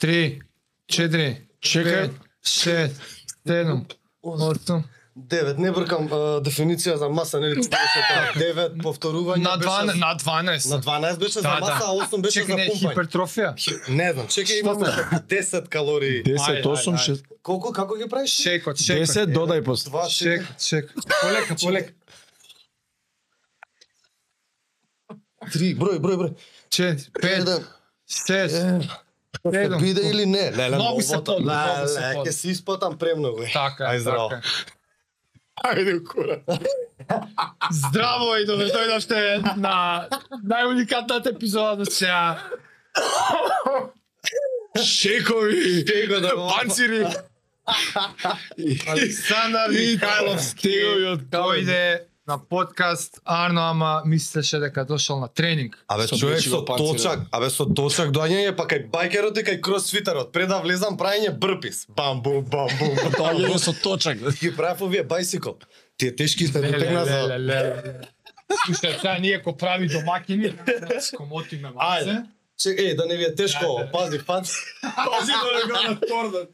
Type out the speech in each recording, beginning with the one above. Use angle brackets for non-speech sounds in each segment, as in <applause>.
3, 4, Чекај. 6, 7, 8. Девет, не бркам а, дефиниција за маса, нели тоа. <laughs> Девет повторување На 12, беше на 12. на 12 беше за Да, маса, да. а 8 беше Чекай, за не, пумпање. хипертрофија. Не знам, чекај имаме 10 калории. 10, Ајде, 8, ајде, 6. Колку како ги правиш? Шекот, шекот. 10 додај после. 2 Шек, шек. Полека, полека. 3, број, број, број. 4, 5, 6, 7. биде или не? Леле, Многу се под, Леле, ќе се испатам премногу. Така, Ај, здраво. така. Ајде, кура. Здраво и добре дојдовте на најуникатната епизода до сега. Шекови. Шеко да Панцири. Александар Михайловски Стигови од дојде на подкаст Арно, ама мислеше дека дошол на тренинг. Абе Со човек со точак, абе со точак доаѓање па кај байкерот и кај кросфитерот. Пред да влезам праење брпис. Бам бум бам бум. <laughs> Тоа е со точак. Ги правев овие байсикл. Тие тешки сте не тегна за. Слушај, сега ние ко прави домакини, скомотиме маце. Ајде. Чек, е, да не ви е тешко, пази, пази. <laughs> Пази да не го на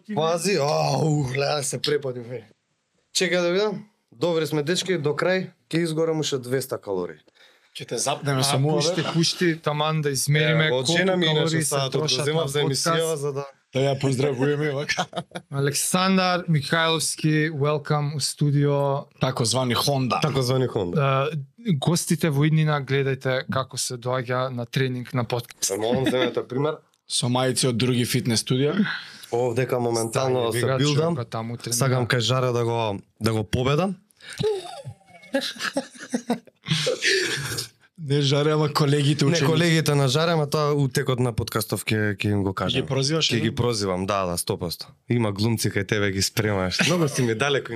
тордат. Пази, ау, гледа се препадим. е. Чекај да видам. Добре сме дечки, до крај ќе изгорам уште 200 калории. Ќе те запнеме со А, муа, пушти, пушти, таман да измериме Е, колку калории се трошат на за емисија за да Да ја поздравуваме, вака. Александар Михайловски, welcome у студио. Тако звани Honda. тако звани Honda. Uh, гостите во иднина гледајте како се доаѓа на тренинг на подкаст. Молам земете пример. Со мајци од други фитнес студија. Овдека моментално да се билдам. Сакам кај жара да го да го победам. Не жаре, ама колегите Не ученици. колегите на жара, ама тоа утекот на подкастов ќе ќе им го кажам. Ги прозиваш? Ќе ги прозивам, да, да, 100%. Има глумци кај тебе ги спремаш. Многу си ми далеко.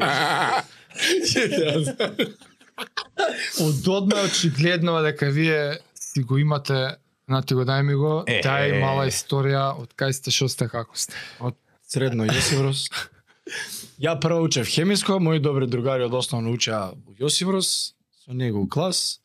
Од одма <laughs> е очигледно дека вие си го имате Нати го дај ми го, Е. дај мала историја од кај сте, шо сте, како сте. Од средно Јосифрос. <laughs> Ја прво учев хемиско, мои добри другари од основно учеа Јосифрос, со него у клас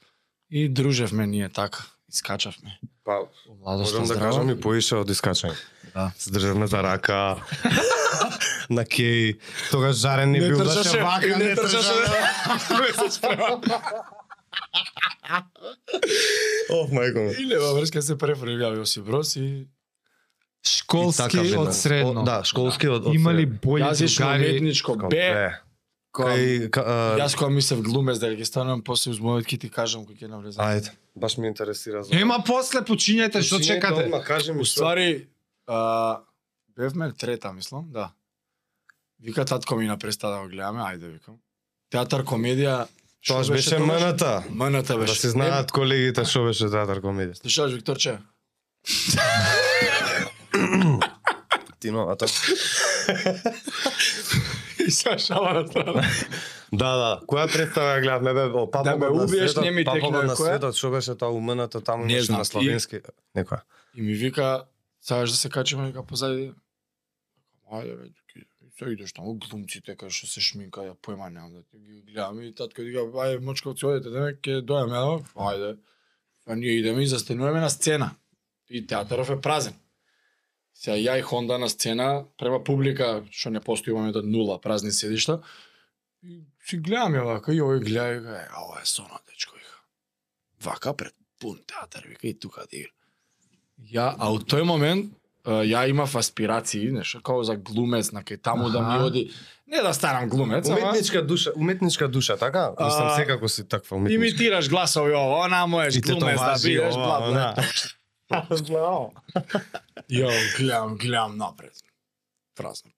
и дружевме ние така, искачавме. Па, Во можам да здраво. кажам и поише од искачање. Да. Се државме за рака. <laughs> на кеј, тогаш жарен не Не бил да вака, не не трчаше. <laughs> Оф, мајко ми. И лева врска се префрлија Јосифрос и Школски И така, од средно. О, Да, школски од, од Има ли средно. бољи Јас ишов другари? уметничко Б, Бе. Кај, ка, а, Јас кога мислев глумец дека ќе станам после уз мојот ќе ти кажам кој ќе навлезам. Ајде, баш ме интересира за. Ема после почињете, што чекате? Одма, кажи ми што. Уствари, а, бевме трета, мислам, да. Вика татко ми на представа да го гледаме, ајде викам. Театар комедија. Тоа што беше тогаш? МНТ. МНТ Да беше. се знаат колегите што беше театар комедија. Слушаш Викторче? <coughs> Ти новата. <laughs> И сега шала на страна. Да, да. Која представа ја гледавме бе? О, папа Да ме на убиеш, не ми Папа текне на која? светот, што беше тоа умената таму Не на славенски. Некоја. И ми вика, сакаш да се качиме вика позади. Ајде се идеш таму глумците кај што се шминка, ја појма немам да ти ги гледам и татко вика, ајде мочковци одете, деме ќе дојаме, да? ајде. А ние идеме и застануваме на сцена. И театаров е празен. Сега ја и Хонда на сцена, према публика, што не постои моментот нула празни седишта. И си ја вака, и овој гледа и вика, е, а ова е соно, дечко, вика. Вака пред пун театар, вика, и тука да игра. Ја, а у тој момент, ја имав аспирации, нешто како за глумец, на кај таму да ми оди, не да станам глумец, ама Уметничка душа, уметничка душа, така? Мислам А, секако си таква уметничка. имитираш гласови ово, она можеш И глумец да бидеш, ова, бла, бла. она. <laughs> Ја, гледам, гледам напред. Празно.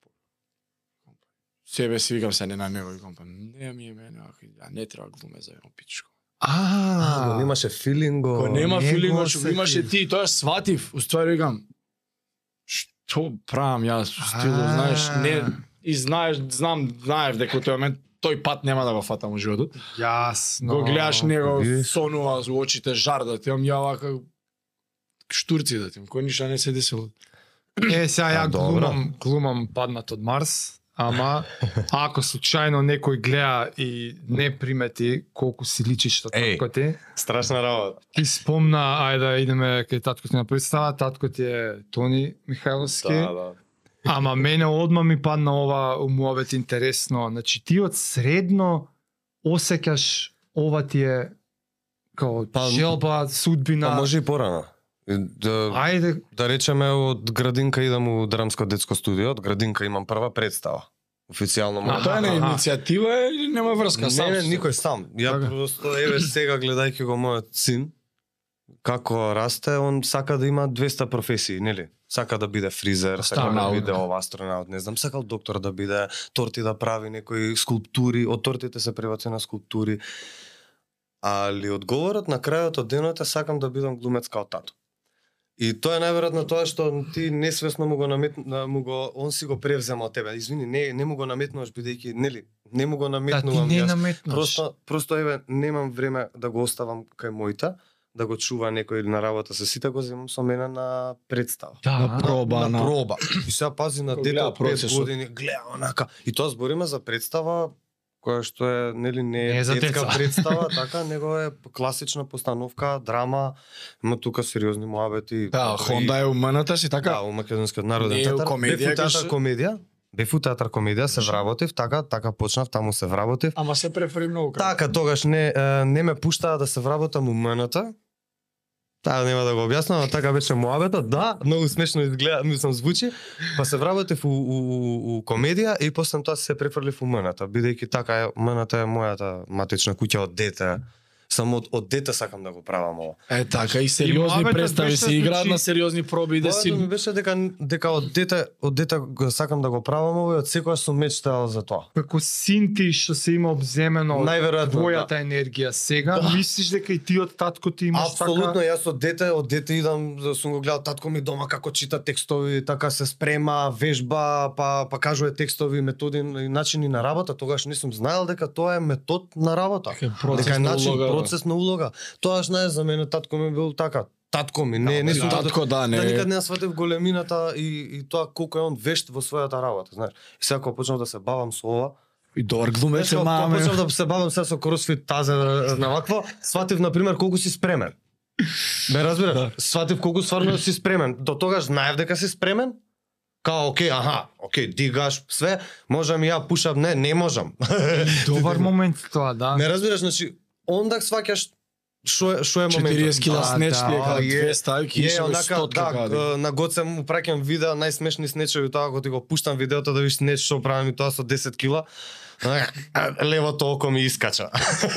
Себе си викам се не на него, викам, па не ми е мене, ја не треба глумец за едно пичко. А, А, немаше филинго. Кога нема него филинг, што го осети. имаше ти, тоа сватив, уствари викам, То правам јас со стилот, А. знаеш, не и знаеш, знам, знаев дека во тој момент тој пат нема да го фатам во животот. Јасно. Го гледаш него сонува со очите жар да ти ја вака штурци да ти кој ништо не се десило. Е, сега ја глумам, глумам паднат од Марс, ама ако случајно некој гледа и не примети колку си личиш на Еј. татко ти, Страшна работа. ти спомна, ајде да идеме кај татко ти на представа, татко ти е Тони Михајловски, да. ама мене одма ми падна ова умовет интересно. Значи ти од средно осеќаш ова ти е као Па, желба, судбина. Па може и порано. Да, Ајде, да речеме од градинка идам у драмско детско студио, од градинка имам прва представа. Официјално може. Тоа е аха. иницијатива или нема врска сам? Не, не, никој сам. Ја Така. просто еве сега гледајќи го мојот син како расте, он сака да има 200 професии, нели? Сака да биде фризер, сака да биде ова астронавт, не знам, сакал доктор да биде, торти да прави некои скулптури, од тортите се преваци на скулптури. Али одговорот на крајот од денот е сакам да бидам глумец као тато. И тоа е најверојатно тоа што ти несвесно му го намет му го он си го превзема од тебе. Извини, не не му го наметнуваш бидејќи нели, не му го да ти наметнувам не јас. наметнаш. Просто просто еве немам време да го оставам кај мојта, да го чува некој на работа со сите го земам со мене на представа. Да, на проба, на, на- проба. И сега пази на дете од 5 процесот. години, гледа онака. И тоа збориме за представа која што е нели не Не е е за детска деца. представа, <laughs> така, него е класична постановка, драма, има тука сериозни муабети. Да, Хонда е умната си така. Да, у Македонскиот народен Не е театар. комедија, театар комедија. Бев у театар комедија, се вработив, така, така почнав, таму се вработив. Ама се префери многу. Така, тогаш не, е, не ме пуштаа да се вработам у МНТ. Таа нема да го објаснам, но така беше муабета. Да, многу смешно изгледа, мислам звучи. Па се вработев у, у, у, у комедија и после тоа се префрлив у мената, бидејќи така е, МНТ е мојата матична куќа од дете. Само од, од дете сакам да го правам ова. Е така и сериозни муабетот представи се играат на сериозни проби да Мојато си ми беше дека дека од дете од дете го сакам да го правам ова и од секогаш сум мечтал за тоа. како син ти што се има обземено од Најверојатно, твојата енергија сега, Да. мислиш дека и ти од татко ти имаш Апсолутно, така? јас од дете, од дете идам, да сум го гледал татко ми дома како чита текстови, така се спрема, вежба, па па кажува текстови, методи и начини на работа, тогаш не сум знаел дека тоа е метод на работа. Дека е процес дека е на начин, улога, да. процес на улога. Тоа знаеш за мене татко ми бил така. Татко ми, не, не Да, сум татко, да, не. Да никад не ја сватив големината и, и тоа колку е он вешт во својата работа, знаеш. И сега кога почнав да се бавам со ова, И добар глумец е маме. почнав да се бавам сега со кросфит тазе на вакво, сватив на пример колку си спремен. Ме разбираш? Да. Сватив колку стварно си спремен. До тогаш знаев дека си спремен? Као, окей, аха, окей, дигаш, све, можам и ја пушам, не, не можам. Добар <laughs> момент тоа, да. Ме разбираш, значи, ондак сваќаш шо е шо е моментот. 40 кила Да, снеч да, е, две ставки и Е, што онака, 100 да, на Гоце му праќам видеа, најсмешни снечеви тоа, кога ти го пуштам видеото да видиш снеч што правам и тоа со 10 кила. Левото око ми искача.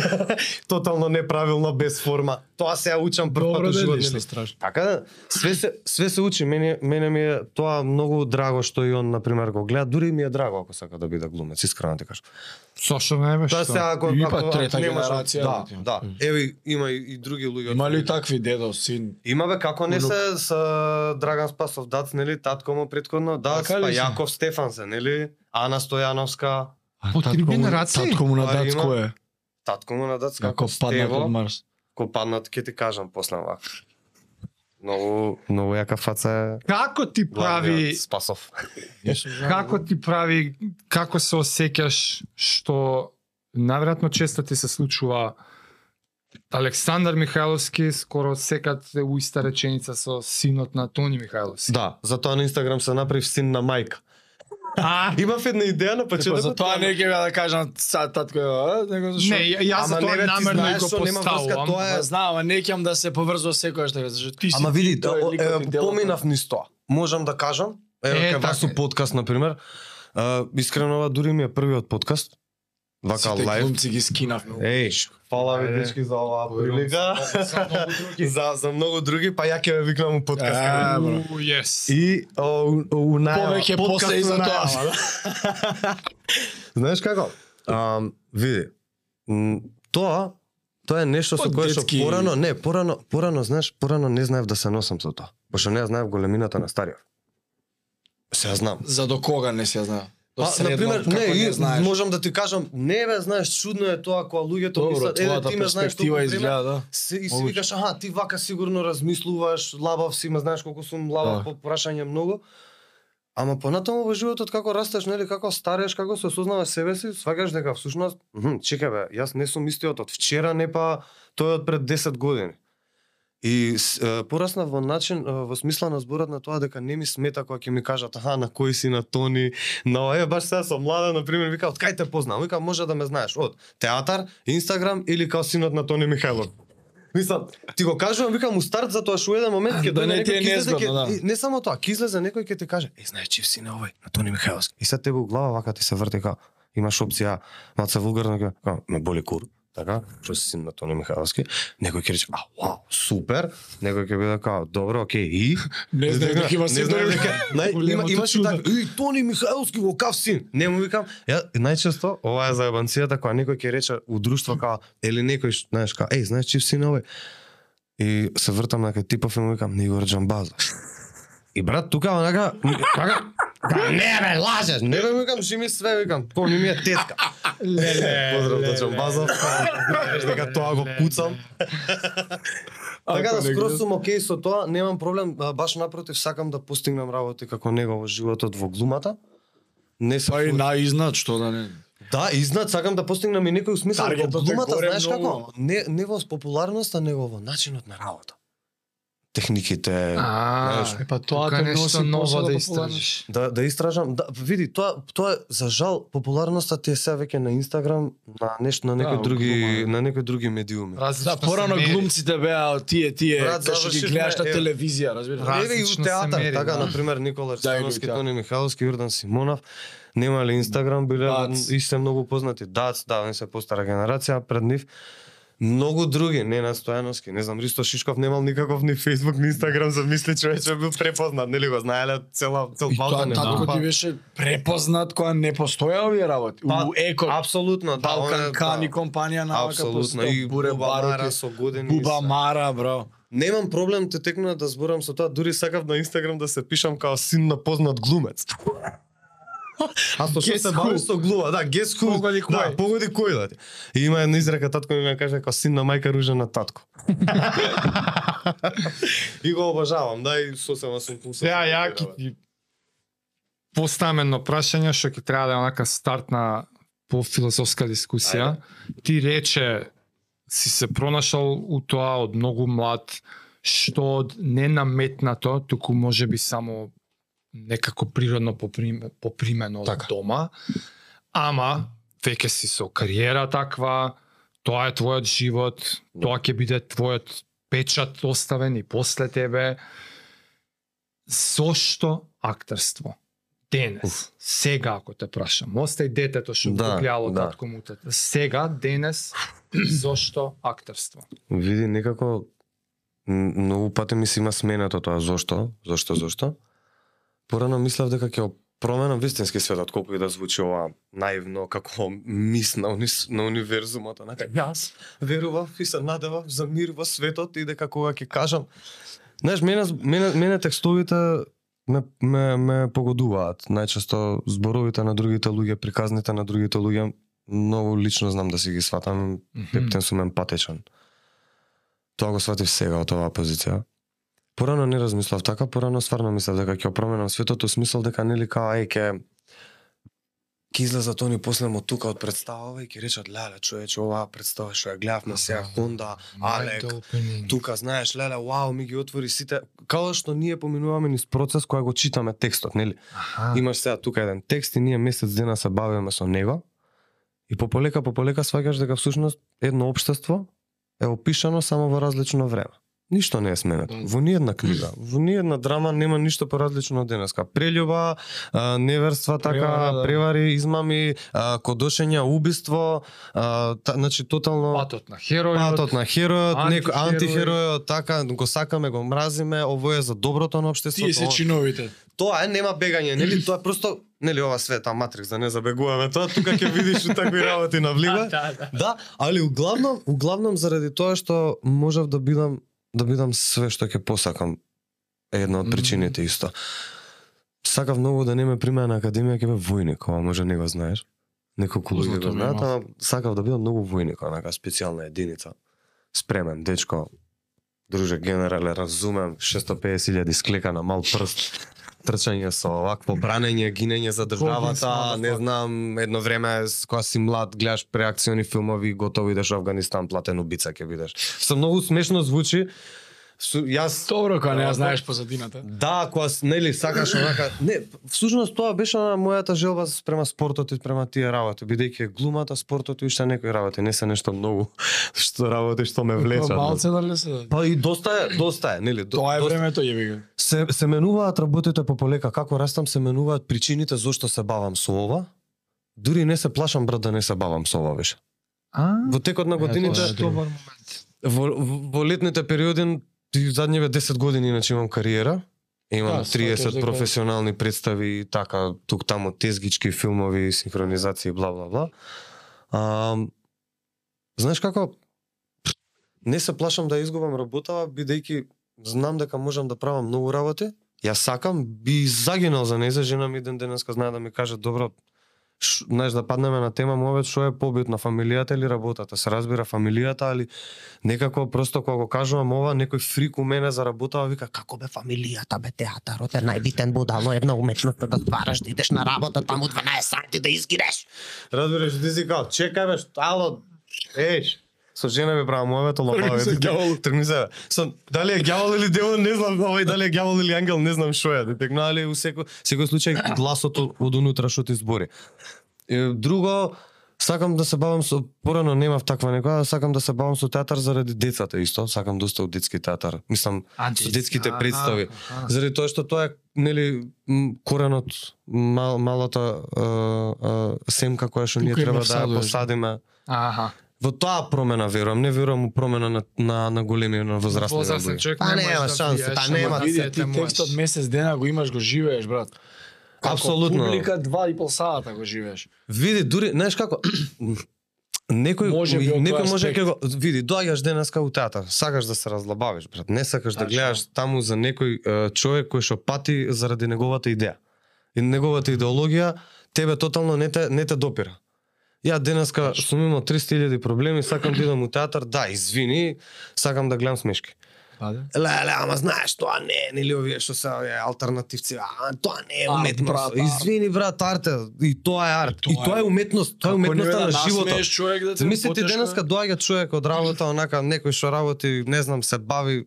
<laughs> Тотално неправилно, без форма. Тоа се ја учам прв пат да живот. нели? страшно. Така да, све се све се учи. Мене мене ми е тоа многу драго што и он на пример го гледа, дури ми е драго ако сака да биде глумец, искрено ти кажам. Зошто не беше Тоа сега ако И ако, па ако трета генерација, Да, да. да. Еве има и, и други луѓе. Има ли такви дедо, син? Има бе како не се с Драган Спасов Дац, нели, татко му предходно, Дац, Така па се? Јаков Стефан се, нели, Ана Стојановска, По три Татко му- генерации? Татко му на Дацко има. е. татко му на Дац, како Како паднат од Марс. ко паднат, ќе ти кажам после вака. Многу, многу јака фаца е Како ти прави Спасов. <laughs> како ти прави како се осеќаш што наверојатно често ти се случува Александар Михајловски скоро секад е у иста реченица со синот на Тони Михајловски. Да, затоа на Инстаграм се направив син на мајка. А, Имав една идеја на Па почетокот. за тоа не ќе да кажам сад татко, него зашо? не, ја- јас за Ама тоа намерно го што, поставувам. тоа е- знам, ама не ќе да се поврзува секојаш така, зашто ти си Ама види, поминав низ тоа. Можам да кажам, еве Е, кај вас така подкаст на пример, а, искрено ова дури ми е првиот подкаст. Вака Сите лайв. глумци ги скинав. Еј, фала ви дечки за оваа прилика. За многу други. за многу други, па ја ќе ве викнам у подкаст. Yes. И о, у, најава. Повеќе подкаст после и за тоа. да. <laughs> Знаеш како? Ам, види, тоа тоа е нешто со Па, кое што порано, не, порано, порано, знаеш, порано не знаев да се носам со тоа. Пошто не ја знаев големината на стариот. Се ја знам. За до кога не се знае? До Па, средно, например, како не, и, знаеш. можам да ти кажам, не бе, знаеш, чудно е тоа кога луѓето Добро, мислат, е, твојата ти ме знаеш толку изгледа, да. се, и си викаш, аха, ти вака сигурно размислуваш, лабав си, ме знаеш колку сум лабав Да. по прашање многу. Ама понатаму во животот како растеш, нели, како стареш, како се осознаваш себе си, сваќаш дека всушност, чекај бе, јас не сум истиот од вчера, не па тој од пред 10 години. И е, пораснав во начин, е, во смисла на зборот на тоа дека не ми смета кога ќе ми кажат, аха, на кој си на Тони, на ова, е, баш сега сум млада, на пример, вика, од кај те познам? Вика, може да ме знаеш од театар, Инстаграм или као синот на Тони Михајлов. Мислам, ти го кажувам, викам у старт затоа што у еден момент ќе Да дојде некој е ќе излезе, ќе- да. не само тоа, ќе излезе некој ќе ти каже, е, знаеш чив си на овој, на Тони Михајловски. И сега тебе у глава вака ти се врти као, имаш опција, малце вулгарно ме боли кур, така, што си син на Тони Михајловски. Некој ќе рече, а, вау, супер. Некој ќе биде као, добро, окей, и Не знаеш дека има не син нај, има имаше чудо. така, и Тони Михајловски во кав син. Не му викам, ја најчесто ова е заебанцијата кога некој ќе рече у друштво као или некој знаеш као, еј, знаеш чив син овој. И се вртам на кај типов и му викам Нигор Џамбаза. И брат тука онака така Ка, не бе, лажеш. Не бе, викам, жими све, викам, помни ми е тетка. Леле, Поздрав до. Знаеш дека тоа го пуцам. Така да скроз сум окей со тоа, немам проблем, баш напротив сакам да постигнам работи како него во животот во глумата. Не се Па и на изнад, што да не. Да, изнад сакам да постигнам и некој смисла во глумата, знаеш како? Не не во популарноста, него во начинот на работа. Техниките, А, знаеш, Па тоа тука те нешто носи ново да да истражиш. да да истражам, да види, тоа тоа е за жал популарноста ти е се веќе на Инстаграм, на нешто на некои Да, други глума. на некои други медиуми. Да, Различно порано глумците беа тие тие Брат, што ги гледаш на телевизија, разбираш? Ра- Еве и у Различно се театар, мери, така, да. на пример Никола Да, и у Арсеновски, театар. Тони Михайловски, Јордан Симонов, немале Инстаграм, биле Дац. и се многу познати. Дац, да, они се постара генерација пред нив. Многу други, не на Стојановски, не знам, Ристо Шишков немал никаков ни Фейсбук, ни Инстаграм, замисли човече бил препознат, нели го знаеле цела цел И тоа Балкан татко знал. ти беше препознат кога не постоја овие работи. Па, У Еко, Апсолутно, да, Балкан е- Кани да. компанија на Апсолутно, и Буре Мара со години. Буба. Мара, бро. Немам проблем те текнува да зборам со тоа, дури сакав на Инстаграм да се пишам као син на познат глумец. А со што се бавиш со глува, да, who. Погоди Да, кој. погоди кој да. И има една изрека татко ми ме каже како син на мајка ружен на татко. <laughs> и го обожавам, да, и сосема сум пусо. Ја, ја поставам едно прашање што ќе треба да е онака стартна по филозофска дискусија. Ти рече си се пронашал у тоа од многу млад, што од ненаметнато, туку може би само некако природно поприм, попримено од Така. дома, ама веќе си со кариера таква, тоа е твојот живот, тоа ќе биде твојот печат оставен и после тебе. Зошто актерство? Денес, Уф. сега ако те прашам, остај детето што Да, куплјало да. татко мутата. Сега, денес, <clears throat> зошто актерство? Види некако многу пати ми се има сменето тоа зошто, зошто, зошто. Порано мислев дека ќе го променам вистински светот, колку и да звучи ова наивно како мис на, унис, на универзумот, онака јас верував и се надевав за мир во светот и дека кога ќе кажам Знаеш, мене, мене, мене текстовите ме, ме, ме погодуваат. Најчесто зборовите на другите луѓе, приказните на другите луѓе, многу лично знам да си ги сватам Ептен сум емпатичен. Тоа го сватив сега од оваа позиција. Порано не размислав така, порано стварно мислев дека ќе променам светот, у смисол дека нели као ај ќе ќе излезат они после мо тука од представава и ќе речат леле човече оваа представа што ја гледавме сега Хонда, Алек, тука знаеш леле вау ми ги отвори сите као што ние поминуваме низ процес кога го читаме текстот, нели? Аха. Имаш сега тука еден текст и ние месец дена се бавиме со него и пополека пополека сваќаш дека всушност едно општество е опишано само во различно време. Ништо не е сменето. Да. Во ниедна книга, во ниедна драма нема ништо поразлично од денеска. Прелюба, а, неверства, така, да. превари, измами, кодошења, убиство, та, значи тотално Патот на херојот. патот на херојот, некој антихерој. антихеројот, така го сакаме, го мразиме, ово е за доброто на општеството. Тие се чиновите. тоа е нема бегање, нели? Тоа е просто нели ова света матрикс да не забегуваме тоа, тука ќе видиш у такви работи на влива. <laughs> да, да. Да, али углавном, углавном заради тоа што можев да бидам да бидам све што ќе посакам е една од причините исто. Сакав многу да не ме примеа на академија ќе бе војник, ова може не го знаеш. Неколку луѓе го знаат, ама сакав да бидам многу војник, онака специјална единица. Спремен, дечко, друже генерале, разумем, 650.000 склека на мал прст, трчање со овакво бранење, гинење за државата, не знам, едно време с- кога си млад, гледаш преакциони филмови, готово идеш во Афганистан, платен убица ќе бидеш. Со многу смешно звучи. Су, јас Добро, кога не ја знаеш позадината. Да, кога нели сакаш онака, не, всушност тоа беше на мојата желба спрема спортот и спрема тие работи, бидејќи е глумата, спортот и уште некои работи, не се нешто многу <laughs> што работи што ме влечат. Малце дали се? Па и доста е, доста е, нели? до- Тоа е доста- времето јеби го. Се, се менуваат работите по полека, како растам се менуваат причините зошто се бавам со ова. Дури не се плашам брат да не се бавам со ова беше. А, Во текот на годините, тоа е добар момент. во, во, во летните периоди, задниве 10 години иначе имам кариера. Имам Да, 30 сваќаш дека- професионални представи, и така, тук таму тезгички филмови, синхронизации, бла бла бла. А, знаеш како не се плашам да изгубам работава бидејќи знам дека можам да правам многу работи. Ја сакам, би загинал за неја, жена ми ден денеска знае да ми каже добро, ш, знаеш да паднеме на тема мовет што е побитно фамилијата или работата. Се разбира фамилијата, али некако просто кога го кажувам ова, некој фрик у мене за работава вика како бе фамилијата бе театарот е најбитен будало една уметност да ствараш да идеш на работа таму 12 сати да изгиреш. Разбираш, ти си као, чекај бе, што- ало, еш, со жена ми правам се ѓавол. Тргни се. Со, дали е ѓавол или демон, не знам, овој дали е ѓавол или ангел, не знам што е. Текно, али у секој, секој случај гласото од унутра што ти збори. И, друго, сакам да се бавам со порано немав таква некоја, сакам да се бавам со театар заради децата исто, сакам доста од детски театар. Мислам, со детските представи. Заради тоа што тоа е нели коренот мал, малата а, а, семка која што ние треба да ја да. посадиме. Аха. Во тоа промена верувам, не верувам у промена на на, на големи на возрастни Возрастен човек Па нема шанси, влијаеш, та нема да Види, се ти текстот месец дена го имаш, го живееш, брат. Како Апсолутно. Публика два и пол сата го живееш. Види, дури, знаеш како <clears throat> Некој Може некој може ќе го види, доаѓаш денеска у театар, сакаш да се разлабавиш, брат. Не сакаш да Тачно. гледаш таму за некој е, човек кој што пати заради неговата идеја. И неговата идеологија тебе тотално не те не те допира. Ја денеска сум имал 300.000 проблеми, сакам да идам у театар, да, извини, сакам да гледам смешки. Паде. Леле, ама знаеш, тоа не е, нели овие што се овие алтернативци, а тоа не е Арт, уметност. брат. Извини брат, арте, и тоа е арт. И тоа е уметност, тоа е уметноста на животот. човек да те Замисли ти потешка. денеска доаѓа човек од работа, онака некој што работи, не знам, се бави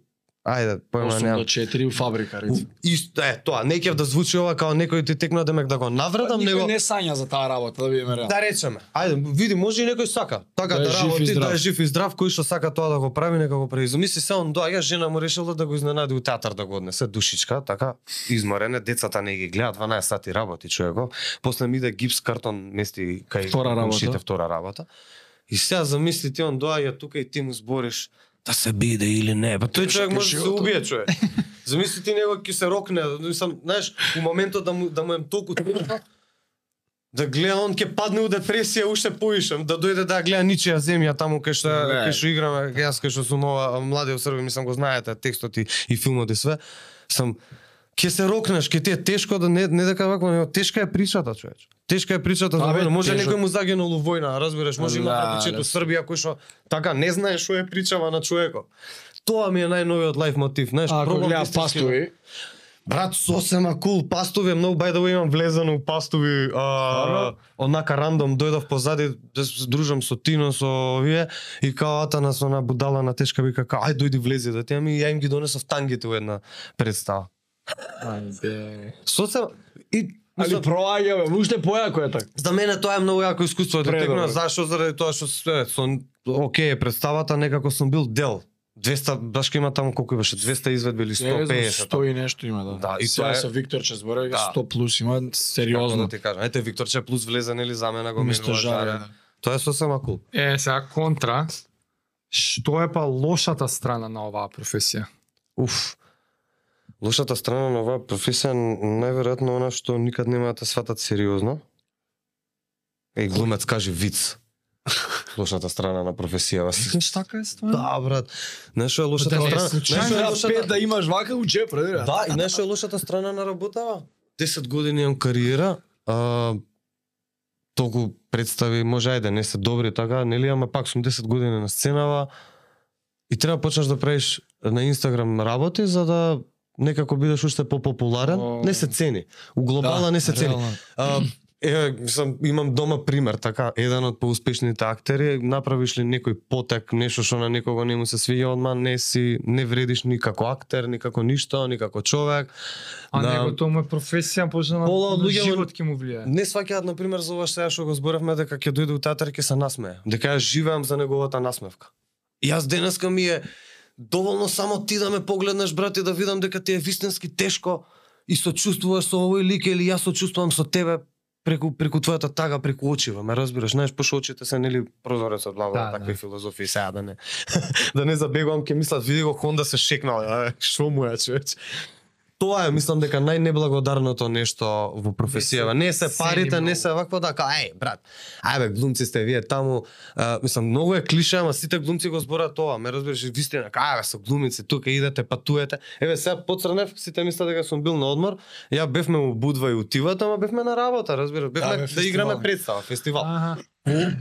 Ајде, појма 8 немам. до 4 у фабрика, реци. Исто е тоа, не ќе да звучи ова као некој ти текна демек да го навредам, Никој него не сања за таа работа, да бидеме реални. да речеме. Ајде, види, може и некој сака. Така Да да, работи, да е жив и здрав, кој што сака тоа да го прави, нека го прави. Замисли се он доаѓа, жена му решила да го изненади у театар да го однесе душичка, така изморене, децата не ги гледа 12 сати работи човеко. После ми иде гипс картон мести кај Втора работа. втора работа. И сега замисли ти он доаѓа тука и ти му збориш да се биде или не. Па тој човек може да се убие човек. <laughs> Замисли ти него ќе се рокне, мислам, знаеш, у моментот да му да му ем толку да гледа он ќе падне у депресија уште поишем, да дојде да гледа ничија земја таму кај што кај што играме, јас кај што сум ова млади у Србија, мислам го знаете текстот и, и филмот и све. Сам ќе се рокнеш, ќе ти е тешко да не не дека вакво, него тешка е причата, човече. Тешка е причата Абе, војна. Може некој му загинал војна, разбираш, може има Да, братичето да. Србија кој што така не знае што е причава на човекот. Тоа ми е најновиот лайф мотив, знаеш, пробам гледа истински- пастови, Брат, сосема кул, пастови е многу the way имам влезено у пастови, а, однака рандом дојдов позади да дружам со Тино со овие и као Атанас она будала на тешка вика као ај дојди влези да ти ами ја им ги донесов тангите у една представа. Ајде. Сосема и Али мислам, проаѓа, уште појако е така. За мене тоа е многу јако искуство да текнува, зашо заради тоа што се со окей е представата, некако сум бил дел. 200 башка има таму колку беше 200 изведби или 150. 100 и нешто има, да. Да, и Сега тоа е- со Виктор ќе збореме, Да. 100 плюс има, сериозно. да ти кажам. Ете Викторче плюс влезе нели за мене го минува жаре. жаре. Тоа е сосема кул. Е, сега контра. Што е па лошата страна на оваа професија? Уф. Лошата страна на оваа професија најверојатно она што никад нема да те сватат сериозно. Еј глумец кажи виц. <laughs> Лошата страна на професија. Знаеш така е стварно? Да, брат. Знаеш што е лошата Да, не, страна? Знаеш што е лошата- пет да имаш вака у джеп, ради. Да, и знаеш што е лошата страна на работава? 10 години имам кариера, а, толку представи, може ајде, не се добри така, нели, ама пак сум 10 години на сценава и треба почнеш да правиш на Инстаграм работи за да некако бидеш уште попопуларен, О. не се цени. У глобала не се цени. реално. А, е, сам, имам дома пример, така, еден од поуспешните актери, направиш ли некој потек, нешто што на некого не му се свиѓа, одма не си, не вредиш ни како актер, ни како ништо, ни како човек. А Да. него тоа му е професија, може на, Пола луѓе живот ќе му влијае. Не сваќаат, на пример, за ова што го зборевме, дека ќе дојде у театар ќе се насмее. Дека ја живеам за неговата насмевка. Јас денеска ми е доволно само ти да ме погледнеш, брат, и да видам дека ти е вистински тешко и сочувствуваш со овој лик или јас сочувствувам со тебе преку преку твојата тага, преку очива, ме разбираш, знаеш, пошто очите се нели прозорецот, бла бла, Да, такви да. филозофии сега да не <laughs> да не забегувам, ќе мислат види го Хонда се шекнал, што му е, човече. Тоа е, мислам дека најнеблагодарното нешто во професијава. Не се парите, не се вакво да, као, еј, брат, ајбе, глумци сте вие таму, а, мислам, многу е клише, ама сите глумци го зборат тоа, ме разбираш, вистина, као, се глумици, тука идете, патуете. Еве, сега поцрнев, сите мислат дека сум бил на одмор, ја бевме у Будва и утиват, ама бевме на работа, разбираш, бевме бе, да, играме представа, фестивал. Аха.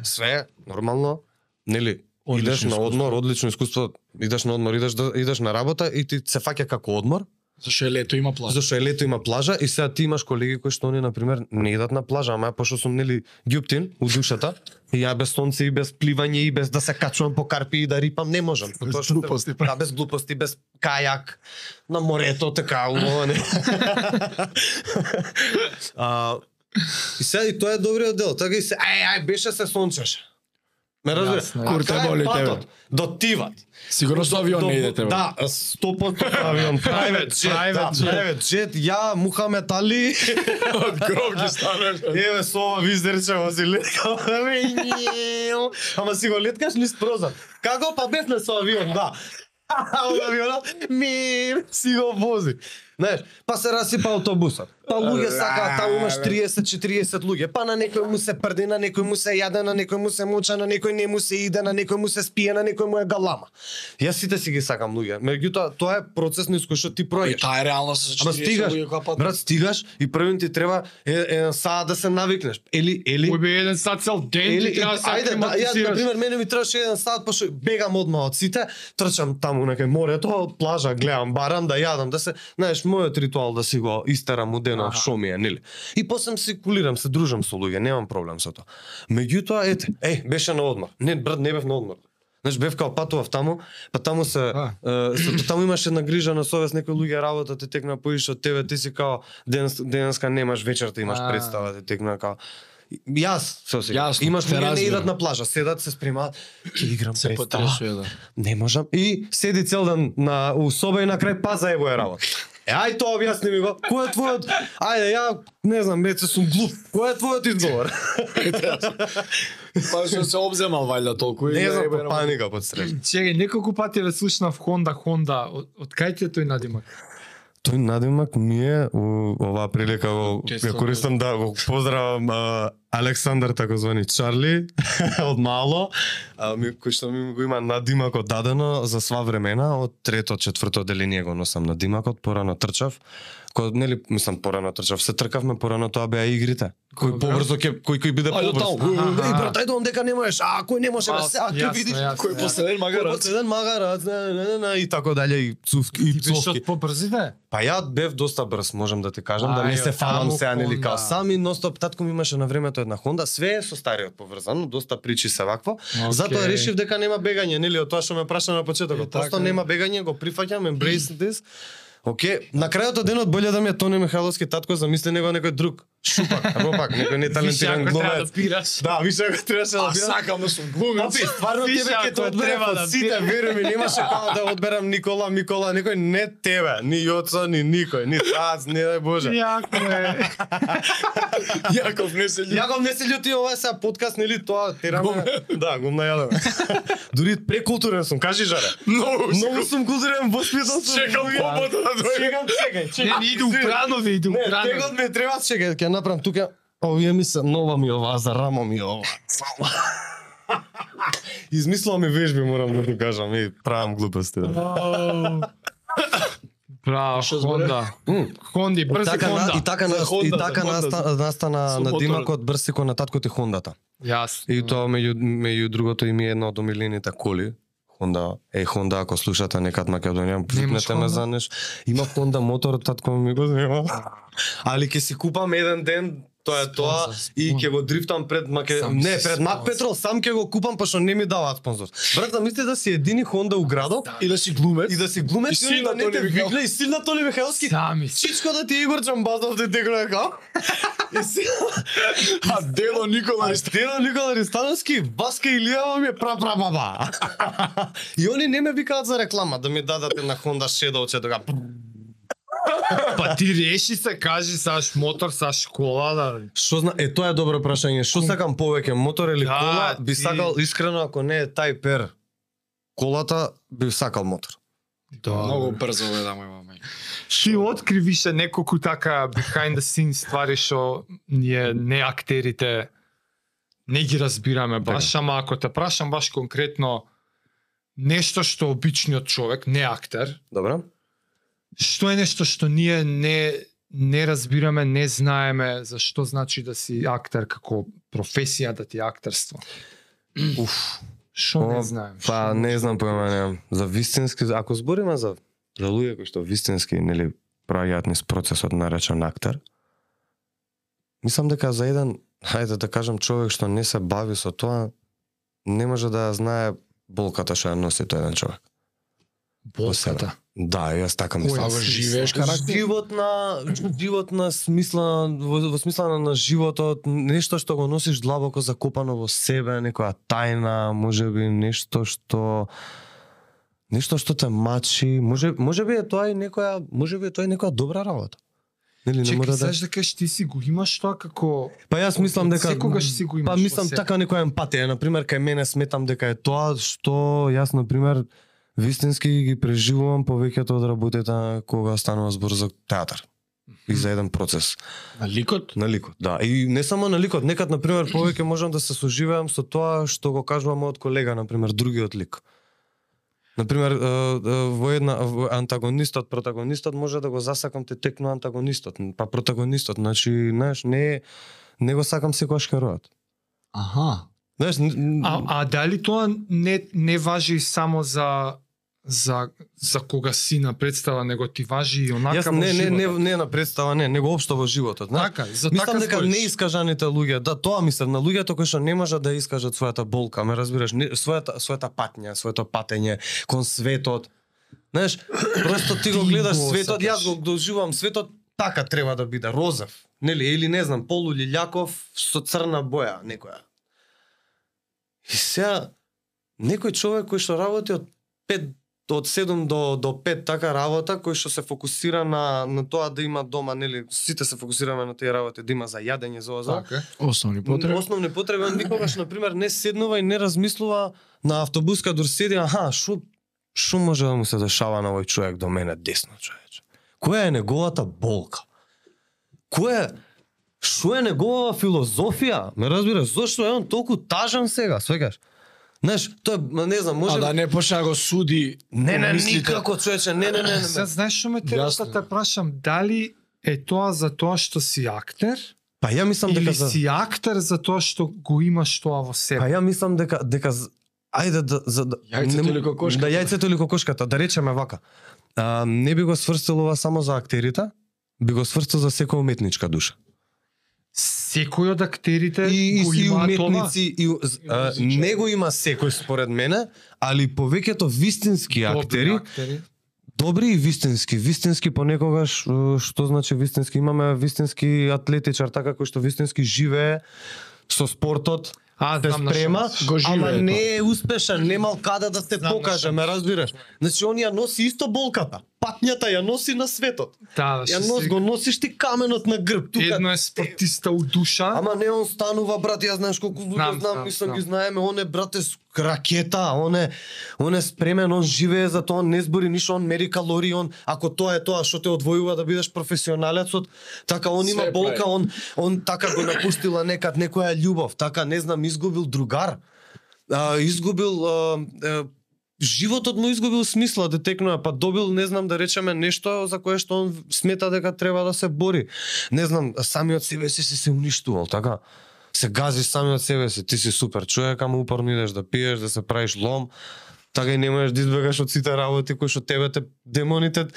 Све, нормално, нели, Одлично идеш на одмор, одлично искуство, идеш на одмор, идеш да идеш на работа и ти се фаќа како одмор, Зашо е лето има плажа. Зашто е лето има плажа и сега ти имаш колеги кои што они на пример не идат на плажа, ама пошто сум нели ѓуптин у душата и ја без сонце и без пливање и без да се качувам по карпи и да рипам не можам. Без Тоа те- глупости, Да, без глупости, без кајак на морето така убаво не. <laughs> а, и сега и тоа е добриот дел. Така и се ај ај беше се сончеше. Ме разбира? Јасно, А Кур те боли тебе. До тиват. Сигурно со авион не идете. Да, 100% со авион. Private jet, Private да, jet. private jet. Ја, Мухамед Али. <laughs> Од гроб ги станеш. Еве со ова виздерче во си леткам. Ама си го леткаш низ прозор. Како па бевме со авион, да. <laughs> Од авионот, ми си го вози. Знаеш, па се расипа автобусот. Па луѓе сакаат, таму имаш 30-40 луѓе. Па на некој му се прди, на некој му се јаде, на некој му се муча, на некој не му се иде, на некој му се спие, на некој му е галама. Јас сите си ги сакам луѓе. Меѓутоа, тоа е процес низ кој што ти И проаѓаш. таа е реалност со 40 Ама стигаш, луѓе која пат. брат, стигаш и првим ти треба еден саат да се навикнеш. Или, или, Кој би еден сат цел ден или, ти треба да се ајде, да, ја, на пример, мене ми требаше еден саат, пошто бегам одма од сите, трчам таму на кај морето, плажа, гледам, барам, да јадам, да се, знаеш, мојот ритуал да си го истерам у Аха. шо ми е, нели? И после си кулирам, се дружам со луѓе, немам проблем со тоа. Меѓутоа, ете, еј, беше на одмор. Не, брат, не бев на одмор. Знаеш, бев као патував таму, па таму се, А. е, се таму имаше една грижа на совест, некои луѓе работа те текна поише од тебе, ти си као денес, денеска немаш вечерта имаш А. представа, те текна као Јас се осеќам. Јасно, Имаш луѓе не идат на плажа, седат, се спремаат, ќе играм Се представа. потресува, да. Не можам. И седи цел ден на у соба и на крај паза ево е работа. Е, ај тоа објасни ми го. Кој е твојот? Ајде, ја не знам, веќе сум глуп. Кој е твојот изговор? <laughs> Па што се обземал вајда толку и не знам, по паника под стрес. Чегај, неколку пати ве слушнав Хонда, Хонда. Од, од кај ти е тој надимак? Тој надимак ми е оваа прилика го ја користам да го поздравам а, Александар таkozvani Чарли <laughs> од мало, а, ми, кој што ми го има надимакот дадено за сва времена, од трето, четврто деление го носам надимакот, порано трчав. Кој нели мислам порано трчав, се тркавме порано тоа беа игрите. Кој побрзо ќе кој кој биде Ајде побрз. таму. Еј брат, ајде он дека не можеш. А кој не може, Па, сега ќе видиш. Кој последен Кој магарац? последен магарац, не, не, не, не, и така дале и цувки и Ти беше цовки. од побрзите? Па ја бев доста брз, можам да ти кажам, да не Ај, се фалам сега нели као сами ностоп татко ми имаше на времето една Хонда, све е со стариот поврзано, доста причи се вакво. Затоа решив дека нема бегање, нели од тоа што ме праша на почетокот. Така Просто нема бегање, го прифаќам, embrace <clears throat> this. Океј, на крајот од денот боле да ми е Тони Михайловски татко, замисли него некој друг. Шупак, ропак, некој неталентиран Више, ако треба глумец. да. Да, више ако требаше да А бирам. сакам да сум глумец. Папи, стварно Више, тебе ќе те одберам треба од да сите, веруј ми, немаше како да одберам Никола, Микола, некој не тебе, ни Јоцо, ни никој, ни тац, не дај Боже. Јако е. <laughs> Јаков не се љуби. Јаков не се љути ова е сега подкаст, нели тоа тераме. <laughs> Да, гум најадаме. <laughs> Дури прекултурен сум, кажи жаре. Многу Многу сум културен, воспитан сум. Чекам луѓе. побота да дојде. Чекам, чекај, Не, чекам. не иде у пранови, иде у Не, тегот ми треба, чекај, направам тука. Овие ми се нова ми ова, за рамо ми ова. <laughs> Измислувам ми вежби, морам да ти кажам, и правам глупости. Да. Браво? Хонда. Хонди, брзи Така, Хонда. и така, на, и така наста, настана на. Димакот брсико на таткот и Хондата. Јасно. И тоа меѓу меѓу другото и ми е една од омилените коли. Хонда, е Хонда ако слушате некад Македонија, випнете ме за нешто. Има Хонда мотор, татко ми го зема. Али ќе си купам еден ден, тоа е тоа и ќе го дрифтам пред Маке... Сам не, пред Мак. Петрол, сам ќе го купам пошто не ми даваат спонзор. Брат, замисли да си едини Хонда у градот И да си глумец. и да си глумец И да не те вигля и силна Тони Михаилски. Сами. Чичко да ти Игор Джамбазов да те го као. И си А Дело Никола Стена Никола Ристановски, Васка Илијава ми е пра пра баба. <laughs> И они не ме викаат за реклама да ми дадат една Honda Shadow че така. <laughs> Па ти реши се, кажи саш мотор, саш кола, да. Што зна, е тоа е добро прашање. Што сакам повеќе, мотор или Да, кола? Би ти- сакал искрено ако не е тај пер. Колата би сакал мотор. Многу брзо да мој мај. Ти откри више неколку така behind the scenes ствари што ние не актерите не ги разбираме баш, Така. ама ако те прашам баш конкретно нешто што обичниот човек, не актер, Добро? Што е нешто што ние не не разбираме, не знаеме за што значи да си актер како професија да ти е актерство. <clears throat> Уф. Што не знаеме? Па Што- не знам појма немам. За вистински, ако збориме за за луѓе кои што вистински нели праќаат низ процесот наречен актер, мислам дека за еден, хајде да кажам човек што не се бави со тоа, не може да знае болката што ја носи тој еден човек. болката. Да, јас така мислам. Ако живееш карактер. Живот на живот на смисла во, во смисла на, на животот, нешто што го носиш длабоко закопано во себе, некоја тајна, можеби нешто што нешто што те мачи, може можеби е тоа и некоја, можеби е тоа и некоја добра работа. Нели не мора да дека ж ти си го имаш тоа како Па јас мислам дека секогаш си го имаш Па мислам така некоја емпатија, на пример кај мене сметам дека е тоа што јас на пример вистински ги преживувам повеќето од работите кога станува збор за театар и за еден процес На ликот? на ликот. Да, и не само на ликот, некад на пример повеќе можам да се соживеам со тоа што го кажува мојот колега, на пример другиот лик. На пример, е, е, во една антагонистот, протагонистот може да го засакам те текно антагонистот, па протагонистот, значи, знаеш, не не го сакам секогаш херојот. Аха. Знаеш, А, а дали тоа не не важи само за за за кога си на представа, него ти важи и онака Јас во не, не, не, не на представа, не, него општо во животот. Знаеш, Така, за Мислам така дека збориш. неискажаните луѓе, да, тоа мислам, на луѓето кои што не можат да искажат својата болка, ме разбираш, не, својата својата патња, своето патење кон светот. Знаеш, просто ти го Ти гледаш го светот, јас го доживувам светот така треба да биде, розев, нели, или не знам, полулилјаков со црна боја, некоја. И сега, некој човек кој што работи од 5 од 7 до до 5 така работа кој што се фокусира на на тоа да има дома нели сите се фокусираме на тие работи да има за јадење за оза. Така. е. Основни потреби. Основни потреби никогаш на пример не седнува и не размислува на автобус каде седи, аха, шо шо може да му се дешава на овој човек до мене десно човече. Која е неговата болка? Која е Што е негова филозофија? Ме разбираш, зошто е он толку тажан сега, свегаш? Знаеш, тоа не знам, може А да не почне да го суди Не, не, мислите. никако, човече, не, не, не, не. Сега знаеш што ме треба Јасно. да те прашам, дали е тоа за тоа што си актер Па ја мислам дека за... си актер за тоа што го имаш тоа во Па себе? ја мислам дека дека ајде да за да Јајцето не- или кокошката? Да јајцето или кокошката, да речеме вака. А, не би го сврстил ова само за актерите, би го сврстил за секоја уметничка душа. Секој од актерите И, и, го и има тоа? уметници и а, не го има секој според мене, али повеќето вистински Добри актери, актери. добри и вистински, вистински понекогаш е, што значи вистински имаме вистински атлетичар така кој што вистински живее со спортот, А, се спрема. Го ама живее не е успешен, немал каде да се Знам покаже, ме разбираш. Значи он ја носи исто болката, патњата ја носи на светот. Да, Ја што нос си- го носиш ти каменот на грб тука. Едно е спортиста у душа, Ама не он станува брат, ја знаеш колку луѓе Знам, знам, знам, ги знаеме, он е брате ракета, он е он е спремен, он живее за тоа, он не збори ништо, он мери калории, он ако тоа е тоа што те одвојува да бидеш професионалецот, така он има болка, прави. он он така го напустила некад некоја љубов, така не знам, изгубил другар. А, изгубил а, е, животот му изгубил смисла, да детекнува, па добил, не знам да речеме нешто за кое што он смета дека треба да се бори. Не знам, самиот себе си се, се уништувал, така? Се гази самиот себе си, ти си супер човек, ама упорно идеш да пиеш, да се правиш лом, така и не можеш да избегаш од сите работи кои што тебе те демоните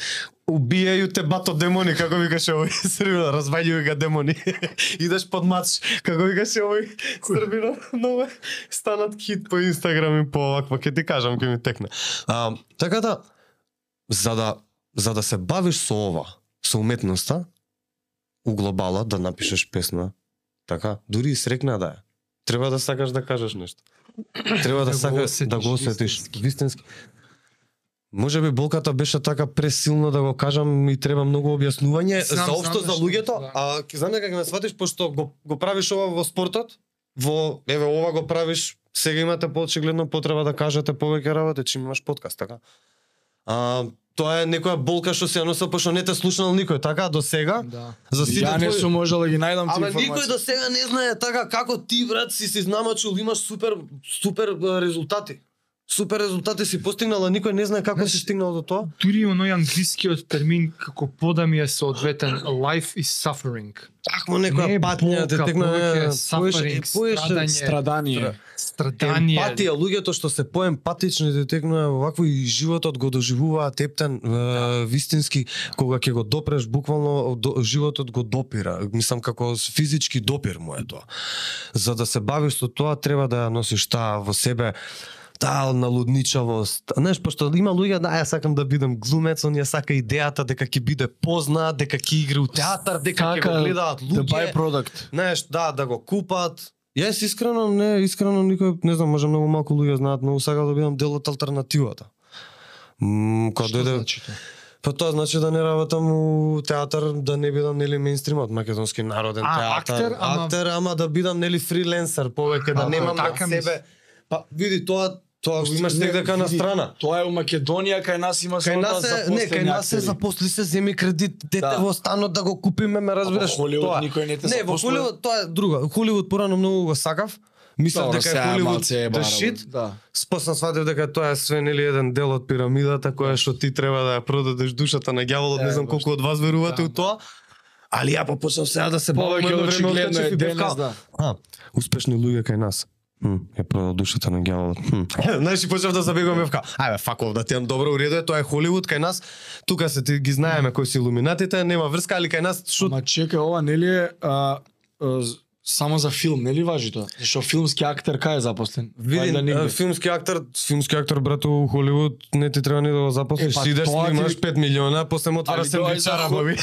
убијају те бато демони, како викаше овој <laughs> Србино, разваѓају га демони. <laughs> Идеш под мач, како викаше овој Србино, <laughs> е станат хит по Инстаграм и по оваква, ќе ти кажам, ќе ми текне. А, така да, за да, за да се бавиш со ова, со уметноста, у глобала да напишеш песна, така, дури и срекна да е. Треба да сакаш да кажеш нешто. Треба да, Да сакаш да го осетиш вистински. Може би болката беше така пресилно да го кажам и треба многу објаснување Знам, заопшто знам за луѓето, да. а ќе знам дека ќе ме сватиш пошто го, го правиш ова во спортот, во еве ова го правиш, сега имате поочигледно потреба да кажете повеќе работи, чим имаш подкаст, така? А, тоа е некоја болка што се ја носел пошто не те слушнал никој, така до сега. Да. За сите Ја не сум можел да ги најдам тие Ама никој информации. до сега не знае така како ти брат си се изнамачил, имаш супер супер резултати. Супер резултати си постигнал, а никој не знае како си Знаеш, стигнал до тоа. Дури оној англискиот термин како подами е соодветен life is suffering. Такмо Не некоја е патња те е, suffering, страдање. Страдание. Страдание. Емпатија, луѓето што се поемпатични те текнува вакво и животот го доживуваат ептен е, вистински кога ќе го допреш буквално до, животот го допира. Мислам како физички допир му е тоа. За да се бавиш со тоа треба да ја носиш таа во себе таа налудничавост. Знаеш, пошто има луѓе, да, ја сакам да бидам глумец, он ја сака идејата дека ќе биде познат, дека ќе игра у театар, дека ќе го гледаат the луѓе. byproduct. Знаеш, да, да го купат. Јас искрено, не, искрено никој, не знам, може многу малку луѓе знаат, многу сакам да бидам дел од алтернативата. М, кога дојде значи тоа? Па тоа значи да не работам у театар, да не бидам нели меинстримот, македонски народен А, театар. актер, ама- актер, ама да бидам нели фриленсер, повеќе да немам на така себе. Па види тоа тоа го имаш негде на види, страна. Тоа е у Македонија, кај нас има Кај нас е, не, кај нас се запосли се, земи кредит, дете Да. во станот да го купиме, ме разбираш. во Холивуд тоа. никој не те Не, во. Холивуд тоа е друго. Холивуд порано многу го сакав. Мислев дека е Холивуд the shit. Да. После сватив дека тоа е све нели еден дел од пирамидата која што ти треба да ја продадеш душата на ѓаволот, не Е, знам колку од вас верувате Да, у тоа. Али ја попочнав сега да се бавам Повеќе едно време е бев денес, да. А, успешни луѓе кај нас. Ја продал душата на ѓаволот. Хм. Знаеш, и почнав да забегувам бев као, ајде, фак оф, да ти добро уредо е, тоа е Холивуд кај нас. Тука се ти ги знаеме кои се илуминатите, нема врска, али кај нас шут Ма чекај, ова нели е а, само за филм, нели важи тоа? Зашто филмски актер кај е запослен? Види, Вајда нигде. а, филмски актер, филмски актер брато у Холивуд не ти треба ни да го запослиш. Е, па Си идеш, тоа ти- снимаш 5 милиона, после му отвара Али тоа е за сендвичара, ху- баби.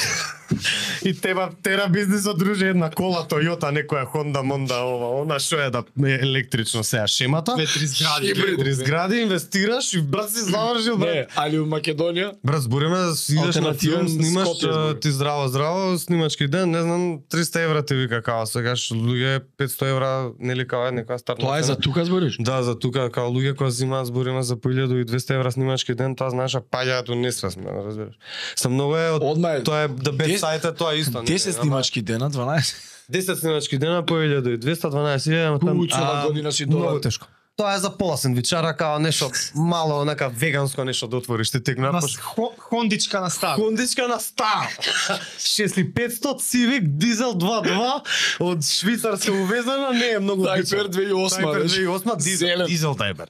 И теба тера бизнисот дружи една кола Toyota, некоја Honda, Monda, ова, она што е да е електрично сега шемата. Две-три згради. Две три згради инвестираш и брат си завршил брат. Не, али у Македонија Брат, збориме да си идеш на филм, снимаш ти здраво здраво, снимачки ден, не знам, 300 евра ти вика као сегаш луѓе 500 евра нели као е некоја стартна тоа е за тука збориш? Да, за тука као луѓе кои земаат збориме за по 1200 евра снимачки ден, тоа знаеш паѓаат у несвест, разбираш. Сам многу е од Одма тоа е да Дес- сајта тоа е исто. не, 10 ама снимачки дена, 12. 10 снимачки дена по 1200, 12 ама там Пу, цела а, година си многу долар. тешко. Тоа е за пола сендвичара као нешто мало онака веганско нешто да отвориш ти текна На пош- хо- хондичка на стар. Хондичка на стар. <laughs> 6500 Civic дизел 2.2 од Швицар се увезена, не е многу Тайпер 2008, Тайпер веш. 2008 дизел, дизел Тайпер.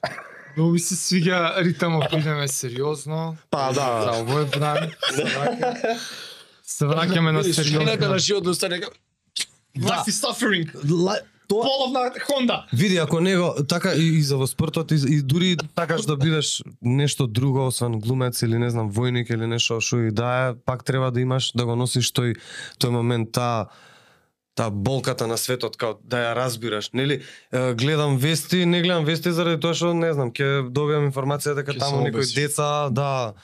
Многу ми се свиѓа ритамот, идеме сериозно. Па За да. овој бран. Се враќаме- на Видиш, Шината на сериозно. живот да остане како- Life is suffering. Тоа Половна Хонда. Види, ако него, така и, и за во спортот, и, и дури такаш да бидеш нешто друго, освен глумец или не знам, војник или нешто што и да е, пак треба да имаш, да го носиш тој, тој момент, таа таа болката на светот, као да ја разбираш. Нели, гледам вести, не гледам вести заради тоа што, не знам, ќе добијам информација дека таму некои деца, да,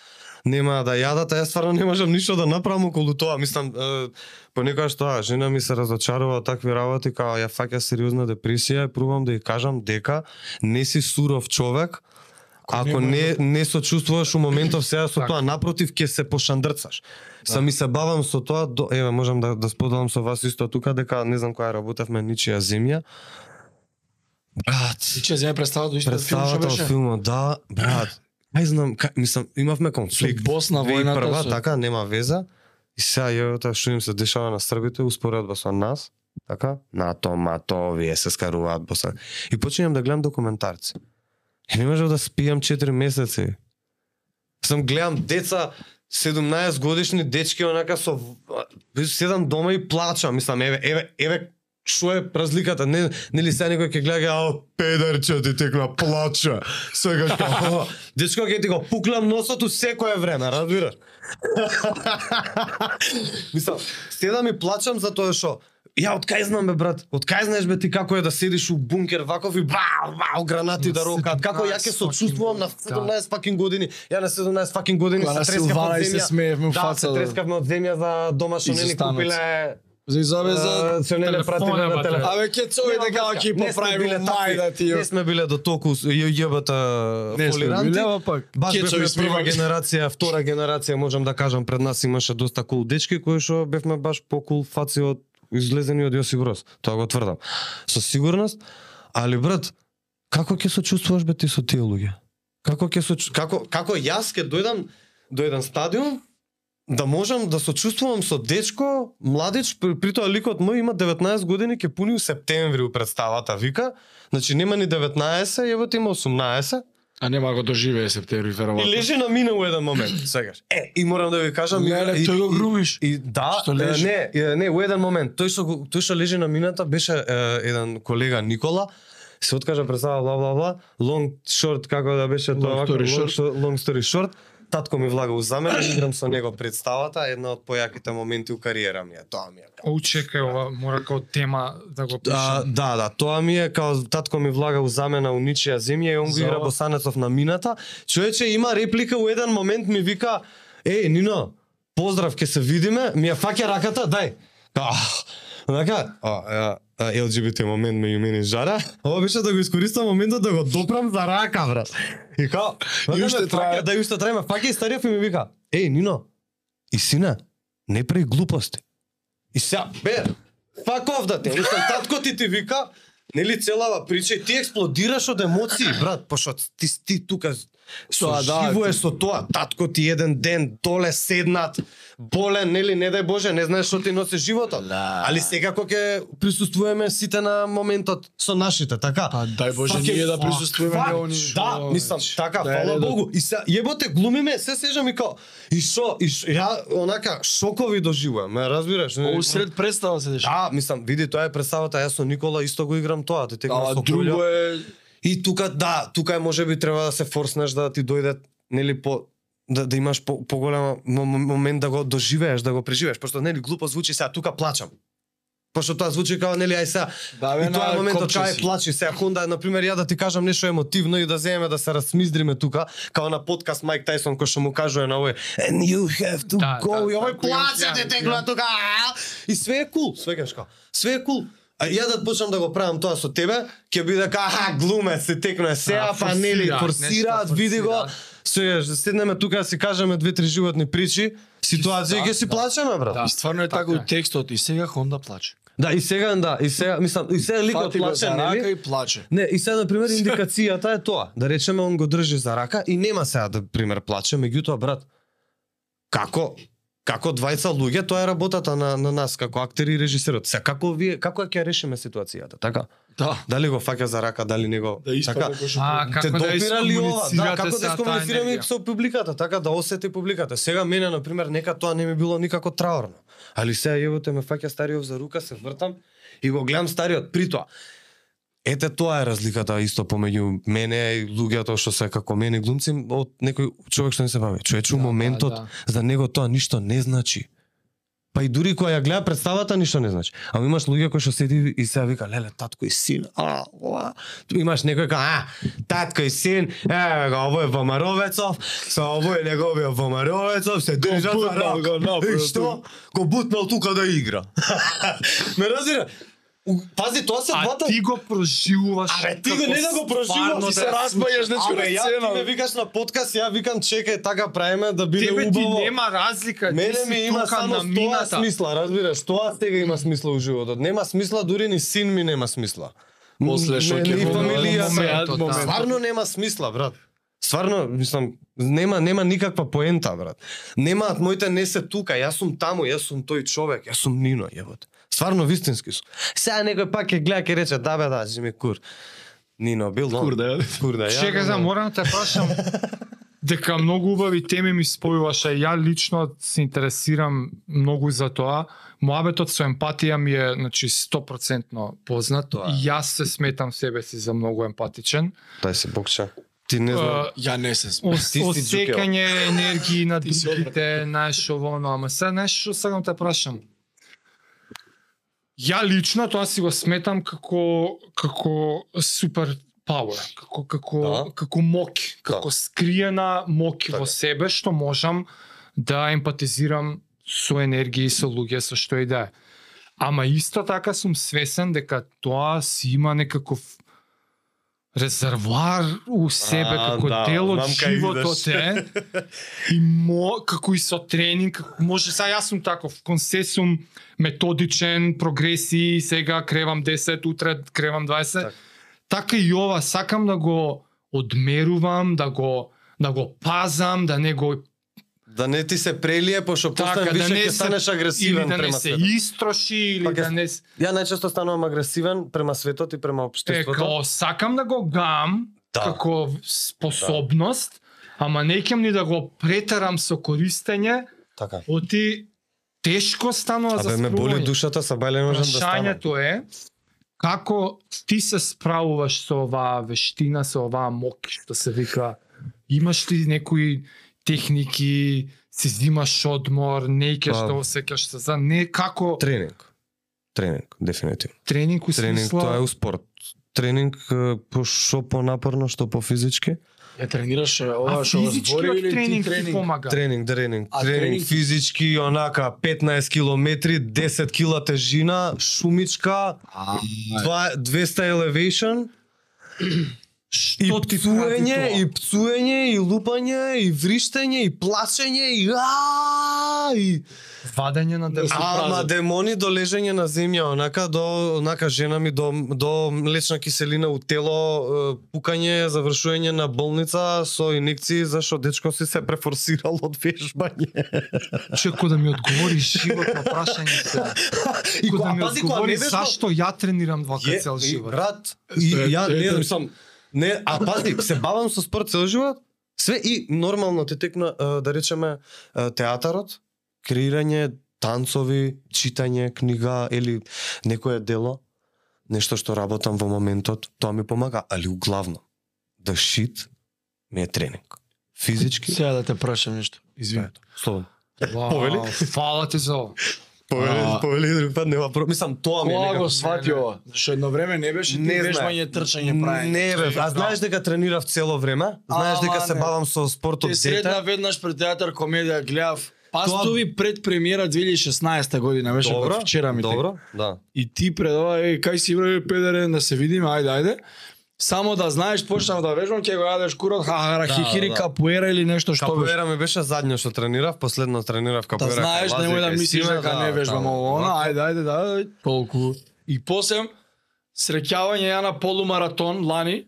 нема да јадат, а јас стварно не можам ништо да направам околу тоа. Мислам, е, понекогаш тоа, жена ми се разочарува од такви работи, као ја фаќа сериозна депресија и пробам да ја кажам дека не си суров човек, Ако не не сочувствуваш у моментов сега со Така. тоа, напротив ќе се пошандрцаш. Сами се бавам со тоа, до, еве можам да да споделам со вас исто тука дека не знам која работевме ничија земја. Брат, Че земе представа до исто филм што представата беше? филмот, да, брат. Ај знам, ка, мислам, имавме конфликт. Босна војната, 2001, со- така, нема веза. И сега јавата што им се дешава на србите, успоредба со нас, така, НАТО, мато, овие се скаруваат Босна. И починам да гледам документарци. И не можев да спијам 4 месеци. Сам гледам деца 17 годишни дечки онака со седам дома и плачам, мислам еве еве еве што е разликата? Не нели сега некој ќе гледа ао педарче ти текна плача. Сега што дечко ќе ти го пуклам носот у секое време, разбираш? <laughs> мислам, седам и плачам за тоа што Ја од кај знам бе брат? Од кај знаеш бе ти како е да седиш у бункер ваков и бау бау гранати На да рокат? Како ја 17 ќе сочувствувам на fucking години, 17 факин години? Ја на 17 факин години Кога на се трескав од и се земја. смеевме Да, фаца, се да. трескавме од земја за дома што И не ни купиле За изобе за... Се не пратиле на телефон. Абе, ке цој дека ќе Не такви. мајда ти. Не сме биле до толку јебата Не сме фолиранти. ама пак. Баш бевме прва генерација, втора генерација, можам да кажам, пред нас имаше доста кул дечки кои што бевме баш покул фаци од излезени од Јосип Брос. Тоа го тврдам. Со сигурност, али брат, како ќе се чувствуваш бе ти со тие луѓе? Како ќе се како како јас ќе дојдам до еден стадион да можам да се чувствувам со дечко, младич, при, при тоа ликот мој има 19 години, ќе пуни у септември у представата, вика. Значи нема ни 19, еве има 18. А нема да го доживее септември, И веројатно. лежи на мине у еден момент, <clears throat> сегаш. Е, и морам да ви кажам, Не, не, и, тој го и- грумиш. И да, Што лежи? не, не, у еден момент, тој што тој што лежи на мината беше е, еден колега Никола, се откажа представа бла бла бла, long short како да беше тоа Long story long, short, long story short. Татко ми влага у замен, играм со него представата, една од појаките моменти у кариера ми е, тоа ми е. О, чекај, ова мора као тема да го пишам. да, да, тоа ми е као татко ми влага у замена у ничија земја и он го За игра? Босанецов на мината. Човече има реплика у еден момент ми вика: "Еј, Нино, поздрав, ќе се видиме." Ми ја фаќа раката, дај. Ах, Онака, а, а, а, LGBT момент меѓу мене и Жара. <laughs> Ова беше да го искористам моментот да го допрам за рака, брат. И као, И уште ме трае. Да, и уште трае, фаќа и стариот и ми вика: "Еј, Нино, и сине, не прави глупости." И сега, бе, fuck off да те, мислам, татко ти ти вика, нели целава прича и ти експлодираш од емоции, брат, пошто ти ти тука Тоа, да, живо е ти- со тоа, татко ти еден ден доле седнат, болен, нели, не дај Боже, не знаеш што ти носи животот. Да. Али секако ќе присуствуваме сите на моментот со нашите, така? Па дај Боже Фак е- ние да присуствуваме фак, на они. Да, мислам, така, Да фала редот. Богу. И се јеботе глумиме, се сежам и као и шо, и шо, ја онака шокови доживувам, ме разбираш? Па Усред представа се деша. Да, мислам, види, тоа е представата, јас со Никола исто го играм тоа, те текна Ама со друго е И тука, да, тука е можеби треба да се форснеш да ти дојде, нели, по да, да имаш по, поголема мо- мо- момент да го доживееш, да го преживееш, пошто нели глупо звучи сега тука плачам. Пошто тоа звучи као нели ај сега Да, бе, и тоа е моментот кај плачи. Сега хунда на пример ја да ти кажам нешто емотивно и да земеме да се размиздриме тука као на подкаст Майк Тайсон кој што му кажува на овој and you have to Да, go да, и овој да, плаче ја, те ја. тегла тука и све е кул свегаш као све е кул А ја да почнам да го правам тоа со тебе, ќе биде ка аха глумец се сега Да, па нели форсираат, види го. да седнеме тука да си кажеме две-три животни причи, ситуација Да, ќе си да. плачеме брат. Да. И стварно е Така така у текстот и сега Хонда плаче. Да, и сега да, и сега мислам, и сега ликот плаче, за рака нели? и плаче. Не, и сега на пример индикацијата е тоа, да речеме он го држи за рака и нема сега да пример плаче, меѓутоа брат, како како двајца луѓе, тоа е работата на на нас како актери и режисерот. Сега како вие како ќе ја решиме ситуацијата, така? Да. Дали го фаќа за рака, дали не го Да така? А, Те како да допира ли ова? Да, како да искомуницираме со публиката, така да осети публиката. Сега мене на пример нека тоа не ми било никако траурно. Али сега јевоте ме фаќа стариот за рука, се вртам и го гледам стариот при тоа. Ете тоа е разликата исто помеѓу мене и луѓето што се како мене глумци од некој човек што не се бави. Човечу Да, моментот да, за него тоа ништо не значи. Па и дури кога ја гледа представата ништо не значи. Ама имаш луѓе кои што седи и сега вика леле татко и син. А, ова. Ту имаш некој ка а татко и син, еве го овој Вомаровецов, со овој неговиот Вомаровецов се држат за бутнал, рак. го И што? Го бутнал тука да игра. <laughs> Ме разбира? Пази, тоа се А двата ти го проживуваш. Абе, ти го не да го проживуваш, ти се да- разбајаш нечко Абе, на ја сцена. ти ме викаш на подкаст, ја викам чекај така правиме да биде Тебе ти убаво. нема разлика, ти Мене си ми има тука само на тоа мината. смисла, разбираш? Тоа сега има смисла у животот. Нема смисла, дури ни син ми нема смисла. После што Не, ќе фамилија, да. Стварно нема смисла, брат. Стварно, мислам, нема нема никаква поента, брат. Немаат моите не се тука, јас сум таму, јас сум тој човек, јас сум Нино, јебот. Стварно вистински сум. Сега некој пак ќе гледа ќе рече да бе да, зими кур. Нино бил но. Кур да ја. Кур да ја. Чекај, за морам да те прашам дека многу убави теми ми спојуваш, а ја лично се интересирам многу за тоа. Моабетот со емпатија ми е значи 100% познат Тоа е. јас се сметам себе си за многу емпатичен. Дај се бокча. Ти не знам. Uh, Ја не се сме. ос, Ти си осекање енергии на другите, знаеш ово, но ама сега знаеш што сакам те прашам. Ја лично тоа си го сметам како како супер power, како како Да. како моќ, како скриена моќ Така. во себе што можам да емпатизирам со енергија и со луѓе со што и да е. Ама исто така сум свесен дека тоа си има некаков резервоар у себе А, како да, дел од животот е? <laughs> И мо како и со тренинг може сега јас сум таков кон се сум методичен прогресии сега кревам 10 утре кревам 20 Така. така и ова сакам да го одмерувам да го да го пазам да не го Да не ти се прелие, пошто така постане да више не ќе се станеш или агресивен да не према се светот. истроши или Пак е- да не Ја најчесто станувам агресивен према светот и према е општеството. као сакам да го гам Да. како способност ама не ќе ни да го претерам со користење Така. оти тешко станува за Абе ме боли душата, са бајле можам да станам. Прашањето е како ти се справуваш со оваа вештина, со оваа моќ што се вика. Имаш ли некои техники, си зимаш одмор, не ќе Па- што осеќаш се за не како Тренинг. Тренинг, дефинитивно. тренинг у Тренинг смисла тоа е у спорт. Тренинг по што понапорно, што по физички. Ја тренираш ова што физички збори или тренинг ти тренинг? помага. Тренинг, тренинг, А, тренинг, тренинг- физички, онака 15 километри, 10 кила тежина, шумичка, А, два- 200 elevation, Што ти прави пцуење, тоа? и пцуење, и лупање, и вриштење, и плачење, и аа, и Вадење на Да се демон. Ама демони до лежење на земја, онака до онака жена ми до до млечна киселина у тело, пукање, завршување на болница со инекции зашто дечко си се префорсирал од вежбање. Чеко да ми одговори живот на прашањето. И Ко да а ми пази, кога одговори зашто ја тренирам вака цел и, живот. Брат, и ја не е, сам не, а пази, се бавам со спорт цел живот. Све и нормално ти текна да речеме театарот, креирање танцови, читање книга или некое дело, нешто што работам во моментот, тоа ми помага, али углавно да shit ми е тренинг. Физички. Сега да те прашам нешто. Извини. Слободно. Вау, Повели? Фала ти за ова. Повели, повели друг пат нема про... Мислам тоа ми е Кога некако. го свати ова? Зашто едно време не беше ти Не вежбање, трчање, праење. Не бе, а знаеш дека тренирав цело време? Знаеш дека се бавам со спорт од Те средна дете? веднаш пред театар комедија гледав Пастови пред премиера 2016 година беше Добро, вчера ми Добро, да. И ти пред ова е кај си бре педере да се видиме, ајде ајде. Само да знаеш, почнав да вежбам, ќе го јадеш курот, хахара, Да, хихири, да. капуера или нешто што беше. Капоера ми беше задњо што тренирав, последно тренирав Да капоера. знаеш, кај немој да мислиш дека да, не вежбам таму. ово, она, ајде, ајде, да, толку. И после среќавање ја на полумаратон лани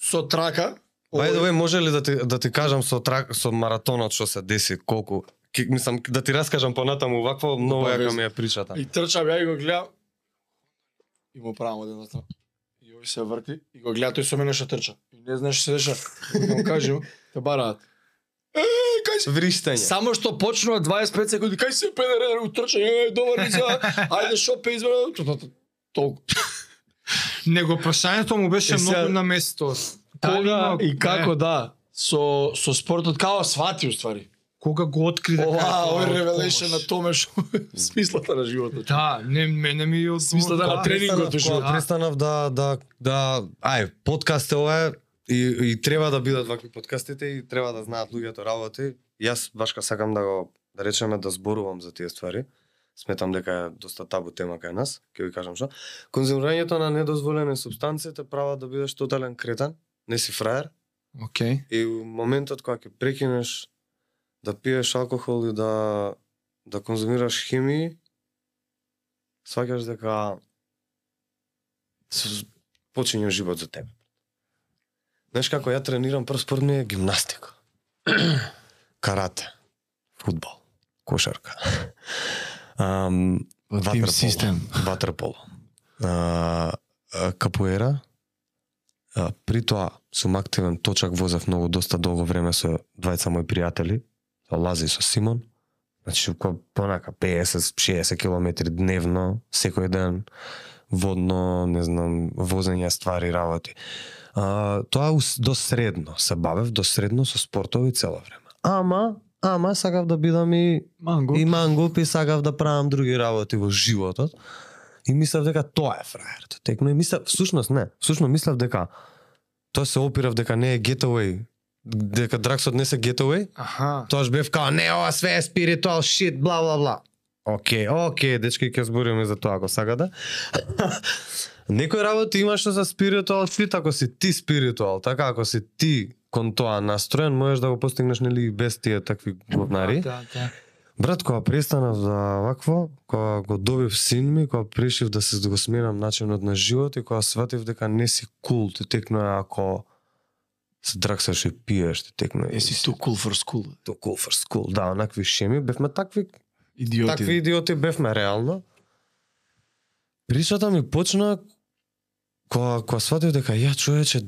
со трака. The way, може ли да ти да ти кажам со трак со маратонот што се деси, колку Ки, мислам да ти раскажам понатаму вакво многу јака ми е причата. И трчав ја и го гледам. И му правам од едната. И се врти и го гледа тој со мене што трча. И не знаеш што се деша. Му кажем, <laughs> те бараат. Е, кај се Вриштење. Само што почнува 25 секунди, кај се педере утрча, е, добар ни за, ајде шопе изведе, толку. <laughs> Него прашањето му беше Е, сега- многу на место. Дали Кога и како да, со, со спортот, као свати уствари. Кога го откри дека Ова, овој од ревелешен на помош. томе што е смислата на животот. Да, не мене ми од Смислата на тренингот престанав, уште. кога престанав да да да ај подкаст е ова е, и и треба да бидат вакви подкастите и треба да знаат луѓето работи. Јас башка сакам да го да речеме да зборувам за тие ствари. Сметам дека е доста табу тема кај нас, ќе ви кажам што. Конзумирањето на недозволени субстанции те прават да бидеш тотален кретан, не си фраер Океј. и у моментот кога ќе прекинеш да пиеш алкохол и да да конзумираш химии, сваќаш дека почиња живот за тебе. Знаеш како ја тренирам прв спорт ми е гимнастика. <clears throat> Карате, фудбал, кошарка. <laughs> Ам, ватерполо, систем. <laughs> Ватерполо. А, а, капуера. А, при тоа сум активен, точак возев многу доста долго време со двајца мои пријатели, Лази со Симон. Значи, ко понака 50-60 километри дневно, секој ден, водно, не знам, возење ствари, работи. А, тоа до средно се бавев, до средно со спортови цело време. Ама, ама сакав да бидам и Манго. и мангуп и сакав да правам други работи во животот. И мислев дека тоа е фраерот. Текно и мислев, всушност не, всушност мислев дека тоа се опирав дека не е getaway, дека драксот не се getaway, Аха. Тоаш бев као, не, ова све е спиритуал шит, бла, бла, бла. Океј, океј, дечки, ќе збориме за тоа, ако сакате. <laughs> Некој работи има што за спиритуал шит, ако си ти спиритуал, така, ако си ти кон тоа настроен, можеш да го постигнеш, нели, без тие такви говнари. Да, да. Брат, кога престанав за вакво, кога го добив син ми, кога решив да се да го сменам начинот на живот и кога сватив дека не си кул, ти текнува ако се драксаш и пиеш, ти текнува. Еси too cool for school. to cool for school. Да, онакви шеми, бевме такви, Идиоти. такви идиоти бевме реално. Причата ми почна кога кога сватив дека ја човече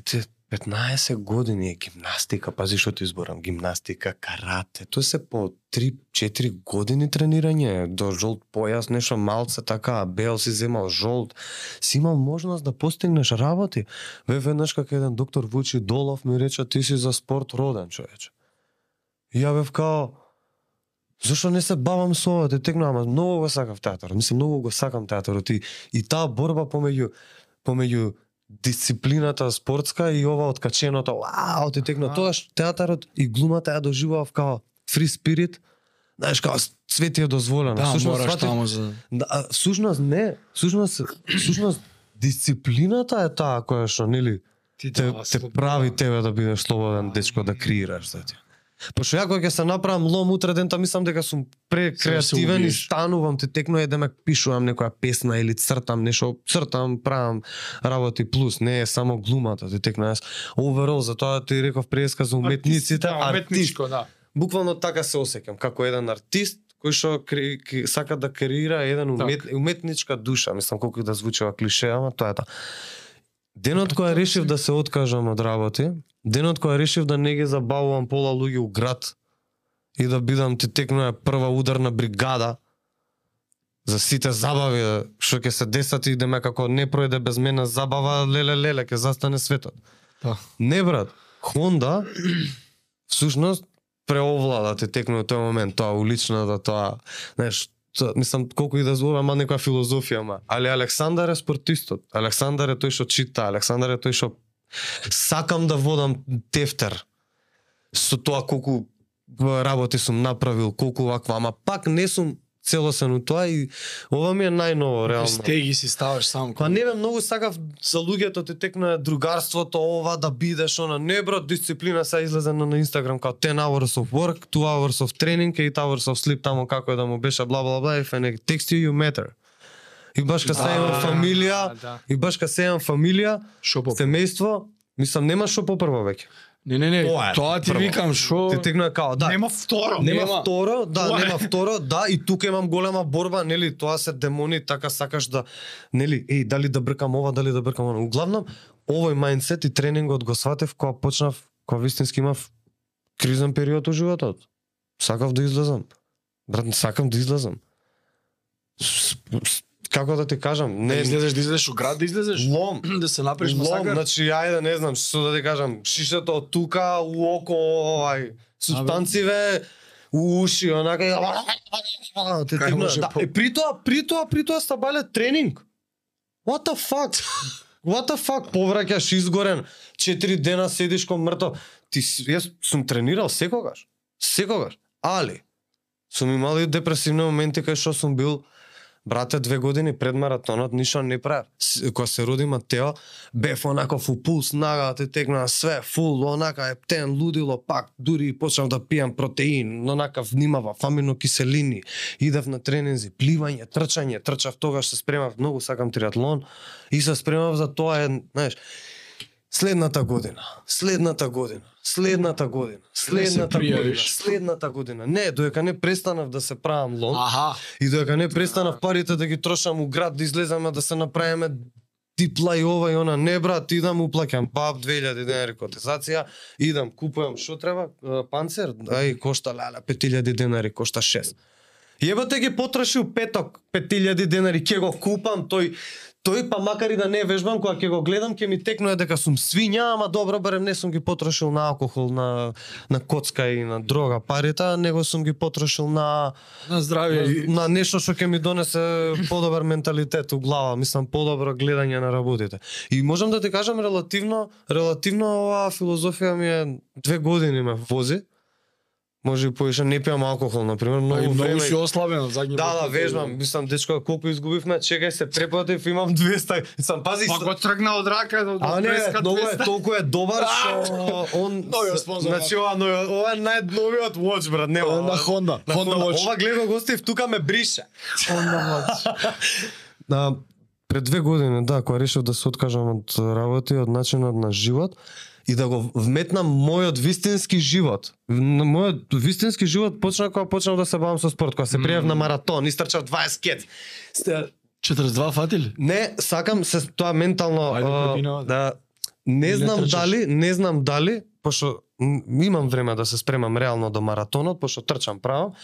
15 години е гимнастика, пази што ти изборам, гимнастика, карате, тоа се по 3-4 години тренирање, до жолт појас, нешто малце така, бел си земал жолт, си имал можност да постигнеш работи. Ве веднаш како еден доктор Вучи Долов ми рече ти си за спорт роден човече. И ја бев као, Зошто не се бавам со ова, те текнува, ама многу го сакав театар. Мислам, многу го сакам театарот и, и таа борба помеѓу помеѓу дисциплината спортска и ова откаченото, вау, те текна Аха. тоа театарот и глумата ја доживував као фри спирит. Знаеш, као све ти е дозволено. Да, Всушност, мораш таму за... Да, а, всушност не, всушност, всушност дисциплината е таа која што нели Ти те, те прави тебе да бидеш слободен дечко да креираш за ти. Пошто ја кога ќе се направам лом утре дента мислам дека сум прекреативен и станувам те текно е да ме пишувам некоја песна или цртам нешто, цртам, правам работи плюс, не е само глумата, те текно јас overall, затоа ти реков преска за уметниците, да, артист. уметничко, да. Буквално така се осеќам, како еден артист кој што кре, сака да креира еден умет, уметничка душа, мислам колку да звучи ова клише, ама тоа е тоа. Денот кога решив да се откажам од работи, денот кога решив да не ги забавувам пола луѓе у град и да бидам ти текнуја прва ударна бригада за сите забави што ќе се десат и идеме како не пројде без мене забава, леле леле ќе застане светот. Да. Не брат, Хонда всушност преовлада те текнува тој момент, тоа уличната, тоа, знаеш, мислам колку и да зборам, ама некоја филозофија, ма. Али Александар е спортистот. Александар е тој што чита, Александар е тој што сакам да водам тефтер со тоа колку работи сум направил, колку ваква, ама пак не сум целосен у тоа и ова ми е најново реално. Стеги си ставаш сам. Па не бе, многу сакав за луѓето ти текна другарството, ова да бидеш, она не брат, дисциплина се излезе на, на Инстаграм као 10 hours of work, 2 hours of training, 8 hours of sleep, тамо како е да му беше бла бла бла, if I text you, matter. И баш ка се Да, имам фамилија, да, да. и баш ка се имам фамилија, Шо семејство, мислам нема што попрво веќе. Не, не, не, Тоа е, тоа ти прво. викам, шо... Ти текна као, да. Нема второ. Нема, Нема. второ, да, Тоа е. нема второ, да, и тука имам голема борба, нели, тоа се демони, така сакаш да, нели, еј, дали да бркам ова, дали да бркам она. Углавном, овој мајндсет и тренингот го сватев кога почнав, кога вистински имав кризен период у животот. Сакав да излезам. Брат, сакам да излезам. Како да ти кажам, Не не, излезеш, да излезеш у град, да излезеш. лом, <clears throat> Да се направиш Лом, масакар. значи ајде не знам што да ти кажам, шишето од тука у око, овај субстанциве у уши, онака и те Кај тегна. може Да, е при тоа, при тоа, при тоа стабале тренинг. What the fuck? What the fuck? Повраќаш изгорен, 4 дена седиш кон мртов. Ти јас сум тренирал секогаш. Секогаш. Али сум имал и депресивни моменти кај што сум бил Брате, две години пред маратонот ништо не правев. Кога се роди Матео, бев онаков фу пулс, нага, те све, фул, онака ептен, лудило, пак, дури и почнав да пијам протеин, онака внимава, фаминокиселини. идев на тренинзи, пливање, трчање, трчав тогаш се спремав, многу сакам триатлон и се спремав за тоа, е, знаеш, Следната година, следната година, следната година, следната година, следната година. Не, доека не престанав да се правам лон, Аха. И доека не престанав парите да ги трошам у град, да излеземе да се направиме дипла и ова и она, не брат, идам уплаќам пап 2000 денари котизација, идам купувам што треба, панцер, ај кошта леле 5000 денари, кошта 6. Јебате ги потрошил петок 5000 денари, ќе го купам, тој тој па макар и да не вежбам, кога ќе го гледам, ќе ми текнува дека сум свиња, ама добро барем не сум ги потрошил на алкохол, на на коцка и на дрога парите, него сум ги потрошил на На здравје. и- на нешто што ќе ми донесе подобар менталитет у глава, мислам подобро гледање на работите. И можам да ти кажам релативно, релативно оваа филозофија ми е две години ме вози. Може и поише не пијам алкохол на пример, Па и многу многу време. си ослабен од задње Да, да, вежбам, мислам дечко колку изгубивме, чекај се препатив, имам 200. Сам пази. Па го тргна од рака до А не, преска многу е 200. толку е добар што он <laughs> Новиот спонзор, Значи ова новиот, ова е најновиот watch брат, нема. Ова е на Honda, На Honda Watch. Ова гледа гостив, тука ме брише. Да, <laughs> <laughs> пред две години, да, кога решив да се откажам од работа и од начинот на живот и да го вметнам мојот вистински живот. Мојот вистински живот почна кога почнав да се бавам со спорт, кога се пријав на маратон, истрчав 20 кет. Сте- 42 фатили? Не, сакам се тоа ментално Ајде, а, да. да не знам дали, не знам дали, пошто имам време да се спремам реално до маратонот, пошто трчам право.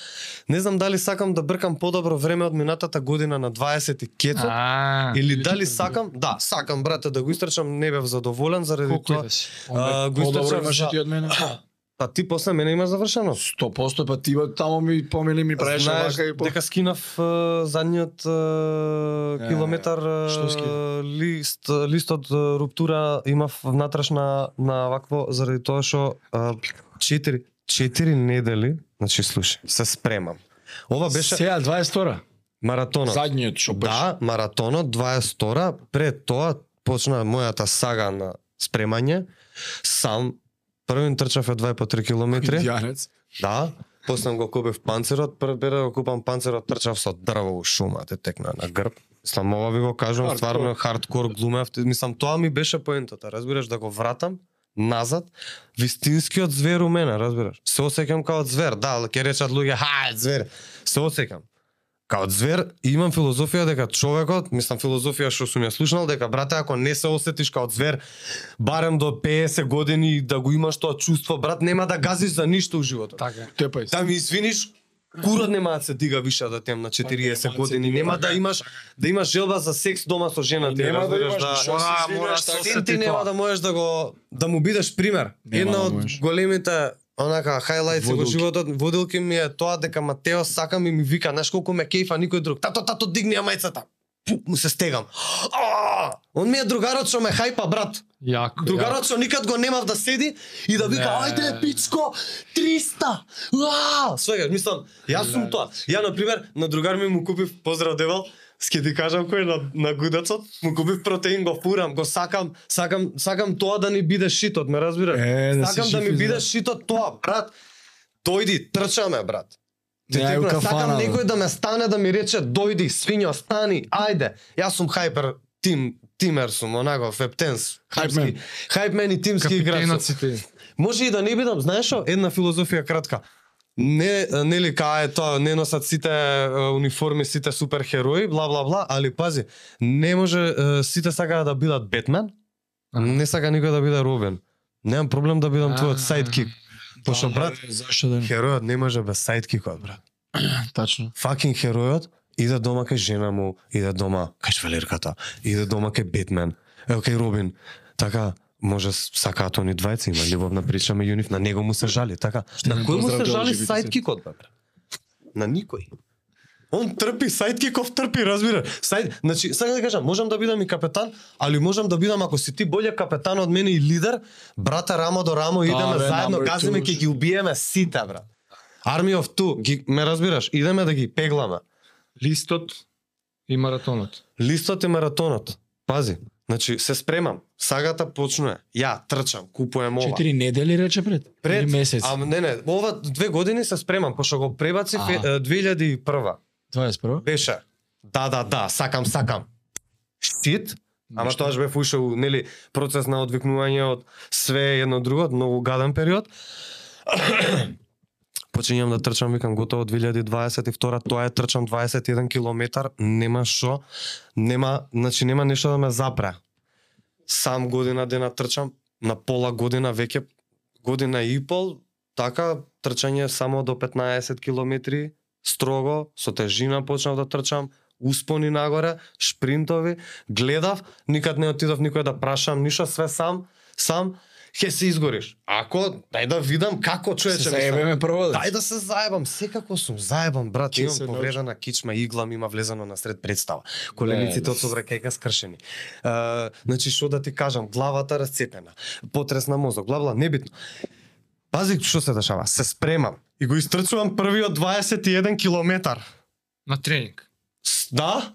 Не знам дали сакам да бркам подобро време од минатата година на 20 кецот. А, Или дали сакам, да, сакам брате да го истрчам, не бев задоволен заради колку тоа. идеш? А, го имаш за- ти од мене. <clears throat> Па ти после мене има завршено. 100% па ти ба- таму ми помили ми правеше вака и по... дека скинав е, задниот Е, километар ски? лист листот е, руптура имав внатрешна на вакво заради тоа што е, четири четири недели, значи слушај, се спремам. Ова беше Сега 22 маратонот. Задниот што беше. Да, маратонот 22 пред тоа почна мојата сага на спремање. Сам првин трчав е 2 по 3 километри. Индијанец. Да, после го купив панцерот, прв бе да го купам панцерот, трчав со дрво у шума, те текна на грб. Мислам, ова ви го Хардкор. стварно хардкор глумев. Мислам, тоа ми беше поентата, разбираш, да го вратам назад, вистинскиот звер у мене, разбираш. Се осеќам као звер, да, ќе речат луѓе, ха, звер. Се осеќам. Као звер, имам филозофија дека човекот, мислам филозофија што сум ја слушнал, дека брате ако не се осетиш као звер, барем до 50 години да го имаш тоа чувство, брат, нема да газиш за ништо у животот. Така. Тепај. Да ми извиниш, курот нема да се дига више да тем на 40 години, нема да имаш да имаш желба за секс дома со жена ти, Нема да имаш, да така. се Син ти нема да можеш да го да му бидеш пример. Нема Една да од големите онака хайлайтс во животот, водилки ми е тоа дека Матео сакам и ми вика, знаеш колку ме кејфа никој друг. Тато, тато, дигни ја мајцата. Пу, му се стегам. А! Он ми е другарот што ме хајпа, брат. Јако. Другарот што никад го немав да седи и да вика, Не. ајде пичко, 300! Уа! Свегаш, мислам, јас сум тоа. Ја на пример на другар ми му купив поздрав девал, Ски ти кажам кој е на, на гудацот, му купив протеин, го фурам, го сакам, сакам, сакам тоа да ни биде шитот, ме разбираш? Е, да сакам да жив ми биде шитот тоа, брат. Дојди, трчаме, брат. Ти Не, кафана, сакам некој да ме стане да ми рече дојди, свињо, стани, ајде. Јас сум хајпер тим, тимер сум, онако, фептенс. Хајпмен. Хајпмен и тимски играч. Ти. Може и да не бидам, знаеш што? Една филозофија кратка. Не, нели е тоа, не носат сите униформи, сите суперхерои, бла бла бла, али пази, не може сите сакаат да бидат Бетмен, не сака никој да биде Робин. Немам проблем да бидам твојот сайдкик. Пошто Да, брат, бе, Зашто да херојот не може без сайдкикот, брат. <clears throat> Тачно. Факин херојот иде дома кај жена му, иде дома кај швелерката, иде дома кај Бетмен, ево кај Робин. Така, може сакаат они двајца, има љубовна прича меѓу нив, на него му се жали, така. На не кој му се жали бе? брат? На никој. Он трпи, сайдкиков трпи, разбира. Сайд, значи, сега да кажам, можам да бидам и капетан, али можам да бидам ако си ти боле капетан од мене и лидер, брата рамо до рамо идеме бе, заедно, two. ќе ги убиеме сите, брат. Army of Two, ги, ме разбираш, идеме да ги пегламе. Листот и маратонот. Листот и маратонот. Пази, значи се спремам. Сагата почнува. Ја трчам, купувам ова. Четири недели рече пред? Пред Или месец? А не не, ова две години се спремам, пошто го пребаци Аха. 2001 21? беше. Да, да, да, сакам, сакам. Шит, Ама тоаш бев ушел, нели, процес на одвикнување од све едно друго, многу гаден период. Почињам да трчам, викам, готово 2022, тоа е трчам 21 километар, нема шо, нема, значи нема нешто да ме запре. Сам година дена трчам, на пола година веќе година и пол, така трчање само до 15 километри, строго, со тежина почнав да трчам, успони нагоре, шпринтови, гледав, никад не отидов никој да прашам ништо, све сам, сам, ќе се изгориш. Ако, дај да видам како човече Се заебеме прво. да. Дај да се заебам, секако сум заебам, брат, се имам повредена кичма, игла ми има влезено на сред представа. Колениците од собракајка скршени. Uh, значи, што да ти кажам, главата расцепена, потрес на мозок, бла бла, небитно. Пази што се дешава, се спремам и го истрчувам првиот 21 километар. На тренинг. Да,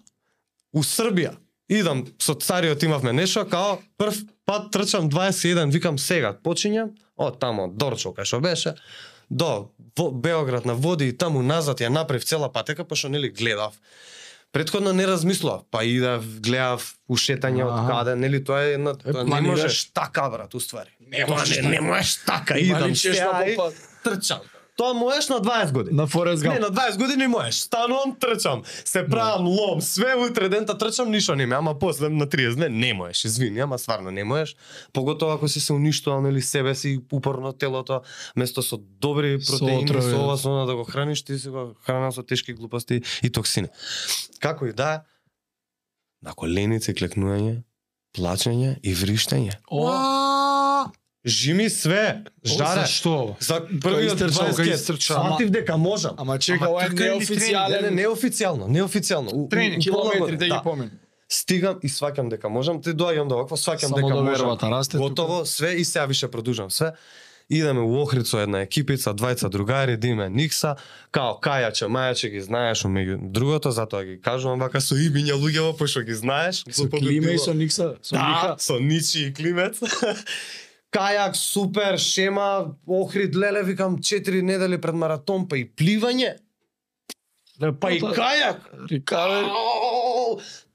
у Србија. Идам со цариот имавме нешто, као прв пат трчам 21, викам сега, почињам, од тамо, Дорчо, кај што беше, до во, Београд на води и таму назад ја направив цела патека, пошто нели гледав. Предходно не размислував, па идав, гледав ушетање од каде, нели тоа е една Е, тоа не можеш така брат, уствари. Не можеш не, така. можеш така, идам на и попад? трчам. Тоа можеш на 20 години. На Форест Не, Гамп. на 20 години можеш. Станувам, трчам. Се правам лом, све утре дента трчам, ништо нема, ама после на 30 не, не можеш, извини, ама стварно не можеш. Поготово ако си се уништувал нели себе си упорно телото, место со добри Со протеини, со да. ова, со да го храниш, ти си го хранал со тешки глупости и токсини. Како и да, на коленици клекнување, плачење и вриштење. О, Жими све, жаре. Зашто? За првиот истрчал, 20 кога кет, истрчал. сватив дека можам. Ама чека, ова е така или тренинг? Не, не, неофицијален неофицијално, неофицијално. Тренинг, километри да ги помин. Стигам и сваќам дека можам, ти доаѓам до овакво, сваќам дека до можам. расте. Готово, све и сега више продужам све. Идеме у Охрид со една екипица, двајца другари, диме Никса, као Кајаче, Мајаче ги знаеш, меѓу другото, затоа ги кажувам вака со имиња луѓево, пошто ги знаеш. Со климе и со Никса, со Да, Ника. со Ничи и Климец. <laughs> Кајак, супер, шема, Охрид, леле, викам, 4 недели пред маратон, па и пливање. Па и Тоа- кајак. Рикаве.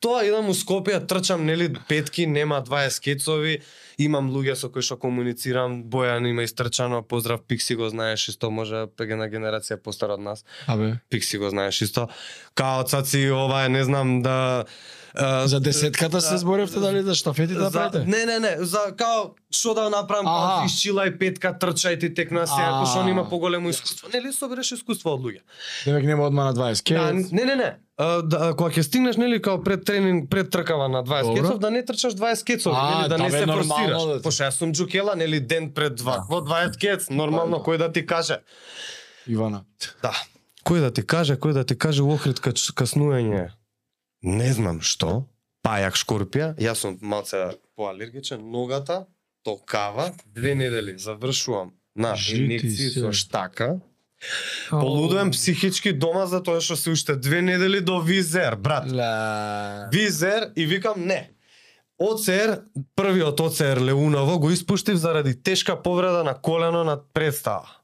Тоа идам у Скопје, трчам нели петки, нема 20 кецови, имам луѓе со кои што комуницирам, Бојан има истрчано, поздрав Пикси го знаеш исто, може една генерација постар од нас. Абе, Пикси го знаеш исто. Као цаци ова е, не знам да а, за десетката се зборевте дали за штафетите да правите? не, не, не, за као што да направам, као исчилај петка, трчај ти текна сега, А. пошто он има поголемо искуство. Нели собереш искуство од луѓе. Демек нема одма на 20 ке. Да, не, не, не. А, да, кога ќе стигнеш нели као пред тренинг, пред тркава на 20 Добро. кецов, да не трчаш 20 кецови, нели да не табе, се форсираш. да Пошто јас сум џукела, нели ден пред два, во 20 кец, нормално кој да ти каже. Ивана. Да. Кој да ти каже, кој да ти каже Охрид каснување. Не знам што. Пајак шкорпија, јас сум малце поалергичен, ногата токава, две недели завршувам на се. со штака. Полудуем психички дома за тоа што се уште две недели до визер, брат. Ла. Визер и викам не. ОЦР, првиот ОЦР Леуново го испуштив заради тешка повреда на колено на представа.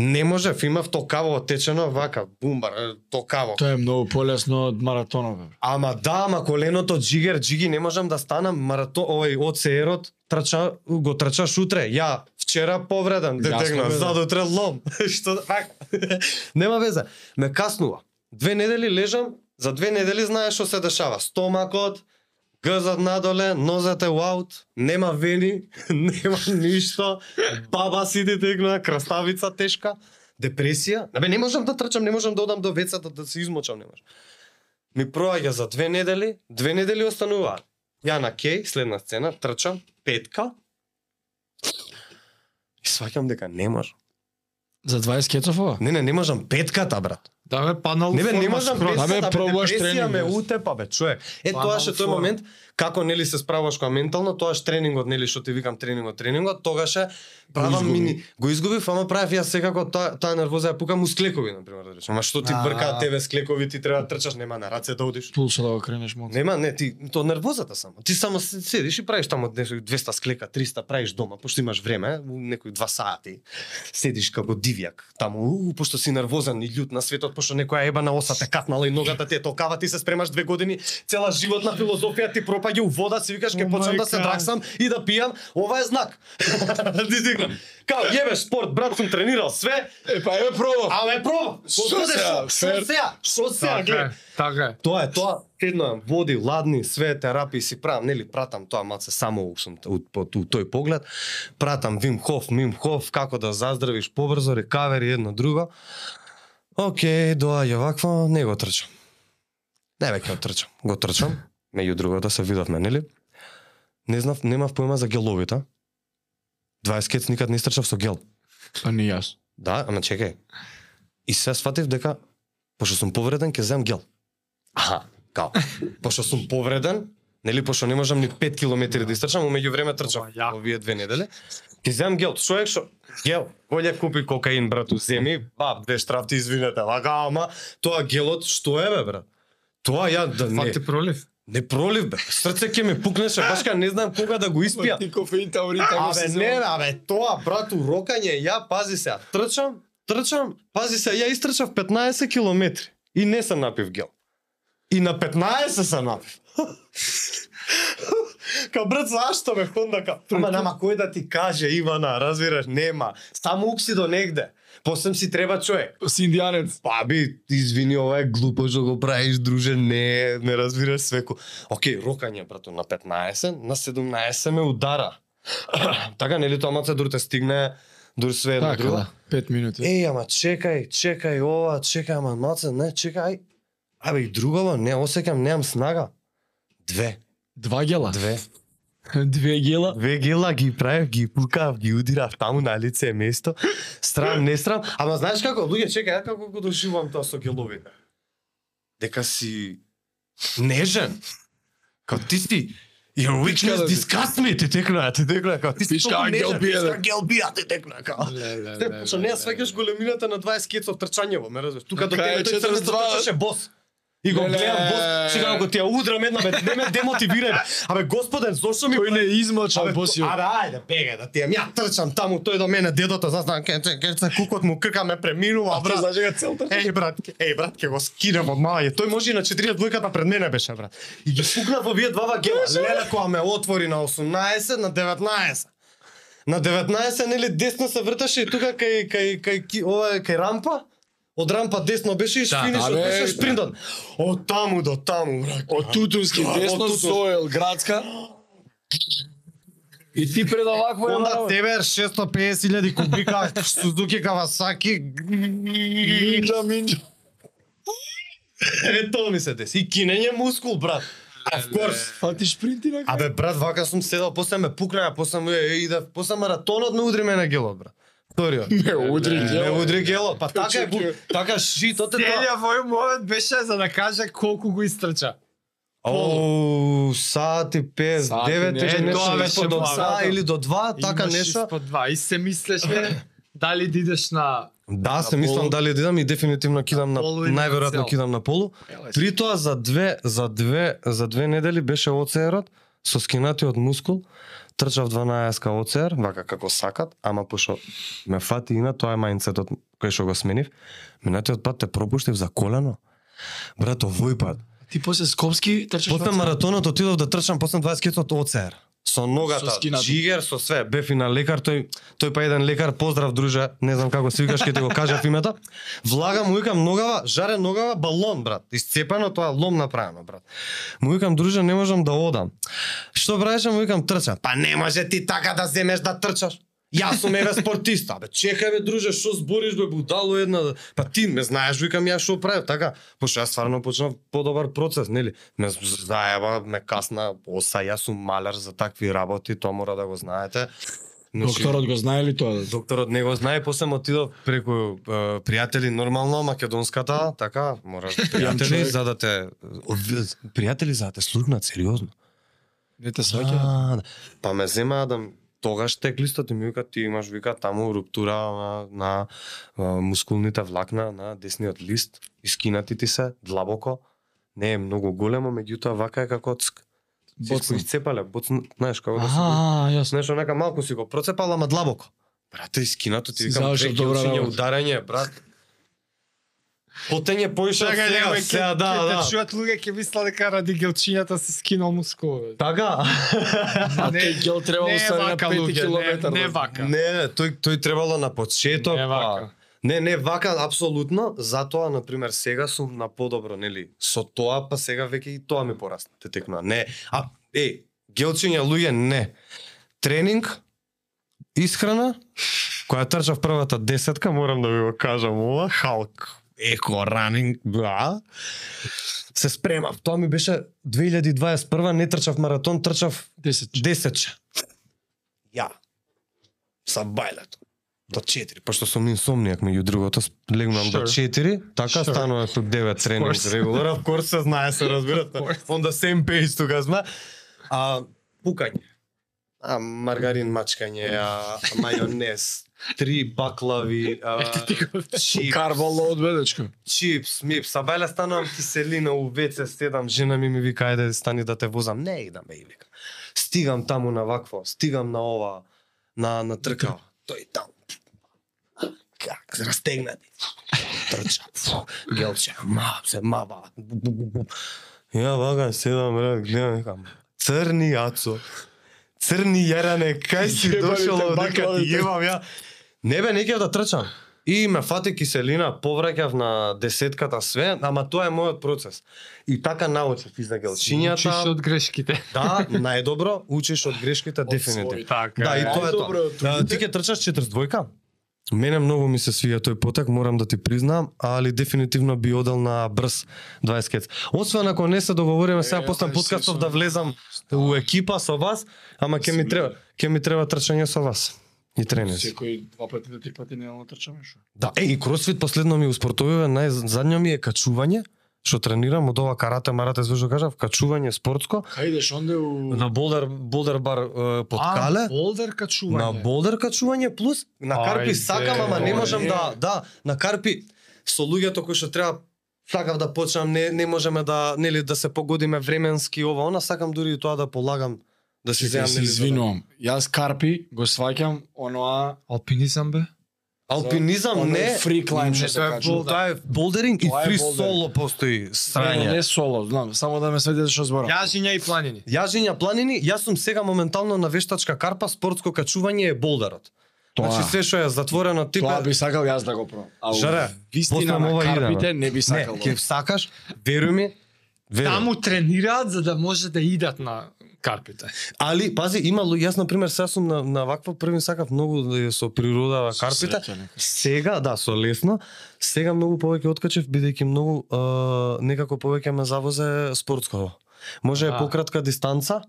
Не можев, имав токаво отечено вака, бумбар, токаво. Тоа е многу полесно од маратонов. бе. Ама да, ама коленото джигер, джиги, не можам да станам маратон, овој ОЦР-от, трча, го трчаш утре. Ја, вчера повреден, детегна, да. задутре лом. <laughs> Што, вака. <laughs> Нема везе. Ме каснува. Две недели лежам, за две недели знаеш што се дешава. Стомакот, гзат надоле, нозете аут, нема вени, <laughs> нема ништо, баба си детегна, краставица тешка, депресија. Абе не можам да трчам, не можам да одам до вецата да се измочам, не можам. Ми проаѓа за две недели, две недели остануваат. Ја на кеј, следна сцена, трчам, петка, и сваќам дека не можам. За 20 кецов ова? Не, не, не можам петката, брат. Да бе, паднал Не бе, не можам скроз. Да, бе, пробуваш тренинг, ме утепа, бе, човек. Е, тоа ше тој момент, како нели се справуваш која ментално, тоаш тренингот, нели што ти викам тренингот, тренингот, тогаш е правам мини, го изгубив, ама правев јас секако таа таа нервоза ја пукам у склекови, на пример, да речем. Ама што ти А. бркаат тебе склекови, ти треба да трчаш, нема на раце да одиш. Пулсо да го кренеш малку. Нема, не, ти то нервозата само. Ти само се- седиш и правиш таму нешто 200 склека, 300 правиш дома, пошто имаш време, некои два сати. Седиш како дивјак таму, пошто си нервозен и љут на светот, пошто некоја ебана оса те катнала и ногата ти е толкава, ти се спремаш две години, цела животна филозофија ти пропаѓа у вода, си викаш ке Oh почнам да се драксам и да пијам, ова е знак. <laughs> Као, јебе спорт, брат, сум тренирал све, Е, па еве пробав. а ме проба. Шо сега, Шо фер? сега? Шо сега, Така е, гледај. така е. Тоа е тоа, едно е води, ладни, све терапии си правам, нели пратам тоа маце само сум у тој поглед. Пратам Вим Хоф, Мим Хоф, како да заздравиш побрзо, рекавери едно друго. Океј, доаѓа вакво, не го трчам. Не веќе го трчам, го трчам. Меѓу другото се видовме, нели? Не знав, немав појма за геловите. 20 кец никад не истрчав со гел. Па не јас. Да, ама чекај. И се сватив дека пошто сум повреден ќе земам гел. Аха, као. Пошто сум повреден, нели пошто не можам ни 5 километри да истрчам, умеѓу време јако. овие две недели. Ќе земам гел. Човек што гел, Оле купи кокаин брату, земи, баб, две штрафти извинете, вака, ама тоа гелот што е бе брат? Тоа ја да не, Факти пролив. не пролив бе. Срце ќе ми пукнеше, баш не знам кога да го испија. Ти кофеин таурин тако Абе не, бе, абе тоа брату рокање, ја пази се, трчам, трчам, пази се, ја истрчав 15 километри и не се напив гел. И на 15 се напив. <laughs> Ка брат, зашто ме Хонда ка? Ама нема кој да ти каже, Ивана, разбираш, нема. Само укси до негде. Посем си треба човек. Си индијанец. Па би, извини, ова е глупо што го правиш, друже, не, не разбираш свеко. Океј, рокање, брато, на 15, на 17 ме удара. <clears throat> така, нели тоа маце дур те стигне, дур све едно Така, друго. да. 5 минути. Еј, ама чекај, чекај ова, чекај, ама маце, не, чекај. Абе, и другово, не осеќам, немам снага. Две, Два гела. две. <laughs> Две гела. Две гела ги правев, ги пукав, ги удирав таму на лице место. Страм, не страм. Ама знаеш како, луѓе, чекај, ја како го доживувам тоа со геловите. Дека си нежен. Као ти си Your weakness да disgusts me, ти текна, ти текна, као ти си толку гел нежен, пичка, бе. гел бија, ти текна, као. Што не ја сваќаш големината на 20 кецов трчањево, ме разбираш. Тука до тебе тој 42 црнец трчаше бос. И го гледам бос, сега го ти ја удрам една, бе, не ме демотивирај. бе. Абе, господен, зошто ми Тој не измоча Абе, босиот. Абе, ајде, бегај да ти ја трчам таму, тој до мене дедото, знаеш, ке ке ке кукот му крка ме преминува, брат. Знаеш дека целта? Еј брат, ке- еј брат, ќе го скинем од маје. Тој може и на 42-ката пред мене беше, брат. И ги пукнав овие два вагела. Леле која ме отвори на 18, на 19. На 19 нели десно се врташе и тука кај кај кај ки- ова е кај рампа. Од рампа десно беше и Да, финишот абе, беше да. спринтот. Од таму до таму, брат. Од Тутунски, Да, десно. Соел, градска. И ти пред овакво е направо. Тебер 650.000 кубика, Suzuki Kawasaki. Минджа, минджа. Е, тоа ми се деси. И кинење мускул, брат. Of course. Па ти шпринти на Абе, брат, вака сум седал, после ме пукна, после ме иде, после маратонот ме удри мене гелот, брат. Вториот. <laughs> Ме удри Ме гелот. удри гелот. Па така е, така шитот е тоа. Целиот вој момент беше за да каже колку го истрча. Оу, сати 5, Сати 9 не, или тоа беше до. 2 или до 2, така нешто. Испод два. И се мислеше <laughs> дали да идеш на Да, се мислам дали да идам и дефинитивно кидам на најверојатно кидам на полу. При тоа за две за две за две недели беше оцерот со скинатиот мускул. Трчав 12 оцер, вака како сакат, ама пошо ме фати и на тоа е мајнцетот кој што го сменив. Минатиот пат те пропуштив за колено. Брат, овој пат. Ти после Скопски трчаш После маратонот отидов да трчам после 20 кецот оцер. Со ногата, Со джигер, со све. Бев и на лекар, тој, тој па еден лекар, поздрав друже, не знам како се викаш, ќе ти го кажав името. Влагам, му викам ногава, жаре ногава, балон, брат. Isцепано тоа лом направено, брат. Му викам, друже, не можам да одам. Што правиш, му викам, трчам. Па не може ти така да земеш да трчаш. Јас сум еве спортиста, бе чекај бе друже, што збориш бе будало една, па ти ме знаеш, викам ја што правев, така, пошто јас стварно почнав подобар процес, нели? Ме заеба, ме касна оса, јас сум маляр за такви работи, тоа мора да го знаете. Значи, Докторот го знае ли тоа? Докторот не го знае, после му отидов преку е, пријатели нормално македонската, така, мораш <laughs> пријатели човек. за да те пријатели за да те слушнат сериозно. Не те сваќа? А, да. Па ме зема да тогаш тек листот и ми вика ти имаш вика таму руптура на, на, а, мускулните влакна на десниот лист, искинати ти се длабоко. Не е многу големо, меѓутоа вака е како цк. Си Боцна. го изцепале, боцна, знаеш како да си го Аа, јасно. Знаеш, онака малку си го процепал, ама длабоко. Брате, искинато ти Си викам, добра работа. ударање, брат. Потење поише од сега, сега, ќе- да, ќе да. Те чујат луѓе ќе мислат дека ради гелчињата се скинал мускулове. Така? <laughs> А тој гел требало не е стави на вака, 5 луѓе, километар. не, не вака. Не, не, тој тој требало на почеток. Не па- вака. Не, не вака апсолутно, затоа на пример сега сум на подобро, нели? Со тоа па сега веќе и тоа ми порасна те текнува. Не, а е, гелчиња луѓе не. Тренинг, исхрана, која трчав првата десетка, морам да ви го кажам ова, Халк, еко ранинг, да. Се спремав. Тоа ми беше 2021, не трчав маратон, трчав 10. 10. Ја. Са бајлето. До 4, пошто сум инсомнијак меѓу другото, легнам до Sure. 4, така Sure. станува со 9 тренинг course. регулар, of course се знае се разбирате. On the same page тука сме. А пукање. А маргарин мачкање, а мајонез, три баклави, чипс, Карбол од бедечко. чипс, мипс, а бајле станувам киселина у ВЦ, седам, жена ми ми вика, ајде стани да те возам. Не идам, бе, и вика. Стигам таму на вакво, стигам на ова, на, на тркава. Тој таму. Как, растегнати. Трча, гелче, ма, се бу. Ја вака седам, брат, гледам, викам, црни јацо, црни јаране, кај си дошол баклавите. јебам ја. Не бе, не да трчам. И ме фати киселина, повраќав на десетката све, ама тоа е мојот процес. И така научив и за Учиш гелчињата. од грешките. Да, најдобро, учиш од грешките дефинитивно. Така Да, и тоа е тоа. Да, ти ќе трчаш 42 Мене многу ми се свија тој потек, морам да ти признам, али дефинитивно би одел на брз 20 кец. Освен ако не се договориме сега после подкастов да влезам у екипа со вас, ама ќе ми треба ќе ми треба трчање со вас. И тренинг. Секој два пати да три пати не трчаме шо. Да, е, и кросфит последно ми успортовива, најзадњо ми е качување, што тренирам од ова карате, марате, зашто кажав, качување спортско, Кај онде у на болдер, болдер бар е, под А, Кале. болдер качување. На болдер качување плюс на карпи Ајде, сакам, ама не можам да, да, на карпи со луѓето кои што треба сакав да почнам, не не можеме да нели да се погодиме временски ова, она сакам дури и тоа да полагам да Чекај, земам се нели. да- извинувам. Јас Карпи го сваќам оноа Алпинизам бе? Алпинизам не free climb што Не, се тоа е кажува. бол- Тоа е болдеринг и фри соло постои Не, страње. не соло, знам, само да ме сведете што зборам. Јажиња и планини. Јажиња планини, јас сум сега моментално на вештачка карпа, спортско качување е болдерот. Тоа. Значи се што е затворено типе Тоа би сакал јас да го пробам. А Жаре, вистина на карпите не би не, сакал. ќе сакаш, веруј ми, веруј. Таму тренираат за да може да идат на карпите. Али пази, има луѓе, јас на пример сега сум на на ваква први сакав многу да е со природа Со карпите. среќа. Сега, да, со лесно, сега многу повеќе откачев бидејќи многу е, некако повеќе ме завозе спортско. Може е А. пократка дистанца,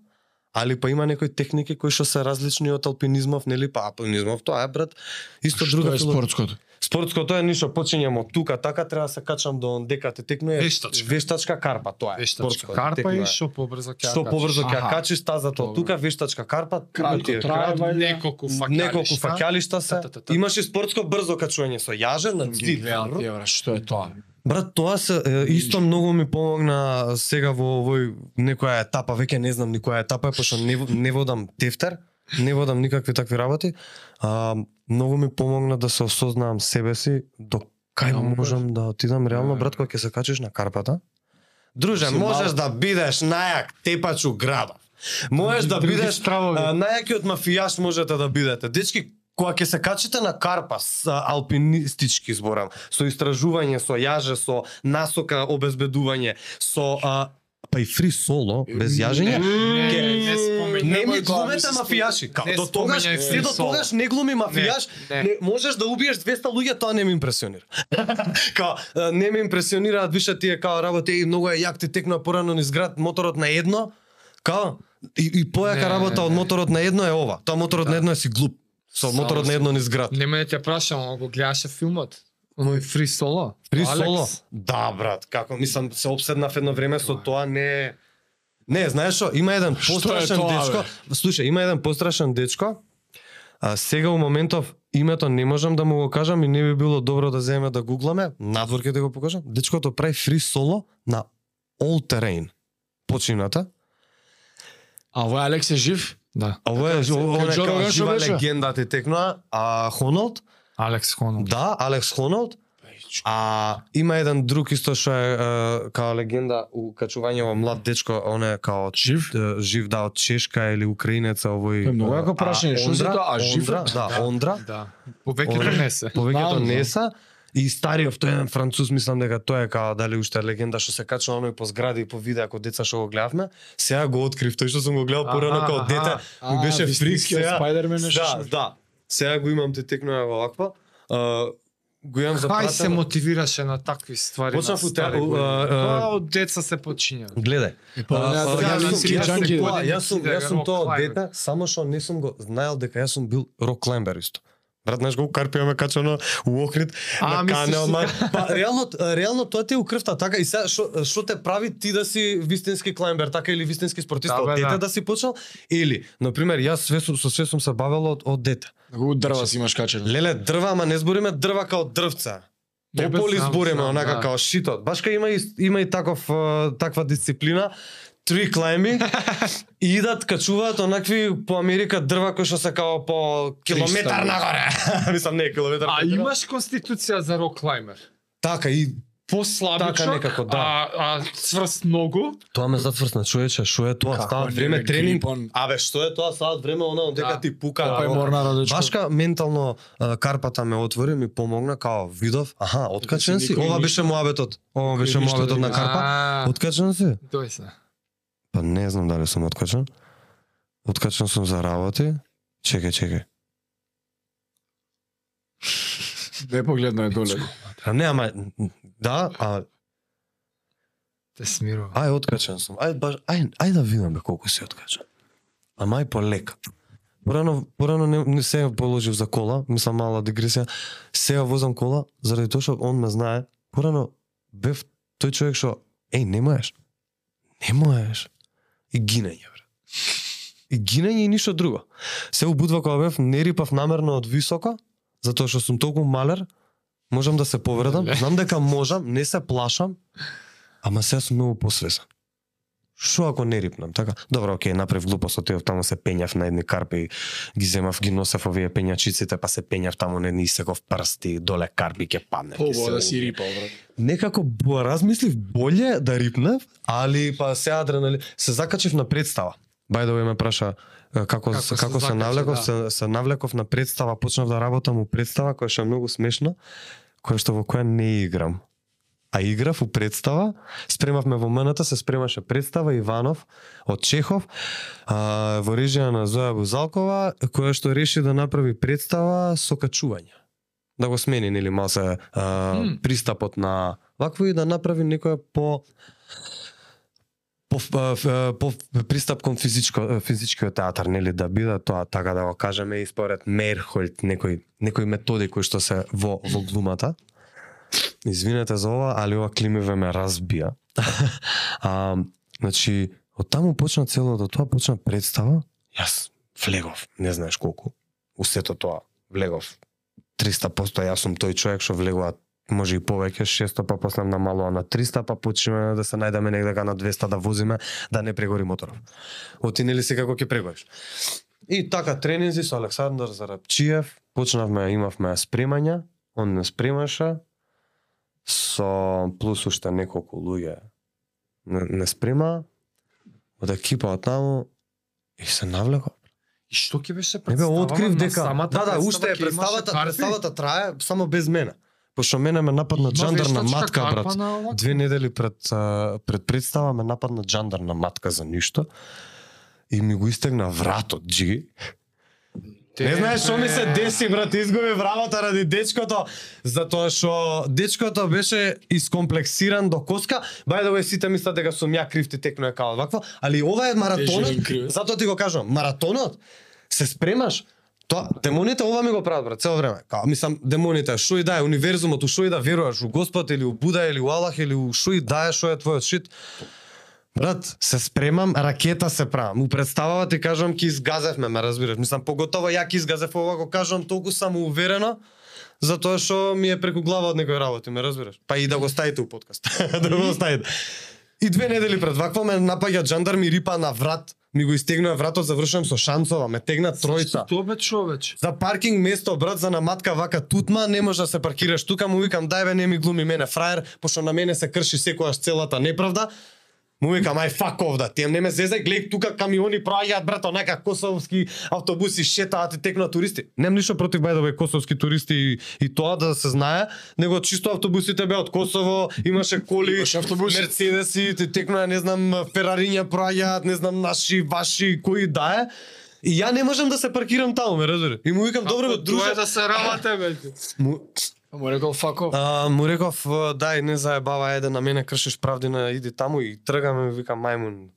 али па има некои техники кои што се различни од алпинизмов, нели? Па алпинизмов тоа е брат, исто Што друга е фило- спортското? Спортското е ништо, почињам од тука, така треба да се качам до дека те текнува. Вештачка. Вештачка карпа, тоа е. Вештачка карпа и што побрзо ќе Што побрзо ќе ја Аха. качиш тазата од тука, вештачка карпа, Кратко бајле. Неколку факелишта. неколку факјалишта се. Та, та, та, та. Имаш и спортско брзо качување со јаже на бра, што е тоа? Брат, тоа се е, исто многу ми помогна сега во овој некоја етапа, веќе не знам ни која етапа е, пошто не, не водам тефтер, не водам никакви такви работи. А, многу ми помогна да се осознаам себе си до кај Таму можам да отидам реално брат кога ќе се качиш на карпата. Друже, Си можеш мал- да бидеш најак тепач у градов. Можеш да бидеш најакиот мафијаш можете да бидете. Дечки, кога ќе се качите на карпа, с а, алпинистички зборам, со истражување, со јаже, со насока обезбедување, со а, па и фри соло, без јажење, Не, Ке- не спомењај. не ми глумете мафијаши. Ка, не до тогаш, се до тогаш не глуми мафијаш, Не, не, не. можеш да убиеш 200 луѓе, тоа не ме импресионира. <laughs> као, а, не ме импресионираат више тие као работи, и многу е јак ти текнува порано низ град моторот на едно, као, и, и појака работа од моторот на едно е ова. Тоа моторот на едно е си глуп. Со моторот на едно низ град. Нема да те прашам, ако го гледаше филмот. Оној фри соло. Фри Алекс. соло? Да, брат, како мислам се обседнав едно време со тоа не Не, знаеш што, има еден пострашен тоа, дечко. Слушај, има еден пострашен дечко. А сега у моментов името не можам да му го кажам и не би било добро да земеме да гугламе, надвор ќе да го покажам. Дечкото прави фри соло на all terrain. Почината. А овој Алекс е жив? Да. А Ова е ова е како жива беше? легенда ти текнува. А Хоналд, Алекс Хонолд. да, Алекс Хоналд, А има еден друг исто што е, е као легенда у качување во млад дечко, он е као Жив? жив да од Чешка или украинец овој. Е, многу јако прашање, што Ондра- тоа? А, жив? Ондра, да, Ондра. Да. Повеќето не се. Повеќето не знам. И стариот тој еден француз мислам дека тој е као дали уште е легенда што се качува оној по згради и по видеа како деца што го гледавме. Сега го открив тој што сум го гледал порано аха. дете. Ми А, беше фрик сега. Спајдермен нешто Да, да. Сега го имам те текнува ваква. А, го имам Кај се запратено. мотивираше на такви ствари? Почнав на у стари те- у, години? а, а, Тоа од деца се почиња. Гледај. Е, да, јас ја сум- јас тоа- тоа клаймер. дете, само што не сум го знаел дека јас сум бил рок клаймбер исто. Брат, знаеш колку карпија ме качано у Охрид А, на мислиш канел, си- ма, <laughs> па реално реално тоа ти е у крвта, така и сега што што те прави ти да си вистински клаймбер, така или вистински спортиста Да, од бе, дете да. да си почнал или на пример јас све со све сум се бавел од од дете. Колку дрва си имаш качено? Леле, дрва, ама не збориме дрва као дрвца. Тополи збориме онака да. као шитот. Баш кај има и има и таков таква дисциплина tree climbing <laughs> и идат качуваат онакви по Америка дрва кои што се као по километар 300. нагоре. <laughs> Мислам не километар. А по кило. имаш конституција за рок клаймер? така и Послабичок, Така некако, да. а, а цврст многу. тоа ме затврсна човече, што е тоа? Не, време тренинг. грипон. Абе, што е тоа? Стават време оно дека Да. ти пука. Па е морна радечко. Башка ментално а, карпата ме отвори, ми помогна као видов. Аха, откачен си. никој Ова беше муабетот. Ова беше муабетот да на има. карпа. Откачен си? Тој се. Па не знам дали сум откачен. Откачен сум за работи. Чекај, чекај. Не погледна е доле. А не, ама да, а Те смирува. ај откачен сум. Ај баш ај ај да видам бе колку си откачен. Ама ај полека. Порано порано не, не се положив за кола, мислам мала дигресија. Сега возам кола заради тоа што он ме знае. Порано бев тој човек што еј не можеш. Не можеш. И гинење бре. И гинење и ништо друго. Се убудва кога бев не рипав намерно од високо, затоа што сум толку малер, можам да се повредам, знам дека можам, не се плашам, ама сега сум многу посвесен. Што ако не рипнам, така? Добро, окей, направив глупост, отидов таму се пењав на едни карпи, ги земав, ги носев овие пењачиците, па се пењав таму на едни секов прсти, доле карпи ќе падне. Побо се да си рипал, брат. Некако бо размислив боле да рипнев, али па се адреналин, се закачив на представа. The way ме праша како Како се, се како се закачи, навлеков, да. се, се навлеков на представа, почнав да работам у представа која што е многу смешна, која што во која не играм. А играв у представа, спремавме во МНТ, се спремаше представа Иванов од Чехов, а, во режија на Зоја Бузалкова, која што реши да направи представа со качување. Да го смени, нели, малце а, пристапот на вакво и да направи некоја по по, по пристап кон физичко физичкиот театар нели да биде тоа така да го кажеме и според Мерхолд некои некои методи кои што се во во глумата Извинете за ова, али ова климиве ме разбија. <laughs> а, значи, од таму почна целото тоа, почна представа. Јас влегов, не знаеш колку. У сето тоа влегов 300%, јас сум тој човек што влегува може и повеќе, 600 па после на мало на 300, па почнеме да се најдеме негде на 200 да возиме, да не прегори моторов. Оти нели се како ќе прегориш. И така тренинзи со Александар Зарапчиев, почнавме, имавме спремања, он не спремаше, со плюс уште неколку луѓе не, не спрема, од екипа од таму и се навлеков. И што ќе беше Не бе, представава открив дека самата да, да, представа уште е представата, представата трае само без мене. Пошто мене ме нападна Има джандар на вештачка матка, брат. на? Две недели пред пред представа ме нападна джандар на матка за ништо и ми го истегна вратот, джиги. Не знаеш што ми се деси, брат, изгубив работа ради дечкото, затоа што дечкото беше искомплексиран до коска. By the way, сите мислат дека сум ја крив ти текнуе као вакво, али ова е маратонот. Затоа ти го кажувам, маратонот се спремаш Тоа, демоните ова ми го прават, брат, цело време. Као, мислам, демоните, што и да е, универзумот, у што и да веруваш, у Господ или у Буда или у Аллах или у што и да е, што е твојот шит. Брат, се спремам, ракета се правам. У представава ти кажам ки изгазевме, ме разбираш. Мислам, поготово ја ки изгазев ова го кажам толку само уверено, затоа што ми е преку глава од некои работи, ме разбираш. Па и да го ставите у подкаст. <laughs> да го ставите. И две недели пред вакво ме напаѓа джандар ми рипа на врат ми го истегнува вратот, завршувам со шанцова, ме тегна тројца. Што бе човече? За паркинг место, брат, за наматка вака тутма, не може да се паркираш тука, му викам дај бе не ми глуми мене фраер, пошто на мене се крши секогаш целата неправда. Му викам ај fuck off да, тем не ме зезај, гледај тука камиони праќаат брат, онака косовски автобуси шетаат и текнува туристи. Немам ништо против бај да бе косовски туристи и, и тоа да се знае, него чисто автобусите беа од Косово, имаше коли, Имаше автобуси. Мерцедеси, те текнува не знам Ферариња праќаат, не знам наши, ваши, кои да е. И ја не можам да се паркирам таму, ме разбери. И му викам, добро бе, Тоа друже. е да се рамате бе. Му, Му рекол фако. а, му реков, дај, не заебава, еде на мене кршиш правдина, иди таму и тргаме, ми викам мајмун.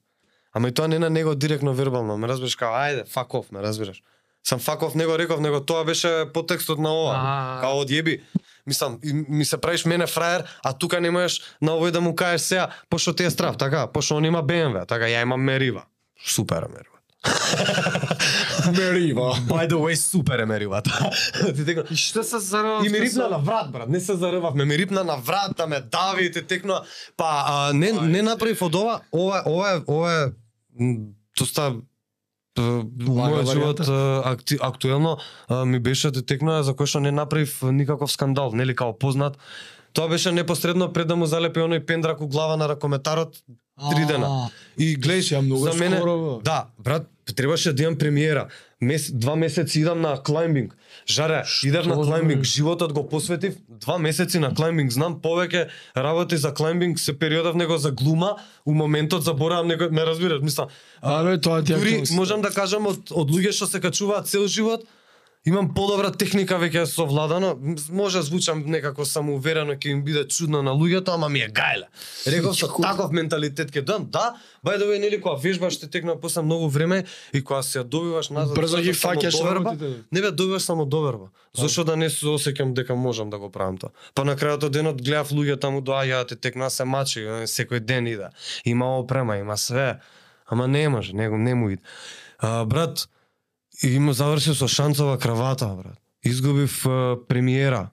Ама и тоа не на него директно вербално, ме разбираш као, ајде, off, ме разбираш. Сам off него реков, него тоа беше потекстот на ова. А. Као одјеби. Мислам, и ми се правиш мене фраер, а тука не можеш на овој да му кажеш сега, пошто ти е страв, така, пошто он има BMW, така ја имам Мерива. Супер Мерива. <laughs> Мерива. By the way, супер е Меривата. <laughs> Ти текна, И што се зарава? И ми рипна на врат, брат, не се заревавме, ми рипна на врат, да ме дави, те текнува. Па, а, не, не направив од ова, ова, ова е, ова доста мојот живот акти, актуелно ми беше да текнува за кој што не направив никаков скандал, нели као познат. Тоа беше непосредно пред да му залепи оној пендрак у глава на ракометарот три дена. И многу за мене, скоро, да, брат, требаше да имам премиера. Мес, два месеци идам на клаймбинг. Жаре, идев на клаймбинг, животот го посветив, два месеци на клаймбинг, знам повеќе работи за клаймбинг се периодов него за глума, у моментот заборавам него, ме разбираш, мислам. Абе, тоа ти е Дури можам да кажам од, од луѓе што се качуваат цел живот, имам подобра техника веќе совладано, може звучам некако самоуверено ќе им биде чудно на луѓето, ама ми е гајле. Реков со таков менталитет ќе дам, да, бај да нели кога вежбаш те текна после многу време и кога се добиваш назад. Брзо ги фаќаш доверба. Не бе, добиваш само доверба. Зошто да не се осеќам дека можам да го правам тоа? Па на крајот од денот гледав луѓе таму доаѓаат и текна се мачи, секој ден иде. Има опрема, има све. Ама не може, него не му иде. А, брат, има завршив со шанцова кравата, брат. Изгубив а, премиера.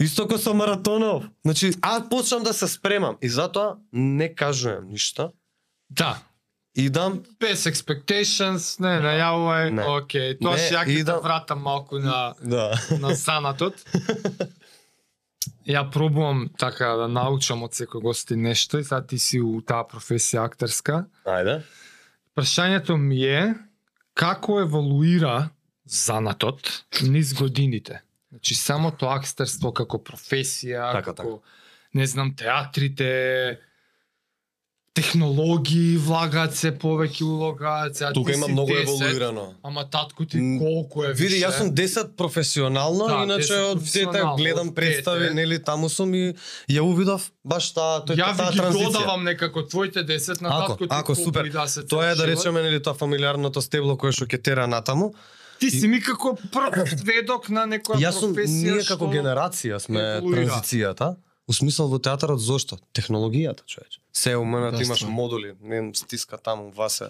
Исто ко со маратонов. Значи, а почнам да се спремам и затоа не кажувам ништо. Да. Идам Без expectations, не, најавувај, Не. окей, тоа ќе ја те вратам малку на Да. <laughs> на санатот. Ја пробувам така да научам од секој гости нешто и сега ти си у таа професија актерска. Ајде. Прашањето ми е како еволуира занатот низ годините? Значи самото актерство како професија, Така, како не знам театрите, технологии влагаат се повеќе улога, сега Тука има многу 10, еволуирано. Ама татко ти колку е Види, јас сум 10 професионално, Да, иначе 10 од дете гледам представи, нели, таму сум и ја увидов баш таа тој Ја таа транзиција. додавам некако твоите 10 на Ако, татко ти ако, супер. и да се Тоа е да речеме нели тоа фамилиарното стебло кое што ќе тера натаму. Ти си ми како сведок на некоја Јас сум професија ние што... како генерација сме еволуира. транзицијата. У смисол во театарот зошто? Технологијата, човече. Се уменат Да, имаш модули, не стиска таму Васе,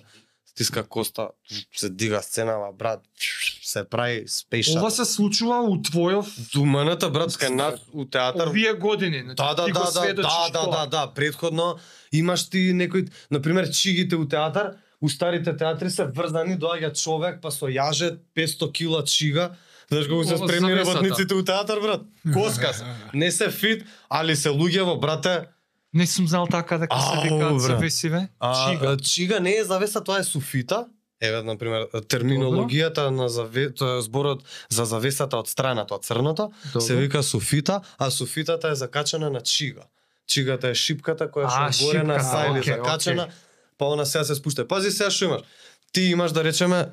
стиска Коста, се дига сценава, брат, се прави спешат. Ова се случува у твојов Думаната брат кај нас у театар овие години. Значи, Да, да, ти го да, да, да, да, да, да, предходно имаш ти некој, на пример чигите у театар, у старите театри се врзани, доаѓа човек па со јаже 500 кила чига, Знаеш колку се спремни работниците у театар, брат? <laughs> Коска се. Не се фит, али се луѓево, брате. Не сум знал така дека се викаат завесиве. А, Чига. чига не е завеса, тоа е суфита. Еве, на пример, терминологијата на заве... тоа е зборот за завесата од страната, од црното, се Добро. вика суфита, а суфитата е закачена на чига. Чигата е шипката која што горе на сајли окей, закачана, окей. па она сега се спушта. Пази сега што имаш. Ти имаш да речеме,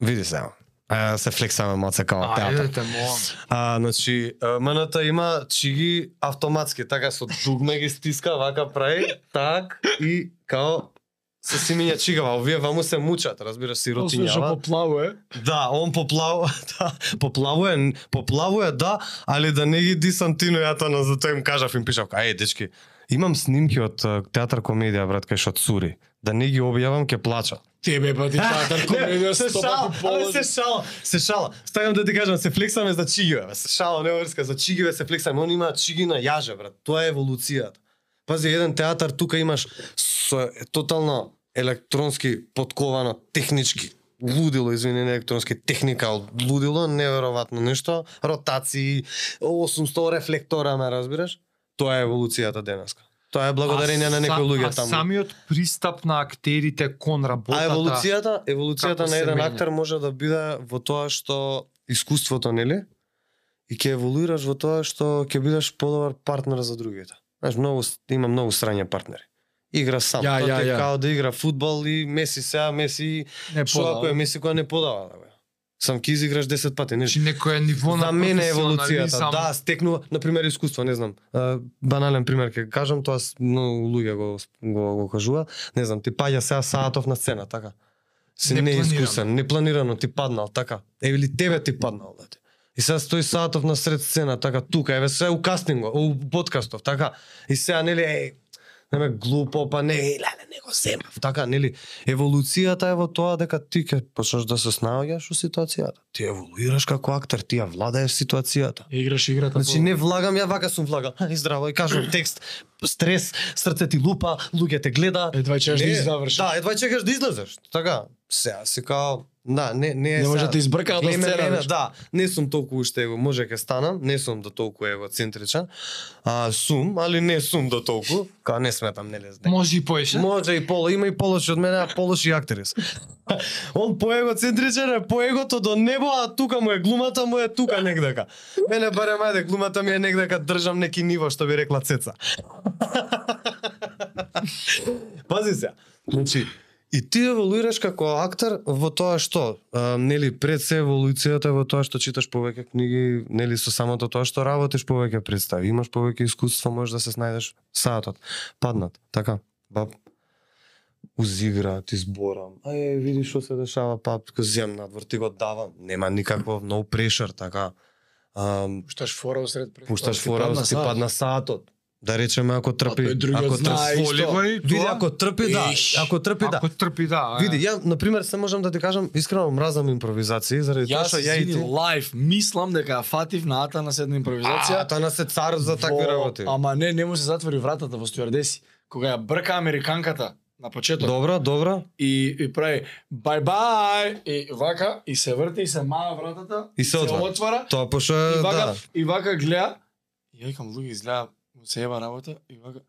види сега. А, се флексаме маце као театар. Ајде. А, значи, а, МНТ има чиги автоматски, така со дугме ги стиска, вака прави, так, и као се си миња чигава, овие ваму се мучат, разбираш, сиротињава. поплавува. Да, он поплавува, <laughs> да, поплавува, поплавува, да, али да не ги дисантино ја тоа на затоа им кажав, им пишав, ај дечки, имам снимки од театар комедија брат кај што цури. Да не ги објавам ќе плачат. Тебе па ти театар комедија <laughs> се шала, положи. се шала, се шала. Ставам да ти кажам, се флексаме за чигиве, се шала, не врска, за чигиве се флексаме. Он има чиги на јаже, брат. Тоа е еволуцијата. Пази, еден театар тука имаш со тотално електронски подковано, технички, лудило, извини, не електронски, техника лудило, неверојатно нешто, ротации, 800 рефлектора, ме разбираш? Тоа е еволуцијата денеска. Тоа е благодарение на некои луѓе а таму. самиот пристап на актерите кон работата. А еволуцијата, еволуцијата на еден актер може да биде во тоа што искуството, нели? И ќе еволуираш во тоа што ќе бидеш подобар партнер за другите. Знаеш, многу има многу срања партнери. Игра сам. Ја, Тоа ја, ја. као да игра фудбал и Меси сега, Меси, што ако е Меси која не подава, да. Сам ќе изиграш 10 пати, не Значи некој ниво на За мене еволуцијата, професионализам. да, стекнува, на пример искуство, не знам. банален пример ќе кажам, тоа многу луѓе го го, го кажува, не знам, ти паѓа сега Саатов на сцена, така. Си Непланирано. неискусен, непланирано ти паднал, така. Еве ли тебе ти паднал, да ти. И сега стои Саатов на сред сцена, така, тука, еве се у кастинго, у подкастов, така. И сега, нели, е, не ме глупо, па не, леле, не го земав, така, нели. Еволуцијата е во тоа дека ти ќе почнеш да се снаоѓаш во ситуацијата. Ти еволуираш како актер, ти ја владаеш ситуацијата. Играш играта. Значи не влагам, ја вака сум влагал. <laughs> И здраво, и кажам текст, стрес, срце ти лупа, луѓе те гледа. Едва чекаш да Не, завршиш. Да, едва чекаш да излезеш. Така, сега си као, да, не не е Не може да те избркаат од сцена. Да, не сум толку уште его, може ќе станам, не сум до толку егоцентричен. А сум, али не сум до толку, као не сметам нели дека Може и поише. Може и поло, има и полоши од мене, а полоши актери се. <laughs> Он по егоцентричен е по егото до небо, а тука му е глумата му е тука негдека. Мене барем ајде глумата ми е негдека држам неки ниво што би рекла Цеца. <laughs> Пази се. Значи, и ти еволуираш како актер во тоа што, а, нели пред се еволуцијата во тоа што читаш повеќе книги, нели со самото тоа што работиш повеќе представи, имаш повеќе искуство, можеш да се снајдеш саатот, паднат, така. Ба узигра, ти зборам. Ај, види што се дешава, па тука зем надвор, ти го давам. Нема никакво no pressure, така. Ам, Пушташ фора усред пред. пушташ фора, ти падна саатот. Да речеме ако трпи, ако знае трпи, го и види тоа. ако трпи да, Иш. ако трпи да. Ако трпи да. Види, ја на пример се можам да ти кажам, искрено мразам импровизации заради тоа Јас што ја и ти. лайв, мислам дека ја фатив на ата на седна А, импровизација. тоа на се цар за такви во- работи. Ама не, не му се затвори вратата во стюардеси. Кога ја брка американката на почеток Добро, добро. и, и прави бај бај и вака и се врти и се мава вратата И се отвара. отвара Тоа пошто и вака да. и вака гледа и ја викам луѓе изгледа се еба работа и вака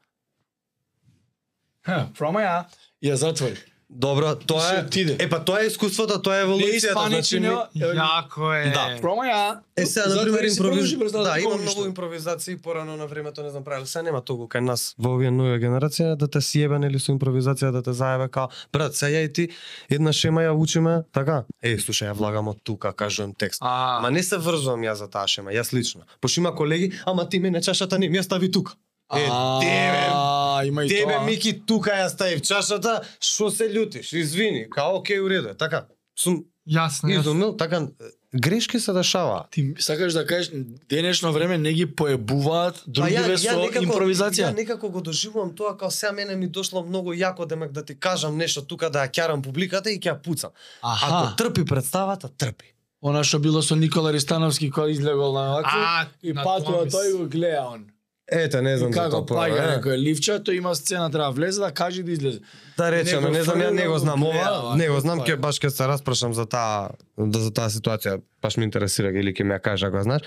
промаја и ја затвори. Добро, тоа се е. Е па тоа е искуството, тоа е еволуцијата, испаничи, ми- Јако е. Да. промаја. Е сега на пример импровиз... представата Да, има многу импровизации порано на времето, не знам правил. Сега нема толку кај нас во овие нови генерација да те сиебе нели со импровизација да те заебе као брат, сега ја и ти една шема ја учиме, така? Е, слушај, ја влагам од тука, кажувам текст. А, Ама не се врзувам ја за таа шема, јас лично. Пошто има колеги, ама ти мене чашата не ми ја стави тука. Е, тебе, има и тебе тоа. Мики тука ја стави в чашата, што се љутиш? Извини, као окей, уреду е, така. Сум јасно, јасно. изумил, така грешки се дешаваат. Ти сакаш да кажеш денешно време не ги поебуваат другиве со импровизација? Ја некако го доживувам тоа као сега мене ми дошло многу јако демек да ти кажам нешто тука да ја ќарам публиката и ќе ја пуцам. Ако Аха, трпи представата, трпи. она што било со Никола Ристановски кој излегол на вака А, и патува тој го гледа он. Ете, не знам за како тоа. паѓа некој ливче, тој има сцена треба влезе да каже да излезе. Да речеме, не знам, ја не го знам ова, не го знам, тоа ќе е. баш ќе се распрашам за таа да за таа ситуација, баш ме интересира или ќе ми ја кажа ако знаеш.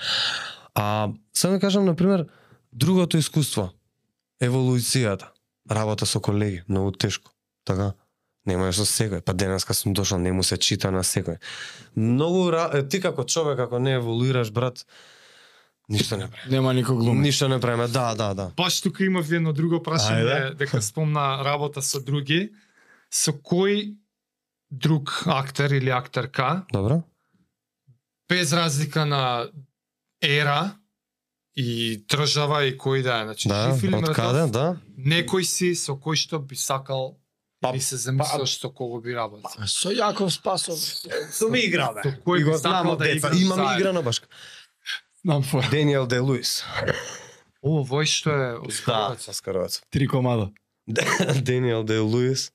А само да кажам на пример другото искуство, еволуцијата, работа со колеги, многу тешко. Така? Не можеш со секој, па денеска сум дошол, не му се чита на секој. Многу ти како човек ако не еволуираш брат, ништо не прави. Нема никој глумец. Ништо не правиме. Да, да, да. Баш тука имав едно друго прашање Ајде. дека спомна работа со други. Со кој друг актер или актерка, Добро? без разлика на ера и држава и кој да е, значи Да, жив или од мртов, каде, да? некој си со кој што би сакал Па- или се замислаш со кого би работил. Со Јаков Спасов. Сум играл, Со кој би го знам сакал да играш Имам игра на башка. Нам фора. Даниел Де Луис. О, вој што е Да, Оскаровец. Оскаровец. Три комада. Даниел Де Луис.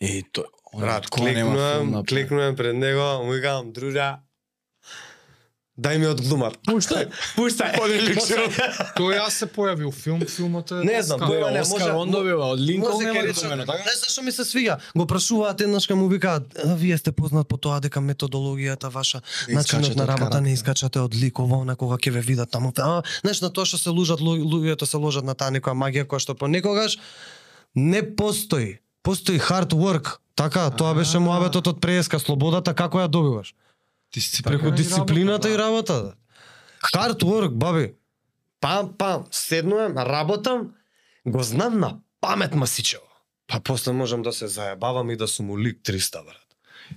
И тој. Клекнувам, направи? клекнувам пред него, му викам, дружа, Дај ми одглумат. Пуштај, пуштај. Тој јас се појави у филм, филмот е Не знам, Оскар. тој не Оскар може- он добива од Линколн Може нема да домено, така? Знаеш зашо ми се свиѓа? Го прашуваат еднаш кога му викаат, "А, вие сте познат по тоа дека методологијата ваша, Не начинот на од работа не искачате од ликова, некога ќе ве видат таму. А, знаеш на тоа што се лужат лу- луѓето се ложат на таа некоја магија која што понекогаш не постои. Постои hard work. Така, тоа беше муабетот од преска слободата како ја добиваш. Дисциплина. Преку и дисциплината работа, и да. работа. Hard work, баби. Пам, пам, седнувам, работам, го знам на памет масичево. Па после можам да се заебавам и да сум у лик 300, брат.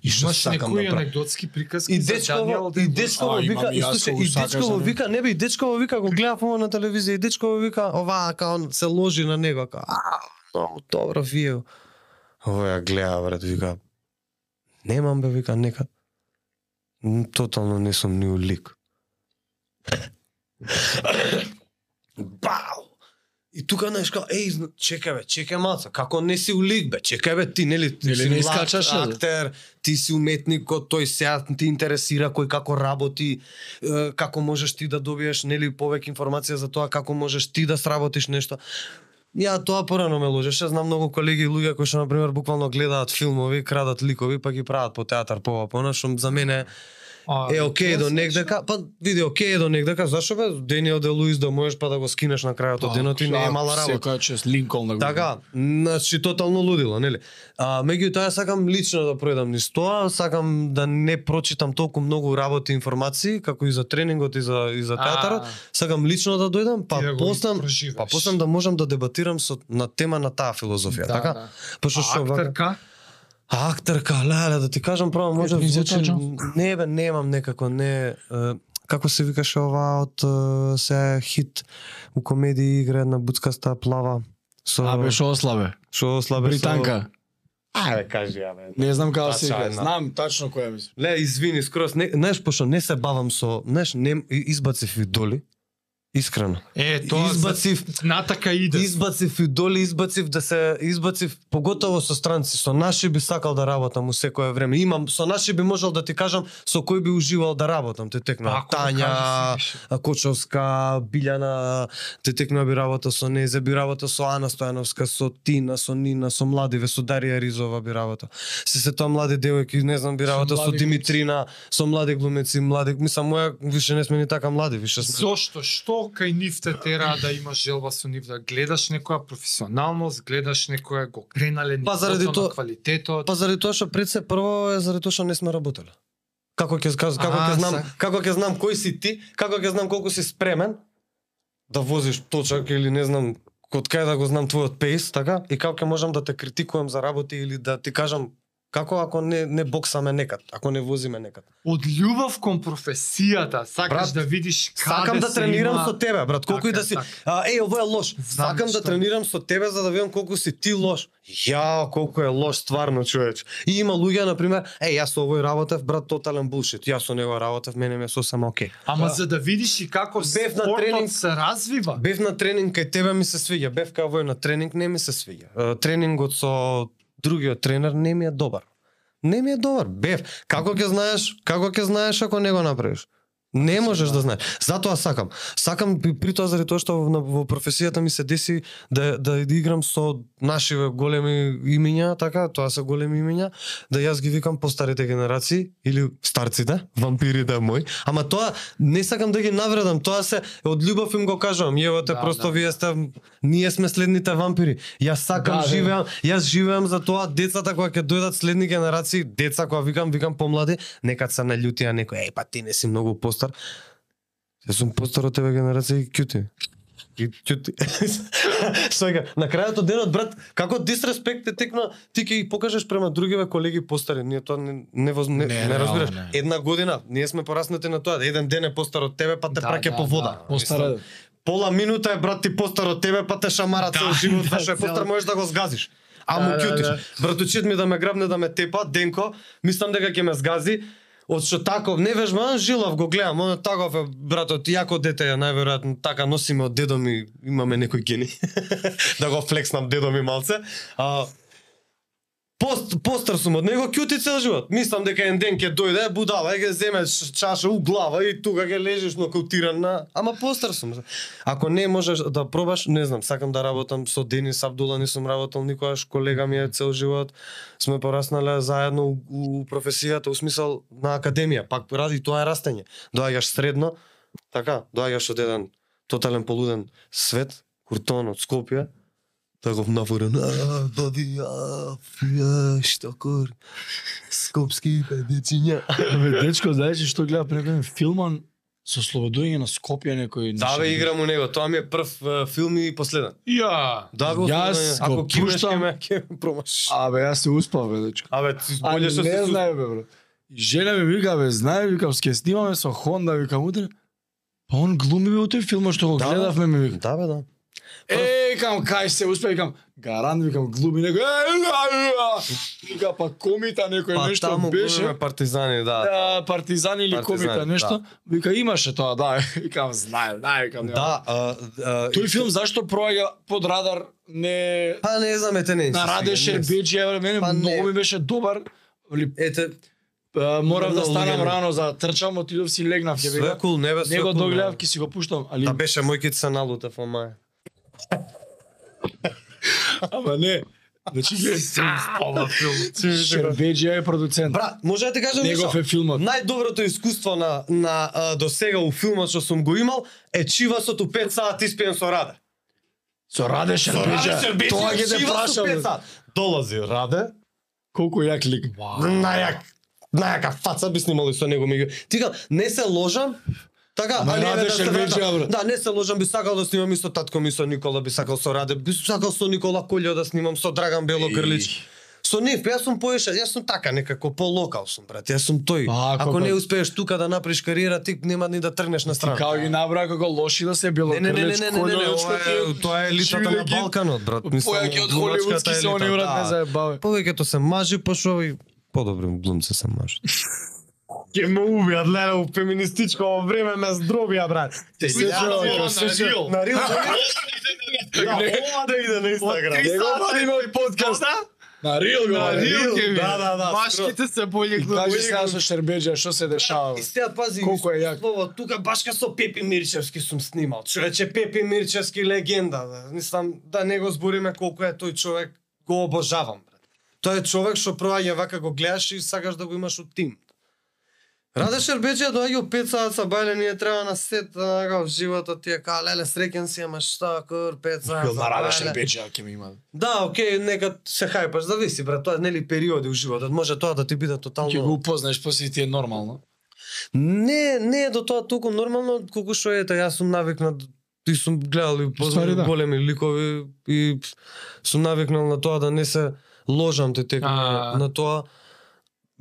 И што Имаш сакам некои да правам. анекдотски приказки И дечково, и дечково вика, и кога и дечково не? вика, не би, дечково вика, го гледав ово на телевизија, и дечково вика, оваа, као он се ложи на него, као, а, многу добро вие. Ово ја гледа, брат, вика, немам бе, вика, некад. Тотално не сум ни у лик. Бау! И тука знаеш као, еј, чекај бе, чекај малце, како не си у лик бе, чекај бе, ти нели ти Или си не млад искачаш, актер, ти си уметник, кој тој сега ти интересира кој како работи, како можеш ти да добиеш нели повеќе информација за тоа како можеш ти да сработиш нешто. Ја тоа порано ме ложеше, знам многу колеги и луѓе кои што на пример буквално гледаат филмови, крадат ликови, па ги прават по театар по по што за мене А, е окей тоа до се негдека, па види окей до негдека, зашо бе Дениел Де Луис да можеш па да го скинеш на крајот од денот и не е мала работа. Секоја чест Линколн да го Така, значи тотално лудило, нели? А меѓутоа сакам лично да пројдам низ тоа, сакам да не прочитам толку многу работи и информации како и за тренингот и за и за театарот. Сакам лично да дојдам, па да проживеш. па после да можам да дебатирам со на тема на таа филозофија, Да, така? да. Пошто А што вака- актерка? А, актерка, леле, да ти кажам право, може Кетрин звучи... Не бе, немам некако, не... е, Како се викаше ова од е, се хит у комедии игра една буцкаста плава со А беше ослабе. што слабе Британка. Со... Ајде кажи ја бе. Не знам како се вика. една. Знам тачно која мислиш. Ле, извини, скроз не, знаеш пошто не се бавам со, знаеш, не избацив идоли. Искрено. Е, тоа Избацив за... натака иде. Избацив идоли, избацив да се избацив поготово со странци, со наши би сакал да работам у секое време. Имам со наши би можел да ти кажам со кој би уживал да работам. Те текна Ако Тања, Кочовска, Билјана, те текна би работа со Незе, би работа со Ана Стојановска, со Тина, со Нина, со младиве, со Дарија Ризова би работа. Се се тоа млади девојки, не знам би работа со, млади Димитрина, со млади глумеци, млади, мислам моја више не сме ни така млади, више сме. Зошто? Што кај нив те тера да имаш желба со нив да гледаш некоја професионалност, гледаш некоја го кренале Па, заради тоа- на квалитетот? Па заради тоа што пред се прво е заради тоа што не сме работеле. Како ќе како ќе знам, са. како ќе знам кој си ти, како ќе знам колку си спремен да возиш точак или не знам од кај да го знам твојот пейс, така? И како ќе можам да те критикувам за работи или да ти кажам како ако не не боксаме некад, ако не возиме некад. Од љубов кон професијата, сакаш Брат, да видиш каде Сакам да тренирам има... со тебе, брат, колку и Така, да си. така. А, еј, ово е лош. Знам Сакам да што. тренирам со тебе за да видам колку си ти лош. Ја, колку е лош стварно, човеч. И има луѓе на пример, еј, јас со овој работев, брат, тотален булшит. Јас со него работев, мене ми е сосема окей. Ама за да видиш и како Бев на тренинг. се развива. Бев на тренинг кај тебе ми се свиѓа, бев кај овој на тренинг не ми се свиѓа. Е, Тренингот со другиот тренер не ми е добар. Не ми е добар. Бев, како ќе знаеш, како ќе знаеш ако не го направиш? Не можеш да знаеш. Затоа сакам. Сакам при, тоа заради тоа што во, во професијата ми се деси да да играм со наши големи имиња, така, тоа се големи имиња, да јас ги викам постарите генерации или старците, вампирите мој, ама тоа не сакам да ги навредам, тоа се од љубов им го кажувам. Јевате Да, просто да. вие сте ние сме следните вампири. Јас сакам Да, да. живеам, јас живеам за тоа децата кога ќе дојдат следни генерации, деца кога викам, викам помлади, нека се наљутија некој, еј па ти не си многу постар. Јас сум постар од тебе генерација и кјути. И кјути. <laughs> Сега, на крајот од денот, брат, како дисреспект е текна, ти ќе ги покажеш према другиве колеги постари. Ние тоа не не, воз, не, Не, не, разбираш. не. Една година, ние сме пораснати на тоа, еден ден е постар од тебе, па те Да, праќа да, по вода. да. Постара. Пола минута е брат ти постар од тебе, па те шамара цел <laughs> Да, живот, да, да, што е постар цел- можеш да го згазиш. А му Да, да, кјутиш. да. Братучиот ми да ме грабне да ме тепа, Денко, мислам дека ќе ме згази. Од што таков не вежбан, жилав го гледам, он таков е братот, јако дете е најверојатно така носиме од дедо ми, имаме некој гени. <laughs> да го флекснам дедо ми малце. А Пост, постар сум од него, кјути цел живот. Мислам дека еден ден ќе дојде, будала, ќе земе чаша у глава и тука ќе лежиш нокаутиран на... Ама постар сум. Ако не можеш да пробаш, не знам, сакам да работам со Денис Абдула, не сум работел никогаш, колега ми е цел живот. Сме пораснале заедно у, у професијата, у смисал на академија, пак ради тоа е растење. Доаѓаш средно, така, доаѓаш од еден тотален полуден свет, куртон од Скопје, таков нафорен, а, баби, а, фија, што кор, скопски педециња. Бе, дечко, знаеш што гледа преку филман со слободување на Скопје некој Да, бе, играм у него, тоа ми е прв е, филм и последен. Ја. Да, го Јас ако кимеш пуштам- ќе ме ќе ме промаш. Абе, јас се успав, бе, дечко. Абе, ти боле што не знае, бе, бро. И жена ми вика, бе, знае, викам, ке снимаме со Хонда, викам, утре. Па он глуми бе у тој филм што го Да, гледавме, ми вика. Да, бе, да. Е, викам, кај се успе, викам, гарант, викам, глуми некој. Вика, па комита некој Па нешто таму беше. партизани, да. Да, партизани или Партизани, комита нешто. да. Вика, имаше тоа, да. <laughs> Викам, знае, знае, викам. Да, а, а, Тој филм зашто проаѓа под радар не Па не знам, ете не. на Раде Шербеджи, мене Па многу ми беше добар. Ете, морав да станам рано за трчам, отидов си легнав, ќе све бега. кул, не бе, све Него догледав, бе. ќе си го пуштам, али Да беше мој кит се налутав, ама ама не. Значи гледа, Шербеджи е продуцент. Брат, може да ти кажам Негов нешто? е филмот. Најдоброто искуство на на а, до сега у филмот што сум го имал е чивасот у 5 сати испиен со Раде. Со Раде Шербеджи. Тоа ќе те прашам. Долази Раде, Колку јак лик. најак најака фаца би снимали со него ми. Ти не се ложам, Така, али еве Раде да се бре. Да, не се ложам, би сакал да снимам и со татко ми со Никола, би сакал со Раде, би сакал со Никола Колјо да снимам, со Драган Белогрлич. Со нив, јас сум поеша, јас сум така некако по-локал сум, брат. Јас сум тој. Па, ако Ако не успееш тука да направиш кариера, ти нема ни да тргнеш на Ти страна. као ги набра како лоши да се било Не, не, не, не, не, не, не, не, тоа е елитата на Балканот, брат. Појаќе од холивудски се они урат не заебаве. Повеќето се мажи, па шо и подобри глумци се мажи. <laughs> Ќе ме убијат, леле, у феминистичко време ме здробија, брат. Те се чува, се чува. На Рил. <laughs> Да, ова да иде на Инстаграм. Не го водиме овој подкаст. На Рил го На Рил, да, да, да. Машките се боле И кажи сега со Шербеджа што се дешава. И сега пази, Колку е јак. Слово, тука башка со Пепи Мирчевски сум снимал. Човече Пепи Мирчевски легенда. Да. Мислам да не го збориме колку е тој човек, го обожавам. Брат. Тој е човек што проаѓа вака го гледаш и сакаш да го имаш од тим. Раде Шербеджи доаѓа у 5 саат са бајле, ние треба на сет, така, в животот ти е као, леле, среќен си, ама што, кур, 5 саат за на Раде. Шербеджа ќе ми има. Да, окей, нека се хајпаш, зависи, брат, тоа е нели периоди у животот, може тоа да ти биде тотално... Ќе го упознаеш после ти е нормално. Не, не е до тоа толку нормално колку што ете, јас сум навикнат и сум гледал и познав да. големи ликови и сум навикнал на тоа да не се ложам те текна А. на тоа.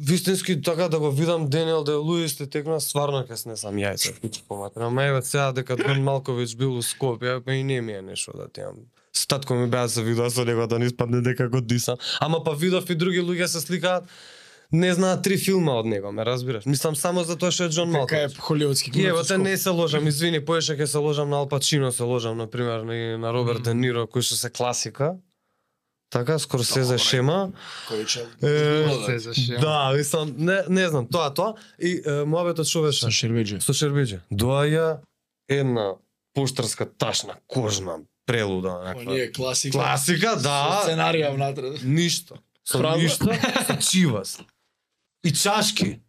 Вистински така да го видам Денел Де Луис те текна стварно ке снесам јајца пичко поматра. Ама еве сега дека Дон Малковиќ бил у Скопје, па и не ми е нешто да ти имам. С татко ми беа се видоа со него да не испадне дека го дисам. Ама па видов и други луѓе се сликаат не знаат три филма од него, ме разбираш? Мислам само за тоа што е Џон Дека е Малковиќ. холивудски И ево те не се ложам, извини, поеше ќе се ложам на Ал Пачино, се ложам на пример на, на Роберт Де Ниро кој што се класика. Така, скоро се за шема. кој че да, мислам, не, не знам, тоа, тоа. И е, муабетот што беше? со Шербеджа. Со Шербиџе. Доаја една поштарска ташна, кожна, прелуда, некаква. Оние класика. Класика, Со да. Сценарија внатре. Ништо. Со Правда? ништо, со чивас. И чашки.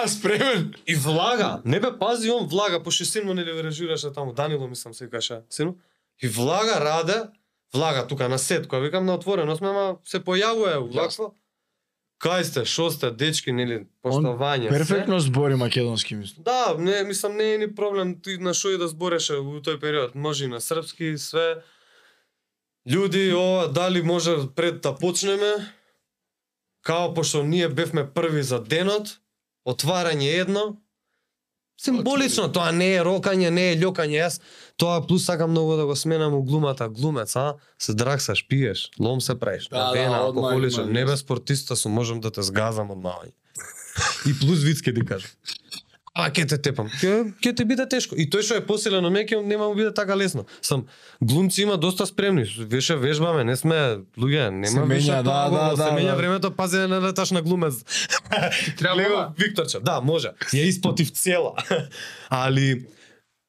А спремен. И влага. Не бе, пази, он влага, пошто сино не ли режираше таму, Данило мислам се каша, сино. И влага раде, влага тука на сет, која викам на отворено сме, ама се појавува, влаксла. Кај сте, шо сте, дечки, нели, поштовање. се. Перфектно збори македонски мислам. Да, не, мислам, не е ни проблем ти на шо и да збореше у тој период. Може и на српски, све. Луѓи, ова, дали може пред да почнеме, као пошто ние бевме први за денот, отварање едно, Символично, тоа не е рокање, не е љокање, јас тоа плюс сакам многу да го сменам у глумата, глумец, а? Се драксаш, пиеш, лом се правиш, Да, да, да, вена, одма алкохоличен, не бе спортиста сум, можам да те сгазам од навање. И плюс вицке ти кажам. а ќе те тепам. Ќе ќе ти биде тешко. И тој што е посилен од мене нема му биде така лесно. Сам глумци има доста спремни. Веше вежбаме, не сме луѓе, нема Се више менја, да, тоа, да, се да, менја да. времето, пази да не леташ на глумец. <laughs> Треба Лего, да- Викторче, да, може. Ја испотив цела. <laughs> Али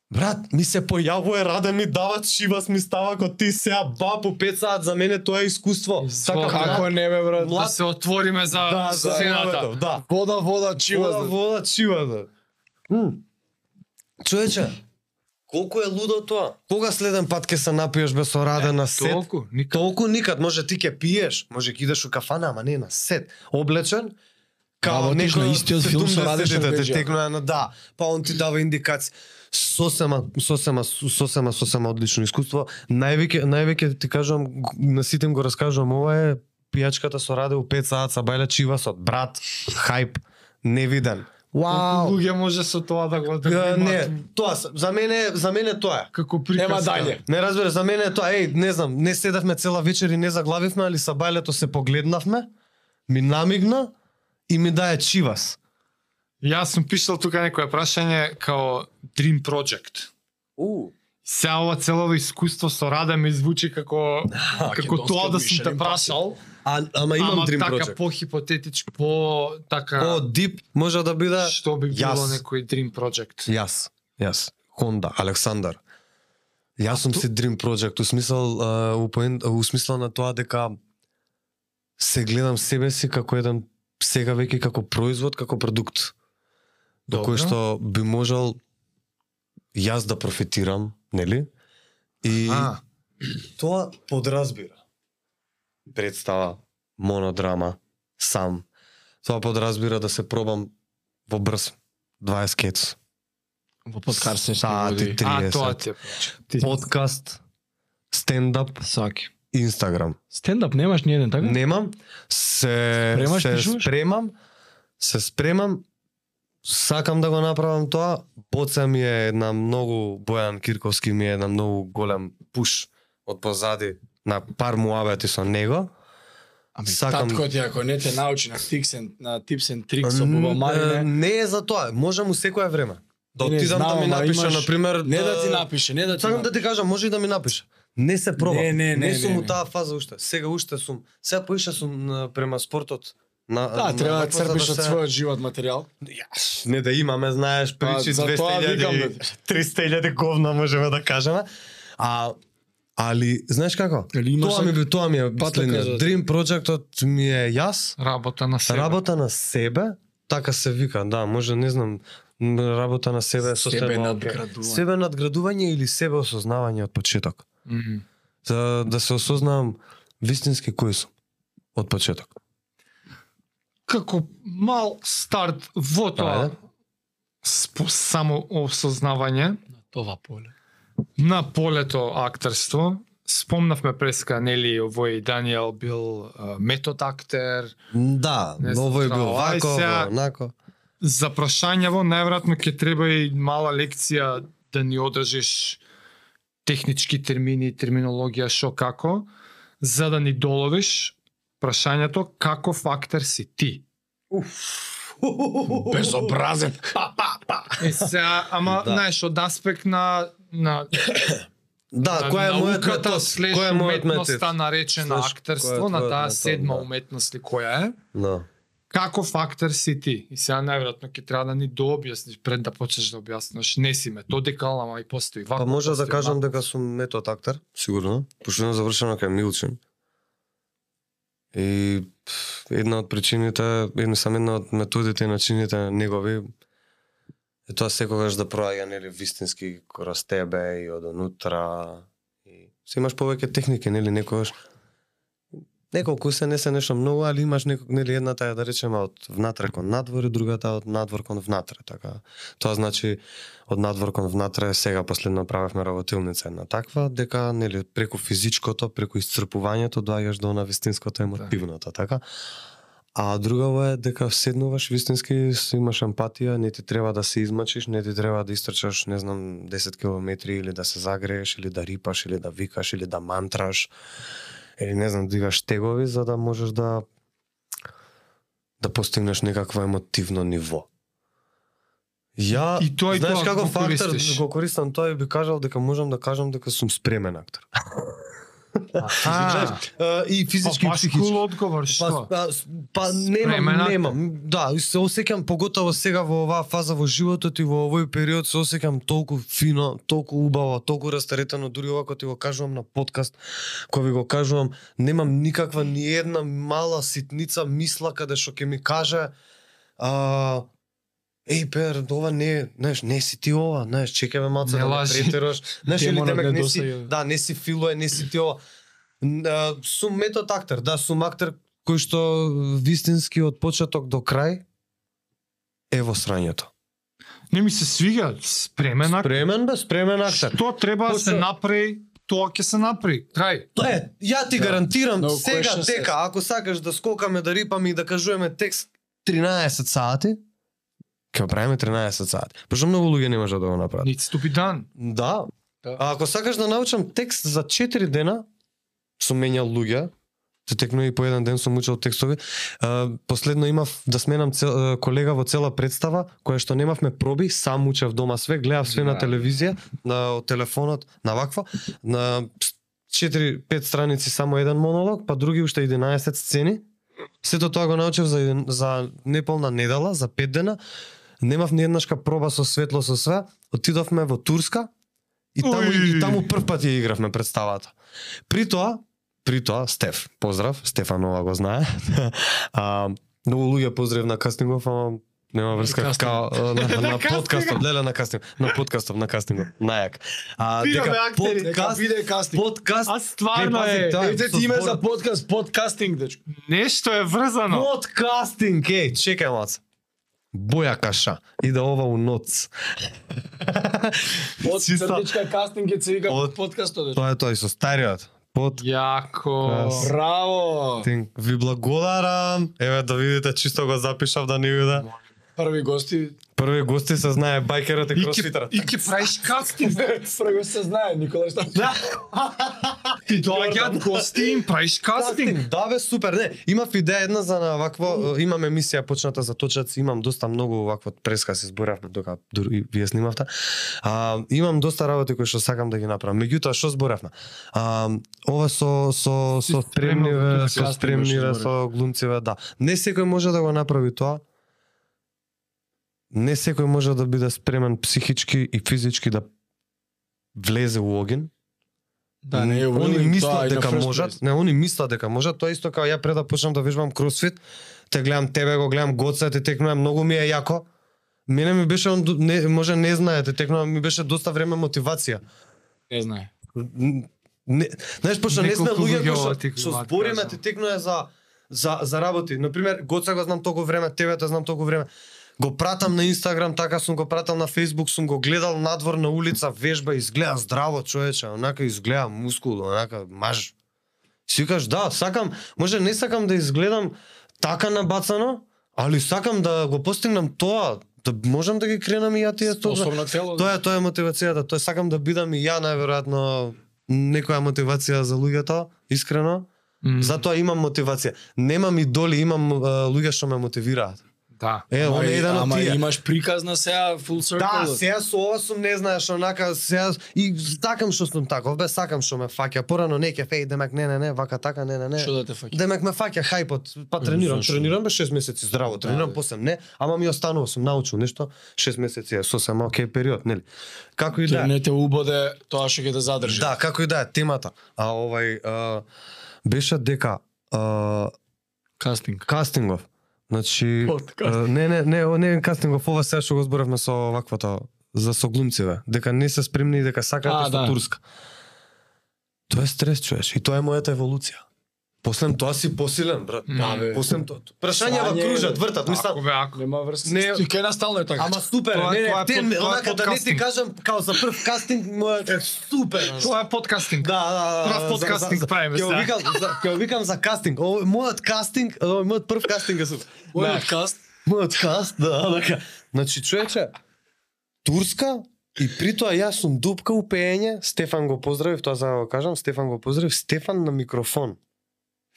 Брат, ми се појавува Раде ми дава чивас ми става ко ти сега ба по 5 саат за мене тоа е искуство. Така, Како не бе брат? Да се отвориме за да, за сцената. Да. Вода, вода, чива. Вода, вода, чива, да. М. Човече, колку е лудо тоа? Кога следен пат ќе се напиеш без со Раде на сет? Толку, никак. Толку никад, може ти ќе пиеш, може ќе идеш у кафана, ама не на сет. Облечен, као Работиш некој на истиот филм со Раде 70-те, Шарбеджијан. текнува на да, па он ти дава индикација. Сосема, сосема, сосема, сосема одлично искуство. Највеќе, највеќе ти кажувам, г- на сите им го раскажувам, ова е пијачката со Раде у 5 саат са бајле чивасот, брат, хајп, невиден. Колку Вау! луѓе може со тоа да го да имаат Не, тоа за мене, за мене тоа е. како приказка. Нема дале. Не разбира, за мене е тоа, еј, не знам, не седавме цела вечер и не заглавивме, али са бајлето се погледнавме, ми намигна и ми дае чивас. Јас сум пишал тука некое прашање као Dream Project. У. Се ова целово искуство со Рада ми звучи како <laughs> како Македонска тоа да сум те прашал, А, ама имам ама Dream така Project. по хипотетички, по така По дип може да биде што би било јас. некој Dream Project. Јас, јас, Honda, Александар. Јас сум си Dream Project, у смисла, а, у, смисла на тоа дека се гледам себе си како еден сега веќе како производ, како продукт. До кој што би можел јас да профитирам, нели? И А, тоа подразбира представа, монодрама, сам. Тоа подразбира да се пробам во брз 20 кец. Во подкаст се Сати, води. а 30. тоа ти е. Ти Подкаст, стендап, Саки. Инстаграм. Стендап немаш ни еден, така? Немам, се Спремаш, се пишуваш? спремам, се спремам, сакам да го направам тоа. Боца ми е една многу Бојан Кирковски ми е една многу голем пуш од позади на пар муабети со него. Ами Сакам- татко ти ако не те научи на and на and tricks со Марине, Не е за тоа, може му секое време. Да отидам да ми напише, имаш- на пример, не да ти напише, не да ти Сакам да ти кажам, може и да ми напише. Не се пробам. Не, не, не, сум не, у не. таа фаза уште. Сега уште сум. Сега поише сум према спортот. На, Да, на треба да за црпиш од се- својот живот материјал. Јас, Не да имаме, знаеш, причи за тоа 200.000, викам да- 300.000 говна можеме да кажеме. А али знаеш како? Али имаш Тоа ми би тоа ми е патека следниот. за- Dream Projectот ми е јас, работа на себе. работа на себе, така се вика, да, може не знам, работа на себе е Себе од надградување. себе надградување или себе осознавање од почеток. Мгм. За да се осознавам вистински кој сум од почеток. Како мал старт во тоа Ајде. спо, само осознавање На това поле. на полето актерство. Спомнавме преска, нели, овој Даниел бил а, метод актер, Да, Не знам, овој бил вако, онако. за прашањево најверојатно ќе треба и мала лекција да ни одржиш технички термини, терминологија што како, за да ни доловиш прашањето како фактор си ти. Безобразен. Е сега, ама Да. знаеш од аспект на на <coughs> Да, на која е науката слеш Која е уметноста наречена Слеш, актерство, на таа седма да. уметност ли која е, Да. како фактор си ти? И сега најверојатно ќе треба да ни дообјасниш пред да почнеш да објасниш. Не си методикал, ама и постои вако. Па може да кажам дека сум метод актер, сигурно, пошто сум завршено кај Милчин. И една од причините, едно сам една од методите и начините негови е тоа секогаш да проаѓа нели вистински кроз тебе и од онутра. И се имаш повеќе техники, нели некогаш неколку се не се нешто многу, али имаш некој нели едната е да речеме од внатре кон надвор и другата од надвор кон внатре, така. Тоа значи од надвор кон внатре сега последно правевме работилница една таква дека нели преку физичкото, преку исцрпувањето доаѓаш до она вистинското емотивното, така. А другаво е дека седнуваш вистински, си имаш емпатија, не ти треба да се измачиш, не ти треба да истрчаш, не знам, 10 километри или да се загрееш или да рипаш или да викаш или да мантраш или не знам, дигаш тегови за да можеш да да постигнеш некакво емотивно ниво. Ја, И тоа и знаеш тоа како фактор го користам тоа и би кажал дека можам да кажам дека сум спремен актер. <laughs> А, <laughs> А, и физички па, и психички. кул одговор, Па, што? па, па немам, немам. Да, се осеќам поготово сега во оваа фаза во животот и во овој период се осеќам толку фино, толку убаво, толку растаретено, дури ова кога ти го кажувам на подкаст, кога ви го кажувам, немам никаква ни една мала ситница мисла каде што ќе ми каже а, Еј, Пер, ова не знаеш, не си ти ова, знаеш, чекаме Не да лажи. претераш. <laughs> Знаеш, или демек не си, да, не си филое, не си ти ова. Сум метод актер, да, сум актер кој што вистински од почеток до крај е во срањето. Не ми се свига, спремен актер. Спремен бе, спремен актер. Што треба да се направи, тоа ќе се направи. Крај. Тоа е, ја ти Да. гарантирам Но сега дека ако сакаш да скокаме да рипаме и да кажуваме текст 13 сати, ќе правиме 13 сати. Пошто многу луѓе не можат да го направат. Нит ступи дан. Да. Да. А ако сакаш да научам текст за 4 дена, сум менјал луѓе, се текно и по еден ден сум учел текстови. Последно имав да сменам цел, колега во цела представа, која што немавме проби, сам учев дома све, гледав све на Да. телевизија, на од телефонот, на вакво, на 4-5 страници само еден монолог, па други уште 11 сцени. Сето тоа го научив за, за неполна недела, за 5 дена. Немав ни еднашка проба со светло со све. Отидовме во Турска и таму Уј. и таму прв пат ја игравме представата. При тоа, при тоа Стеф, поздрав, Стефанова го знае. <laughs> а, многу луѓе поздрав на кастингов, ама нема врска Кастинг. као а, на, <laughs> на, На подкастов, леле на кастинг, на подкастов, на кастингов, најак. А дека актери, подкаст, биде кастинг. подкаст, А стварно е. Ете ти име за подкаст, подкастинг, дечко. нешто е врзано. Подкастинг, еј, чекај мац. Боја каша, и да ова у ноц. <laughs> Под Чисто- срдичка кастинг ќе се вика Од- подкастот. Тоа е тоа и со стариот. Под Јако. Браво! Тинг. Ви благодарам. Еве да видите, чисто го запишав да не биде. Први гости. Први гости се знае байкерот и кросфитерот. и ќе правиш кастинг. <laughs> Први гости се знае, Никола што. Да. Ти доаѓаат гости им правиш кастинг. Да бе, супер. Не, имав идеја една за на вакво, имам емисија почната за точаци, имам доста многу вакво преска се зборавме дока дури вие снимавте. А, имам доста работи кои што сакам да ги направам. Меѓутоа што зборавме? А, ова со со со спремнал, со спремниве, беше со глумциве, да. Не секој може да го направи тоа. Не секој може да биде спремен психички и физички да влезе у оген. Да, не они тоа мислат на дека можат, не, они мислат дека можат, тоа исто како ја пред да почнам да вежбам кросфит, те гледам тебе, го гледам Гоца, те текнувам, многу ми е јако. Мене ми беше, он, не, може не знаете, текнувам, ми беше доста време мотивација. Не знае. Не, знаеш, пошто не сме луѓе кои што збориме кажам. ти текнува за за за работи. На пример, Гоца го знам толку време, тебе те знам толку време. Го пратам на Инстаграм, така сум го пратал на Фейсбук, сум го гледал надвор на улица, вежба, изгледа здраво човече, онака изгледа мускул, онака маж. Си кажеш, да, сакам, може не сакам да изгледам така набацано, али сакам да го постигнам тоа, да можам да ги кренам и ја тие тоа. Тело. Тоа е тоа е мотивацијата, тоа сакам да бидам и ја најверојатно некоја мотивација за луѓето, искрено. М, Затоа имам мотивација. Немам идоли, имам луѓе што ме мотивираат. Да. Е, Ама он е еден од тие. имаш приказ на сега full circle. Да, сега со ова сум не знаеш онака сега и сакам што сум таков, бе сакам што ме фаќа. Порано не ќе феј, демек не не не, вака така не не не. Што да те фаќа? Демек ме фаќа хајпот, па тренирам, тренирам бе 6 месеци здраво, Да, тренирам бе. после не, ама ми останува сум научил нешто, 6 месеци е сосема окей период, нели? Како и да. Не те убоде тоа што ќе те задржи. Да, како и да е темата. А овај а, беше дека а, Кастинг. кастингов. Значи, а, не, не, не, не е кастингов, ова сега што го зборавме со ваквото за со глумциве, дека не се спремни и дека сакаат да. турска. Тоа е стрес, чуеш, и тоа е мојата еволуција. После тоа си посилен, брат. Да, бе. После тоа. Прашањава Сање- кружат, вртат, Ако мислам. бе, ако. Нема врска. Не- Ти кај нас стално е така. Ама супер, Тоа- не, не, тоа те, под- онака да не ти подкастинг. кажам као за прв кастинг, мојот е супер. Тоа е подкастинг. Да, да, да. Прав за- подкастинг за- за- правиме Ќе сега. викам, за, ќе викам за кастинг. Ово, мојот кастинг, ово, мојот прв кастинг е супер. Мојот каст. Мојот каст, да, така. Значи, човече, Турска и при тоа јас сум дупка у пеење, Стефан го поздравив, тоа за да го кажам, Стефан го поздравив, Стефан на микрофон.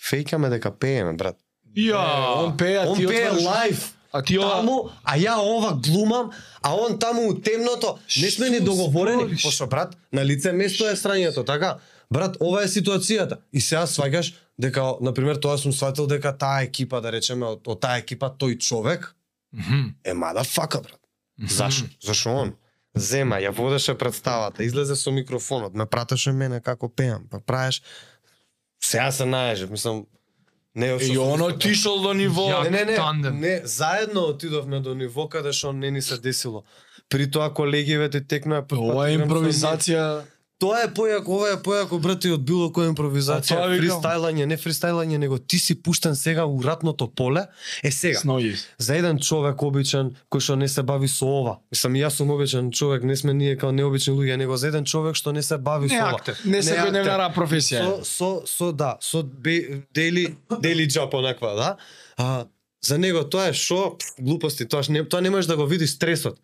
Фејкаме дека пееме, брат. Ја. Он пее, а Он ти пее отвараш. лайв. А ти ова таму, а ја ова глумам, а он таму у темното, не сме ни договорени. Пошто брат, на лице место е срањето, така? Брат, ова е ситуацијата. И сега сваќаш дека, на пример, тоа сум сватил дека таа екипа, да речеме, од, од таа екипа тој човек Мгм. е мадафака, брат. Зашо? Зашо он? Зема, ја водеше представата, излезе со микрофонот, ме пратеше мене како пеам, па правиш Сега се најажев, мислам, не е и он отишол до ниво. Не, не, не, Тандем. не, заедно отидовме до ниво каде што не ни се десило. При тоа колегиве ти текнаа по Ова е импровизација. Тоа е појако, ова е појако брате од било која импровизација, А фристайлање, не фристайлање, него ти си пуштен сега у ратното поле. Е сега, Сноги. за еден човек обичен кој што не се бави со ова. Мислам, и јас сум обичен човек, не сме ние као необични луѓе, него за еден човек што не се бави Не со ова. актер. Не Не се актер. дневна професија. Со, со, со, да, со дели, дели джап онаква, да? А, за него тоа е шо, глупости, тоа, не, тоа не можеш да го видиш стресот.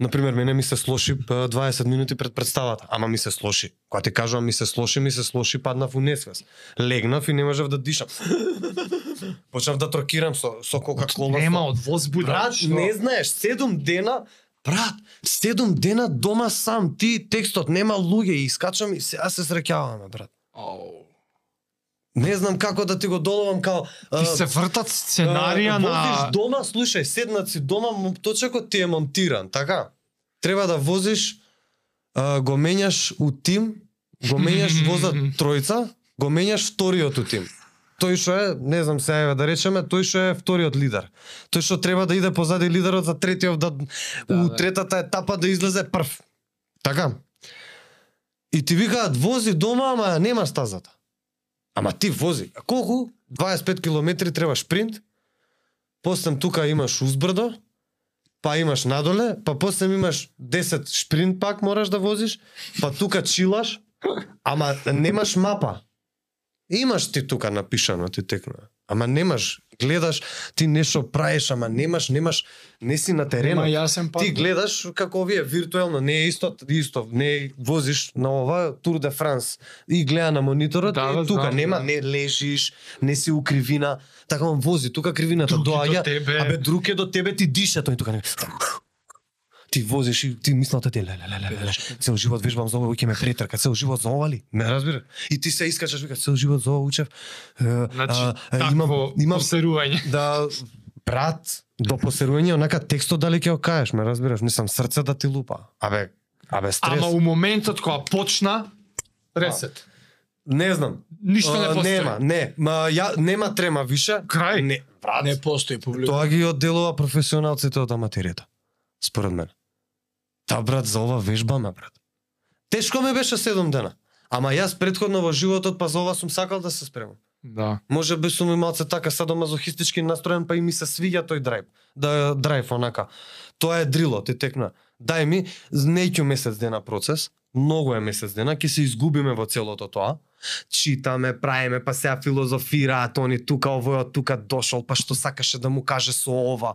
Например, мене ми се слоши п, 20 минути пред представата, ама ми се слоши. Кога ти кажувам ми се слоши, ми се слоши, паднав у несвес. Легнав и не можев да дишам. <laughs> Почнав да трокирам со, со кока-кола. Нема од возбуда. Брат, што? не знаеш, седум дена, брат, седум дена дома сам, ти текстот нема луѓе и искачам и сега се среќаваме, брат. Ау. Не знам како да ти го доловам као Ти се вртат сценарија на Возиш дома, слушај, седнат си дома, точекот ти е монтиран, така? Треба да возиш а, го менјаш у тим, го менјаш <laughs> возат тројца, го менјаш вториот у тим. Тој што е, не знам сега еве да речеме, тој што е вториот лидер. Тој што треба да иде позади лидерот за третиот да, у да. третата етапа да излезе прв. Така? И ти викаат вози дома, ама нема стазата. Ама ти вози. А колку? 25 километри треба шпринт. Постам тука имаш узбрдо, па имаш надоле, па после имаш 10 шпринт пак мораш да возиш, па тука чилаш, ама немаш мапа. Имаш ти тука напишано ти текна, Ама немаш, гледаш, ти нешто правиш, ама немаш, немаш, не си на теренот. Нема јасен пат. Ти гледаш како овие виртуелно, не е исто, исто, не возиш на ова Тур де Франс и гледа на мониторот Да, и бе, тука знам, нема, да. не лежиш, не си у кривина, така он вози, тука кривината Друг е до доаѓа, тебе. абе друг е до тебе, ти диша, тој тука не. Ти возиш и ти мислата ти ле ле ле ле ле. Цел живот вежбам за ова, ќе ме претрка, цел живот за ова ли? Ме разбира? И ти се искачаш вика цел живот за ова учев. Значи, а, имам имам посерување. <laughs> да брат до посерување онака текстот дали ќе го кажеш, ме разбираш, мислам срце да ти лупа. Абе, абе стрес. Ама у моментот кога почна ресет. Не знам. Ништо не постои. Нема, не. Ма ја нема трема више. Крај. Не, брат. Не постои публика. Тоа ги одделува професионалците од аматеријата. Според мене. Та брат за ова вежбаме брат. Тешко ме беше 7 дена. Ама јас предходно во животот па за ова сум сакал да се спремам. Да. Може би сум и малце така садомазохистички настроен, па и ми се свиѓа тој драйв. Да драйв онака. Тоа е дрило, ти текна. Дај ми неќу месец дена процес, многу е месец дена, ќе се изгубиме во целото тоа. Читаме, правиме, па сега филозофираат они тука, овој од тука дошол, па што сакаше да му каже со ова.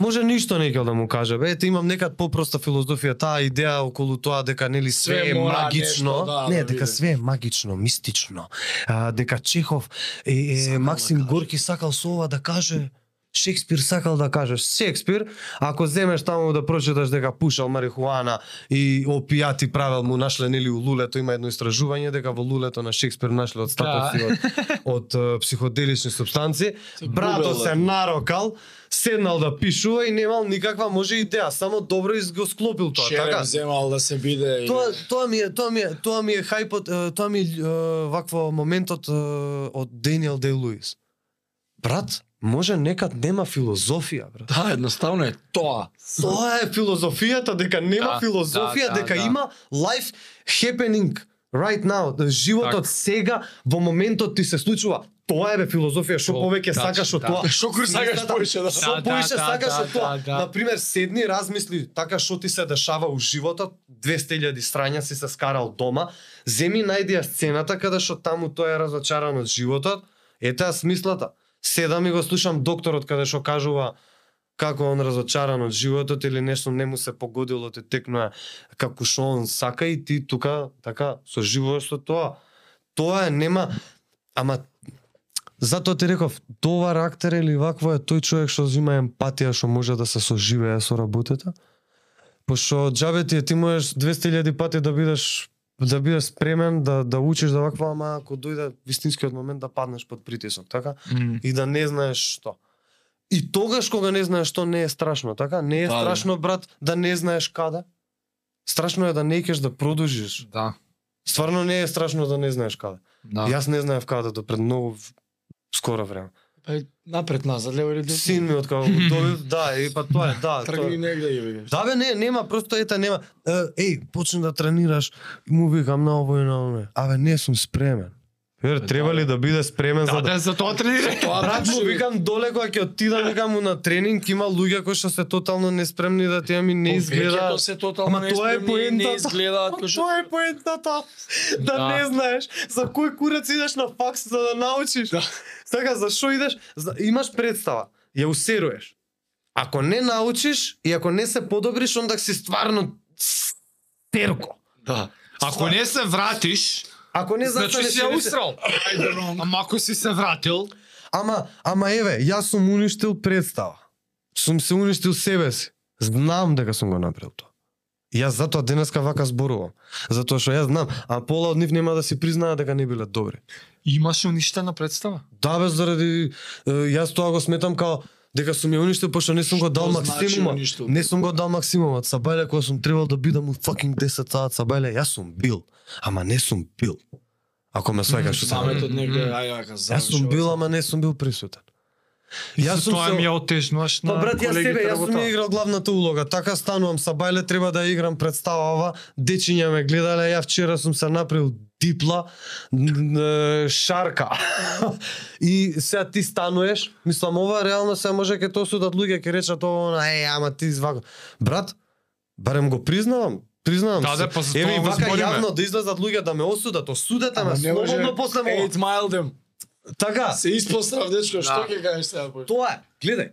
Може ништо не ќе да му каже. Бе, ете имам некад попроста филозофија, таа идеја околу тоа дека нели све, Све е магично, нешто, да, не, да дека биде. све е магично, мистично. А, дека Чехов е, е да Максим. Горки сакал со ова да каже Шекспир сакал да кажеш Шекспир, ако земеш таму да прочиташ дека пушал марихуана и опијати правел му нашле нели у лулето има едно истражување дека во лулето на Шекспир нашле остатоци Да. од од психоделични субстанци. Губел, се да. нарокал, седнал да пишува и немал никаква може идеја, само добро го склопил тоа, Шерем така? земал да се биде. и- Тоа тоа ми е тоа ми е тоа ми е хајпот, тоа ми е вакво моментот од Даниел Дей Луис. Брат, може некад нема филозофија, брат. Да, едноставно е тоа. Тоа е филозофијата дека нема Да, филозофија, да, да, дека да. има life happening right now. Да, Животот Така. сега во моментот ти се случува. Тоа е бе филозофија, што Тоа, повеќе тачно, сакаш од да. тоа. Што кој сакаш повеќе да- Што Да, да, повеќе да, сакаш да, од тоа. да, да. Например, седни, размисли така што ти се дешава у животот, 200.000 страња си се скарал дома, земи најди ја сцената каде што таму тој е разочаран од животот, ете ја смислата. Седам и го слушам докторот каде што кажува како он разочаран од животот или нешто не му се погодило, те текнува како што он сака и ти тука така со живош со тоа. Тоа е нема ама затоа ти реков, тоа рактер или вакво е тој човек што зима емпатија, што може да се соживее со работата Пошто џабе ти е, ти можеш 200.000 пати да бидеш да бидеш спремен да да учиш да вакво, ама ако дојде вистинскиот момент да паднеш под притисок, така? и да не знаеш што. И тогаш кога не знаеш што не е страшно, така? Не е Да, да. страшно брат да не знаеш каде. Страшно е да не икеш да продолжиш. Да. Стварно не е страшно да не знаеш каде. Да. Јас не знаев каде до пред многу скоро време. Па напред назад, лево или десно. Син ми од кога го добив, да, и па тоа е, да. Тргни тоа- негде и видиш. Да бе, не, нема, просто ете нема. Еј, почни да тренираш, му викам на овој на оној. Абе, не сум спремен. Вер, треба ли да биде спремен за Да, да да, за тоа тренирај. <laughs> Тоа Брат му точно. викам доле кога ќе отидам викам му на тренинг има луѓе кои што се тотално неспремни да тие ми не Повеќето изгледаат. се тотално Ама тоа е неспремни и не поентата. изгледаат кој што Тоа е поентата. Да, Да. не знаеш за кој курац идеш на факс за да научиш. Да. Така за што идеш? За, имаш представа. Ја усеруеш. Ако не научиш и ако не се подобриш, онда си стварно терко. Да. Ако не се вратиш, Ако не значи застанеш си ја се- усрал. Ама ако си се вратил, Ама, ама еве, јас сум уништил представа. Сум се уништил себе си. Знам дека сум го направил тоа. И јас затоа денеска вака зборувам. Затоа што јас знам, а пола од нив нема да си признаат дека не биле добри. имаш уништена представа. Да бе, заради е, јас тоа го сметам као дека сум ја уништил пошто не сум го дал значи максимумот. уништил? Не сум го дал максимумот. Сабајле кога сум требал да бидам у fucking 10 саат сабајле, јас сум бил, ама не сум бил. Ако ме сваќаш што сам. Негде, ај Јас сум бил, ама не сум бил присутен. Јас сум тоа ми ја отежнуваш на Па брат, јас себе, јас сум ја играл главната улога. Така станувам са бајле, треба да играм представа ова. Дечиња ме гледале, ја вчера сум се направил дипла, шарка. <laughs> и сега ти стануеш, мислам ова реално се може ке тоа судат луѓе ќе речат ова, е, ама ти извако. Брат, барем го признавам, признавам Да, се. да, па Еве вака збориме. јавно да излезат луѓе да ме осудат, осудете ме слободно после ова. 8 mile them. Така, Се испострав дечко, што Да. ќе кажеш сега? тоа е. Гледај.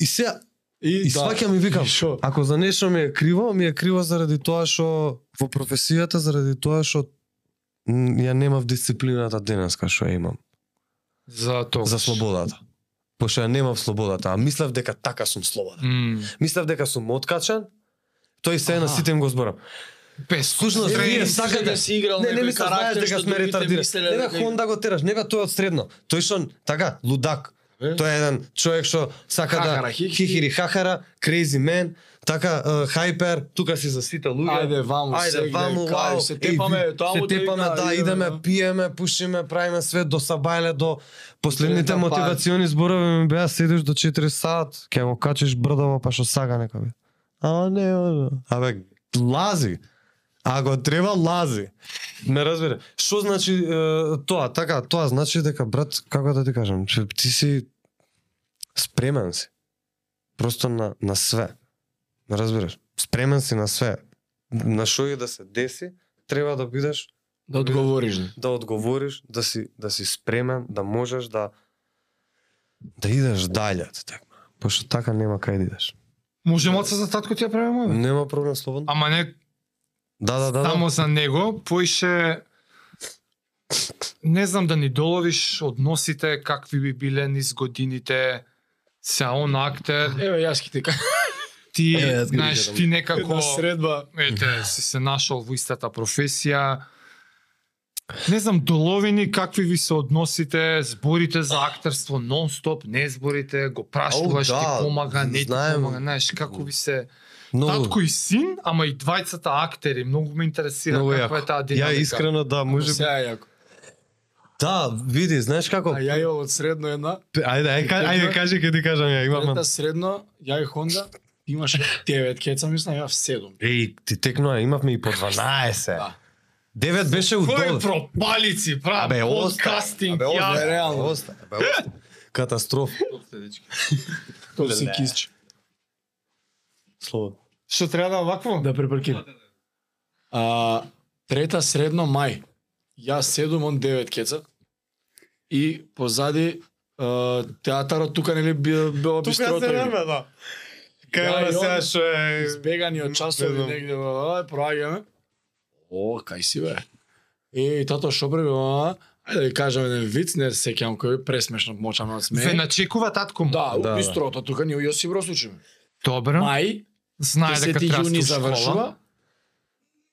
И сега И, И сваќам и викам, И шо? ако за нешто ми е криво, ми е криво заради тоа што во професијата, заради тоа што ја немав дисциплината денеска што ја имам За тоа. за слободата. Пошто ја немав слободата, а мислев дека така сум слободен. М, Мислев дека сум откачан, тој се на сите им го зборам. Без контрол. вие сакате дека си играл Не, не ми знаеш карактер дека сме ретардирани. Не бе Хонда го тераш, не бе тој од средно. Тој што така, лудак. Тој е еден човек што сака да хихи. хихири хахара, crazy man, така е, хајпер, тука си за сите луѓе. Ајде, ваму, Ајде, ваму, вау. се тепаме, таму се те тепаме, да, идеме, идеме, да. пиеме, пушиме, правиме све до сабајле, до последните Трета пар. мотивациони зборови ми беа седиш до 4 саат, ќе го качиш брдово па што сага нека би. Ама не, ама. Абе, лази. Ако треба лази. Не разбира. Што значи е, тоа? Така, тоа значи дека брат, како да ти кажам, че ти си спремен си. Просто на на све. Не разбираш? Спремен си на све. На што и да се деси, треба да бидеш Да одговориш. не? да одговориш, да си да си спремен, да можеш да да идеш дале, така. Пошто така нема кај да идеш. Можеме од за татко ти ја правиме? Нема проблем слободно. Ама не Да, да, да. да. само за него, поише не знам да ни доловиш односите какви би биле низ годините. Се он актер, Еве јас ќе ти кажам. ти знаеш ти некако Една средба. ете си се нашол во истата професија. Не знам, доловини какви ви се односите, зборите за актерство нон-стоп, не зборите, го прашуваш, ти да, помага, не ти знаем. помага, знаеш, како ви се... Многу, Татко и син, ама и двајцата актери, многу ме интересира многу каква јако. е таа Ја динамика. искрено да, може би. Сега е јако. Да, види, знаеш како? А ја имам од средно една. Ајде, ајде, ајде кажи ќе ти кажам ја, имам. Трета средно, ја и Хонда, имаше 9 кеца, мислам, ја 7. Еј, ти текнува, имавме и по 12. Да. Девет беше у Кој пропалици, прав, Абе, подкастинг, Абе, оста, ја... реално. Оста, абе, оста. Катастрофа. <laughs> Тоа си кисч. Слободно. Што треба да вакво? Да препаркирам. А, трета средно мај. Јас 7, он 9 кеца. И позади а, театарот тука нели би- било бистрото. да. Да, и он- што е... Избегани од часови негде, ова, проаѓаме. О, кај си бе? Е, тато што прави, ова? Ајде да ви кажам еден виц, не се сеќавам кој е пресмешно мочам од Ве смеј. начекува татко му. Да, Да, у да. бистрото, тука ние у Јосиф Брос учиме. Добро. Мај, Знае дека 10 треба јуни да школа. завршува.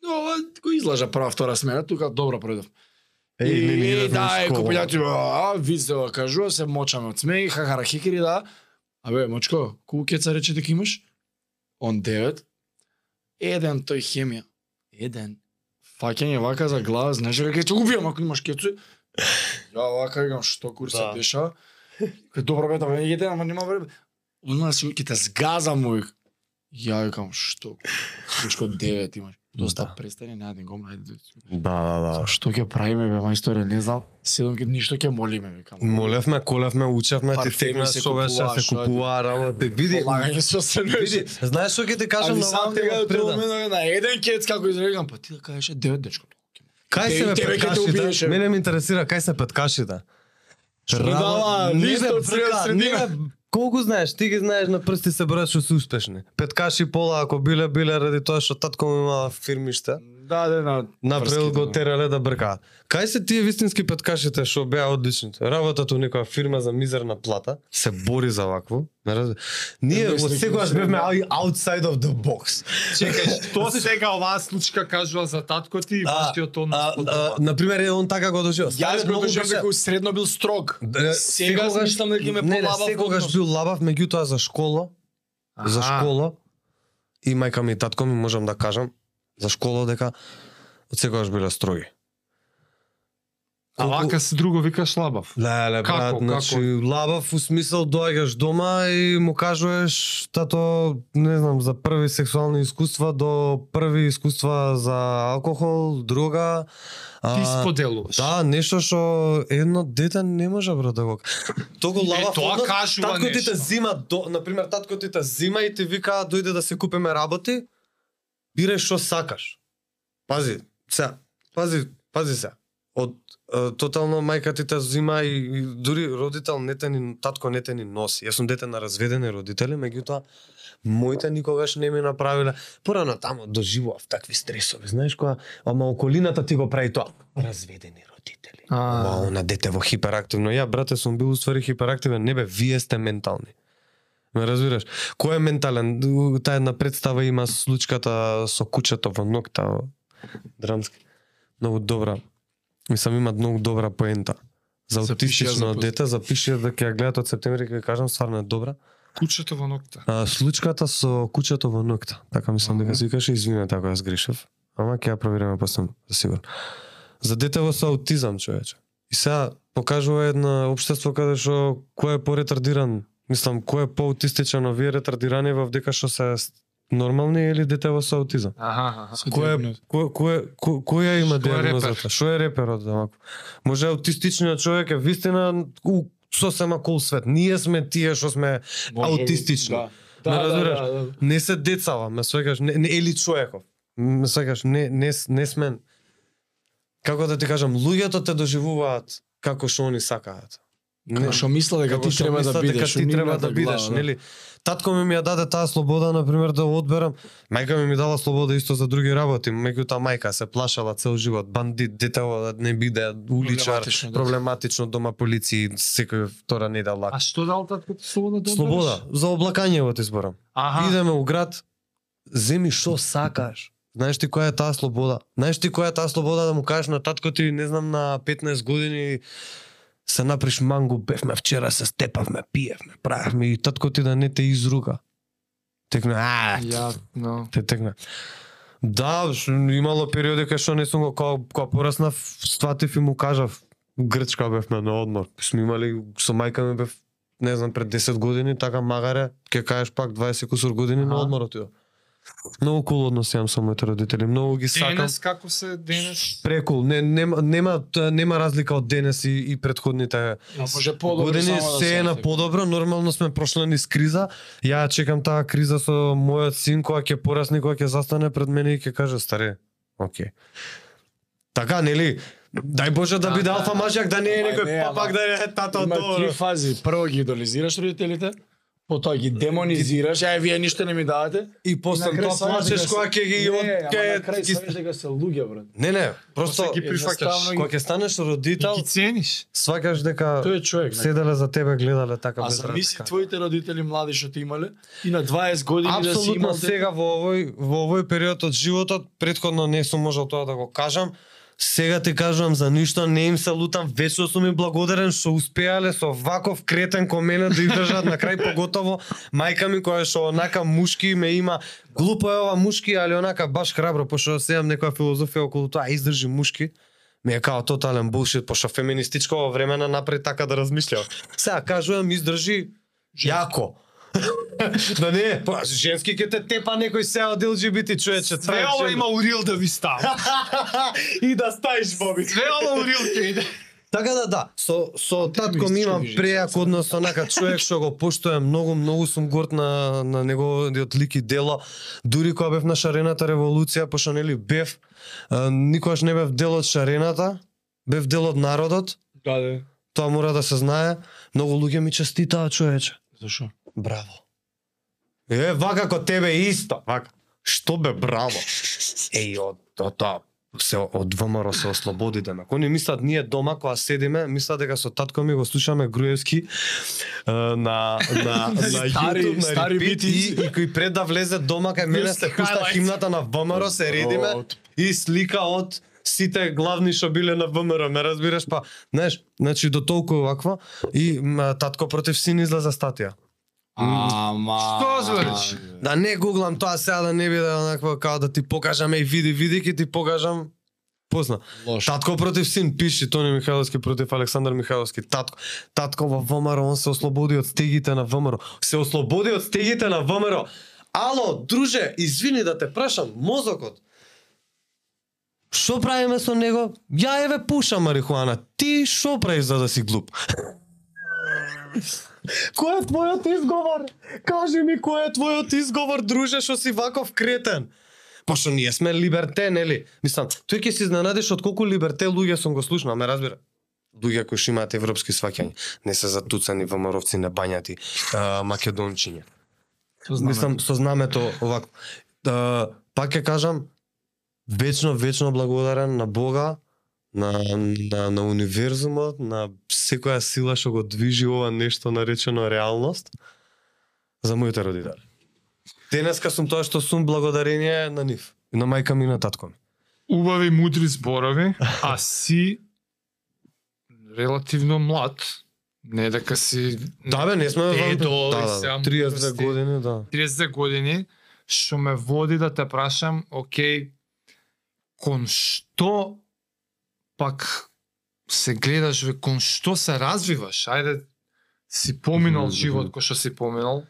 Ова го излажа прва втора смена, тука добро пројдов. Еј, не, не, И не, да, е школа. копилјати, а, го кажува, се мочаме од смеј, хахара хикери, да. Абе, мочко, колку кеца рече дека имаш? Он 9. Еден тој хемија. Еден. Фаќање вака за глава, знаеш дека ќе те убијам ако имаш кецу. <laughs> Ја вака викам што кур се Да. дешава. Кај добро бе, да еден, ама нема време. Она си ќе те згазам му. Ја викам што? Мочко 9 имаш. Доста Да. престани, не ајде го најде. Да, да, да. Што ќе правиме бе, мајсторе, не знам. Седом ќе ништо ќе молиме, викам. Молевме, колевме, учевме, ти тегна се беше, купуваа, се купува работи. Види, Полагање со се види, знаеш што ќе ти кажам на дека тема тоа преда? на еден кец како изрекам, па ти да кажеш е 9 дечко. Кај се убиеше, петкашите? бе. Мене ме интересира кај се петкашите. Што дава Не, не, бе, Колку знаеш, ти ги знаеш на прсти се бројат што се успешни. Петкаши пола ако биле биле ради тоа што татко му имала фирмиште. Да, да, на Направил го да. терале да бркаат. Кај се тие вистински петкашите што беа одличните? Работат у некоја фирма за мизерна плата, се бори за вакво. Ние во секогаш бевме ау- outside of the box. Чекај, што <laughs> сега оваа случка кажува за татко ти и А, вашиот однос А, под а, на пример, е он така го доживел. Јас го беше- дека средно бил строг. Сега секогаш- мислам дека им е не, не, полабав секогаш бил лабав, меѓутоа за школа, за школа и мајка ми и татко ми можам да кажам за школа дека од секогаш биле строги. А вака се друго викаш лабав. Леле, Како, брат, значи лабав у смисол доаѓаш дома и му кажуваш тато, не знам, за први сексуални искуства до први искуства за алкохол, друга. Ти споделуваш. Да, нешто што едно дете не може брат да го. Е, лабав тоа однос, кажува татко ти те нешто. зима, до, на пример татко ти те зима и ти вика дојде да се купиме работи, бирај што сакаш. Пази, се, пази, пази се. Од е, тотално мајка ти те зима и, и дури родител не те ни татко не те ни носи. Јас сум дете на разведени родители, меѓутоа моите никогаш не ми направиле. Порано тамо доживував такви стресови, знаеш која, ама околината ти го прави тоа. Разведени родители. А. На дете во хиперактивно. Ја брате сум бил уствари хиперактивен. Не бе, вие сте ментални. Ме разбираш? Кој е ментален? Таа една представа има случката со кучето во нокта. Драмски. Многу добра. Мислам има многу добра поента. За аутистично за дете, запиши ја да ќе ја гледат од септември, ќе кажам, стварно е добра. Кучето во нокта. А, случката со кучето во нокта. Така мислам дека се викаше, извинете ако јас грешев. Ама ќе ја провериме после за сигурно. За дете во со аутизам, човече. И сега покажува една општество каде што кој е поретардиран, мислам, кој е поаутистичен, овие ретардирани во дека што се нормални или дете во со аутизам? Аха, аха. Кој е кој кој кој која има Што е репер? диагнозата? Што е реперот вако? Може аутистичниот човек е вистина у сосема кул свет. Ние сме тие што сме аутистични. Да. Да, да, разбираш? да, да. Не се децава, ме свегаш, не, не или човеков. Ме свегаш, не, не, не сме... Како да ти кажам, луѓето те доживуваат како што они сакаат. Како што мисла дека ти треба да бидеш. ти треба да бидеш, да. нели? Татко ми ми ја даде таа слобода, на пример, да одберам. Мајка ми ми дала слобода исто за други работи, меѓутоа мајка се плашала цел живот, бандит, детево да не биде уличар, Проблематично, да. проблематично дома полиција, секој втора недела. А што дал татко ти слобода да Слобода, за облакање ти зборам. Аха. Идеме у град, земи што сакаш. Знаеш ти која е таа слобода? Знаеш ти која е таа слобода да му кажеш на татко ти, не знам, на 15 години се наприш мангу, бевме вчера, се степавме, пиевме, правевме и татко ти да не те изруга. Текне, а, Ја, но. те текне. Да, имало периоди кај што не сум го кога, кога пораснав, сватив и му кажав, Грчка бевме на одмор. Сме имали со мајка ми бев не знам пред 10 години, така магаре, ќе кажеш пак 20 кусур години на одмор отидов. Многу кул однос имам со моите родители, многу ги сакам. Денес како се денес? Прекул, не, нема, нема, нема разлика од денес и, и предходните може подобро години само да се е на подобро, нормално сме прошли низ криза. Ја чекам таа криза со мојот син кога ќе порасне, кога ќе застане пред мене и ќе каже старе, окей. Така, нели? Дај Боже да Да, биде да, алфа да. мажјак, да не е некој не, папак да е тато Има добро. три фази. Прво ги идолизираш родителите, Потоа ги демонизираш, ај вие ништо не ми давате. И после тоа плачеш дека кога се- ќе ги од ќе ги дека се луѓе, брат. Не, не, просто ги прифаќаш. Кога ќе станеш родител, ги цениш. сваќаш дека Тој е човек. седеле за тебе, гледале така А без замисли разлика. твоите родители млади што те имале и на 20 години да си имал сега во овој во овој период од животот, претходно не сум можел тоа да го кажам. Сега ти кажувам за ништо, не им се лутам, вечно сум им благодарен што успеале со ваков кретен ко мене да издржат на крај поготово. Мајка ми која што онака мушки ме има. Глупо е ова мушки, али онака баш храбро пошто сеам некоја филозофија околу тоа издржи мушки. Ми е као тотален булшит, пошто феминистичко во времена напред така да размислям. Сега кажувам издржи јако. <laughs> да не, па женски ќе те тепа некој се од LGBT човече. Све ова има урил да ви става. <laughs> и да стаиш боби. Све ова урил ќе иде. Така да да, со со татко ми имам преак однос онака човек што го поштојам многу, многу сум горд на на неговиот лик и дело. Дури кога бев на шарената револуција, пошто нели бев, никогаш не бев дел од шарената, бев дел од народот. Да, да. Тоа мора да се знае. Многу луѓе ми честитаа човече. Зашо? Браво. Е, вака ко тебе исто. Вака. Што бе, браво. <laughs> Еј, од, тоа се од ВМРО се ослободи денак. Они мислат ние дома кога седиме, мислат дека со татко ми го слушаме Груевски на на <laughs> на Стари- YouTube, на стари бити. и, и кој пред да влезе дома кај мене се пушта химната на ВМРО, се редиме и слика од сите главни што биле на ВМРО, ме разбираш, па, знаеш, значи до толку ваква и татко против син излезе статија. Ама... Што збориш? Да не гуглам тоа сега да не биде онакво као да ти покажам еј види види ќе ти покажам позна. Лошо. Татко против син пиши Тони Михайловски против Александар Михайловски. Татко татко во ВМРО он се ослободи од стегите на ВМРО. Се ослободи од стегите на ВМРО. Ало, друже, извини да те прашам, мозокот. Што правиме со него? Ја еве пушам марихуана. Ти што правиш за да си глуп? <laughs> Кој е твојот изговор? Кажи ми кој е твојот изговор, друже, што си ваков кретен? Пошто ние сме либерте, нели? Мислам, тој ќе се изненадиш од колку либерте луѓе сум го слушнал, ме разбира. Луѓе кои што имаат европски сваќања, не се затуцани ВМРО-вци, не бањати, а, македончиња. Мислам, со знамето овако. Да, пак ќе кажам, вечно, вечно благодарен на Бога, на, на, на универзумот, на секоја сила што го движи ова нешто наречено реалност, за моите родители. Денеска сум тоа што сум благодарение на нив. На мајка ми и на татко ми. Убави мудри зборови, а си релативно млад. Не дека си Да бе, не сме Дедо, да, да, сега да, 32 мудрости. години, да. 30 години, што ме води да те прашам, окей, кон што пак се гледаш, ве, кон што се развиваш? Ајде, си поминал Мгм, живот мгм. кој што си поминал,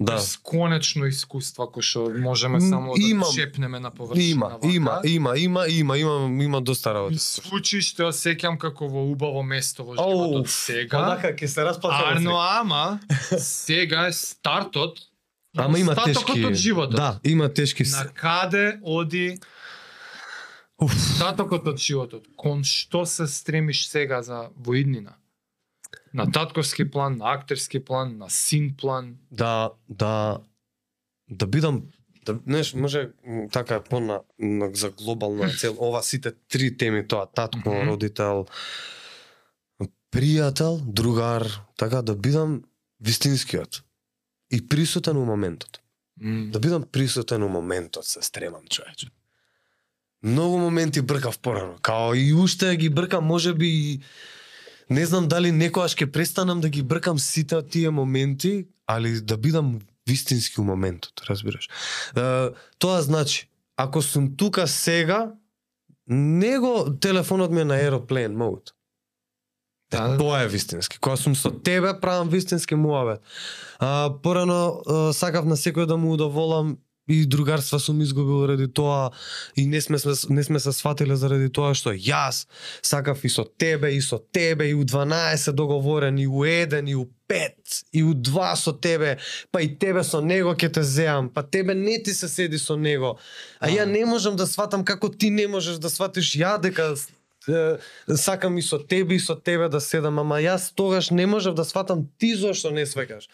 Да. бесконечно искуства кој што можеме само да имам. чепнеме на површина. Има, вака. има, има, има, има, има, има доста работи. И случаи што ја сеќам како во убаво место во Оу, животот сега. Онака ќе се расплака. Арно, ама сега е стартот. Ама има тешки. од животот. Да, има тешки. На каде оди остатокот од животот? Кон што се стремиш сега за воиднина? На татковски план, на актерски план, на син план. да да да бидам да знаеш може така е пона за глобална <clears throat> цел ова сите три теми тоа татко, Мгм. родител, пријател, другар, така да бидам вистинскиот и присутен у моментот. М, Да бидам присутен у моментот се стремам човече. Многу моменти бркав порано, као и уште ги бркам, може би и не знам дали некојаш ќе престанам да ги бркам сите тие моменти, али да бидам вистински у моментот, разбираш. Е, тоа значи, ако сум тука сега, него телефонот ми е на aeroplane mode. Да. Тоа е вистински. Кога сум со тебе, правам вистински муавет. А, порано а, сакав на секој да му удоволам и другарства сум изгубил ради тоа и не сме, не сме се сватиле заради тоа што јас сакав и со тебе и со тебе и у 12 договорен и у 1 и у 5 и у 2 со тебе па и тебе со него ќе те земам па тебе не ти се седи со него. А ја не можам да сватам како ти не можеш да сватиш. Ја дека сакам и со тебе и со тебе да седам, ама јас тогаш не можев да сватам ти зошто не свекаш.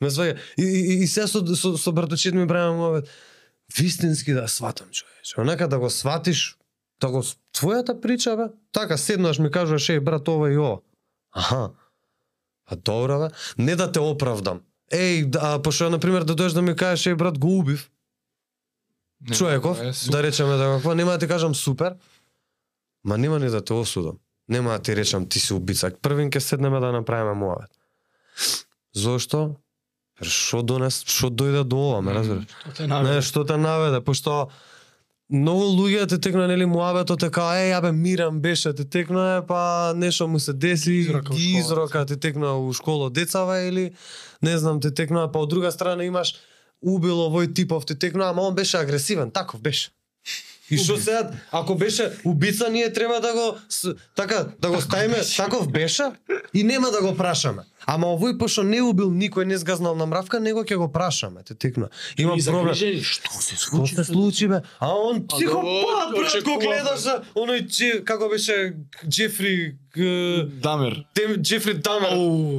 Ме сваѓа. И, и, и се со, со, со браточет ми правам мовет. Вистински да сватам, човече. Онака да го сватиш, да го твојата прича, бе. Така, седнаш ми кажуваш, еј, брат, ова и ова. Аха. А добро, бе. Не да те оправдам. Еј, да, а, пошто, например, да дојдеш да ми кажеш, еј, брат, го убив, Не, човеков, е супер. да речеме да какво, нема да ти кажам супер, ма нема ни да те осудам. Нема да ти речам ти си убица. Првин ке седнеме да направиме муавет. Зошто? Шо донес, шо дојде до ова, ме разбираш? Не, што те наведе, пошто многу луѓе те текна нели муавето те као еј абе Мирам беше те текна па нешто му се деси Изрока изрока те текна у школа децава или не знам те текна па од друга страна имаш убило овој типов те текна ама он беше агресивен таков беше И што сега, ако беше убица, ние треба да го с, така да го ставиме таков беше и нема да го прашаме. Ама овој пошто не убил никој, не сгазнал на мравка, него ќе го прашаме, те текна. Има И проблем. загрижени, што се Што случи? се случи бе? А он психопат, да, брат, го очекував, гледаш бе. за оној Дже, како беше Джефри г- Дамер. Дем- Джефри Дамер.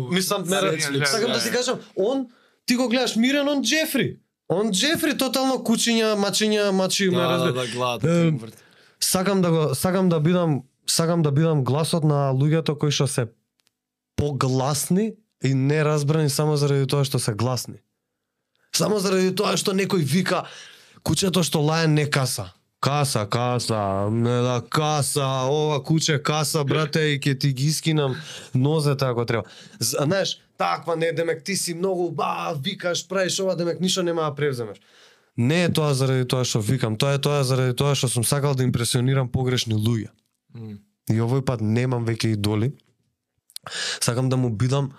Мислам, не, Netflix, сакам да да, си да. кажам, он ти го гледаш мирен, он Джефри. Он Джефри тотално кучиња, мачиња, мачи, ме Да, да, да, гледат, Е. Сакам да го сакам да бидам сакам да бидам гласот на луѓето кои што се погласни и неразбрани само заради тоа што се гласни. Само заради тоа што некој вика кучето што лае не каса. Каса, каса, не да каса, ова куче каса, брате, и ќе ти ги искинам нозете ако треба. Знаеш, таква не, демек ти си многу, ба, викаш, правиш ова, демек ништо нема да превземеш. Не е тоа заради тоа што викам, тоа е тоа заради тоа што сум сакал да импресионирам погрешни луѓе. М. И овој пат немам веќе идоли. Сакам да му бидам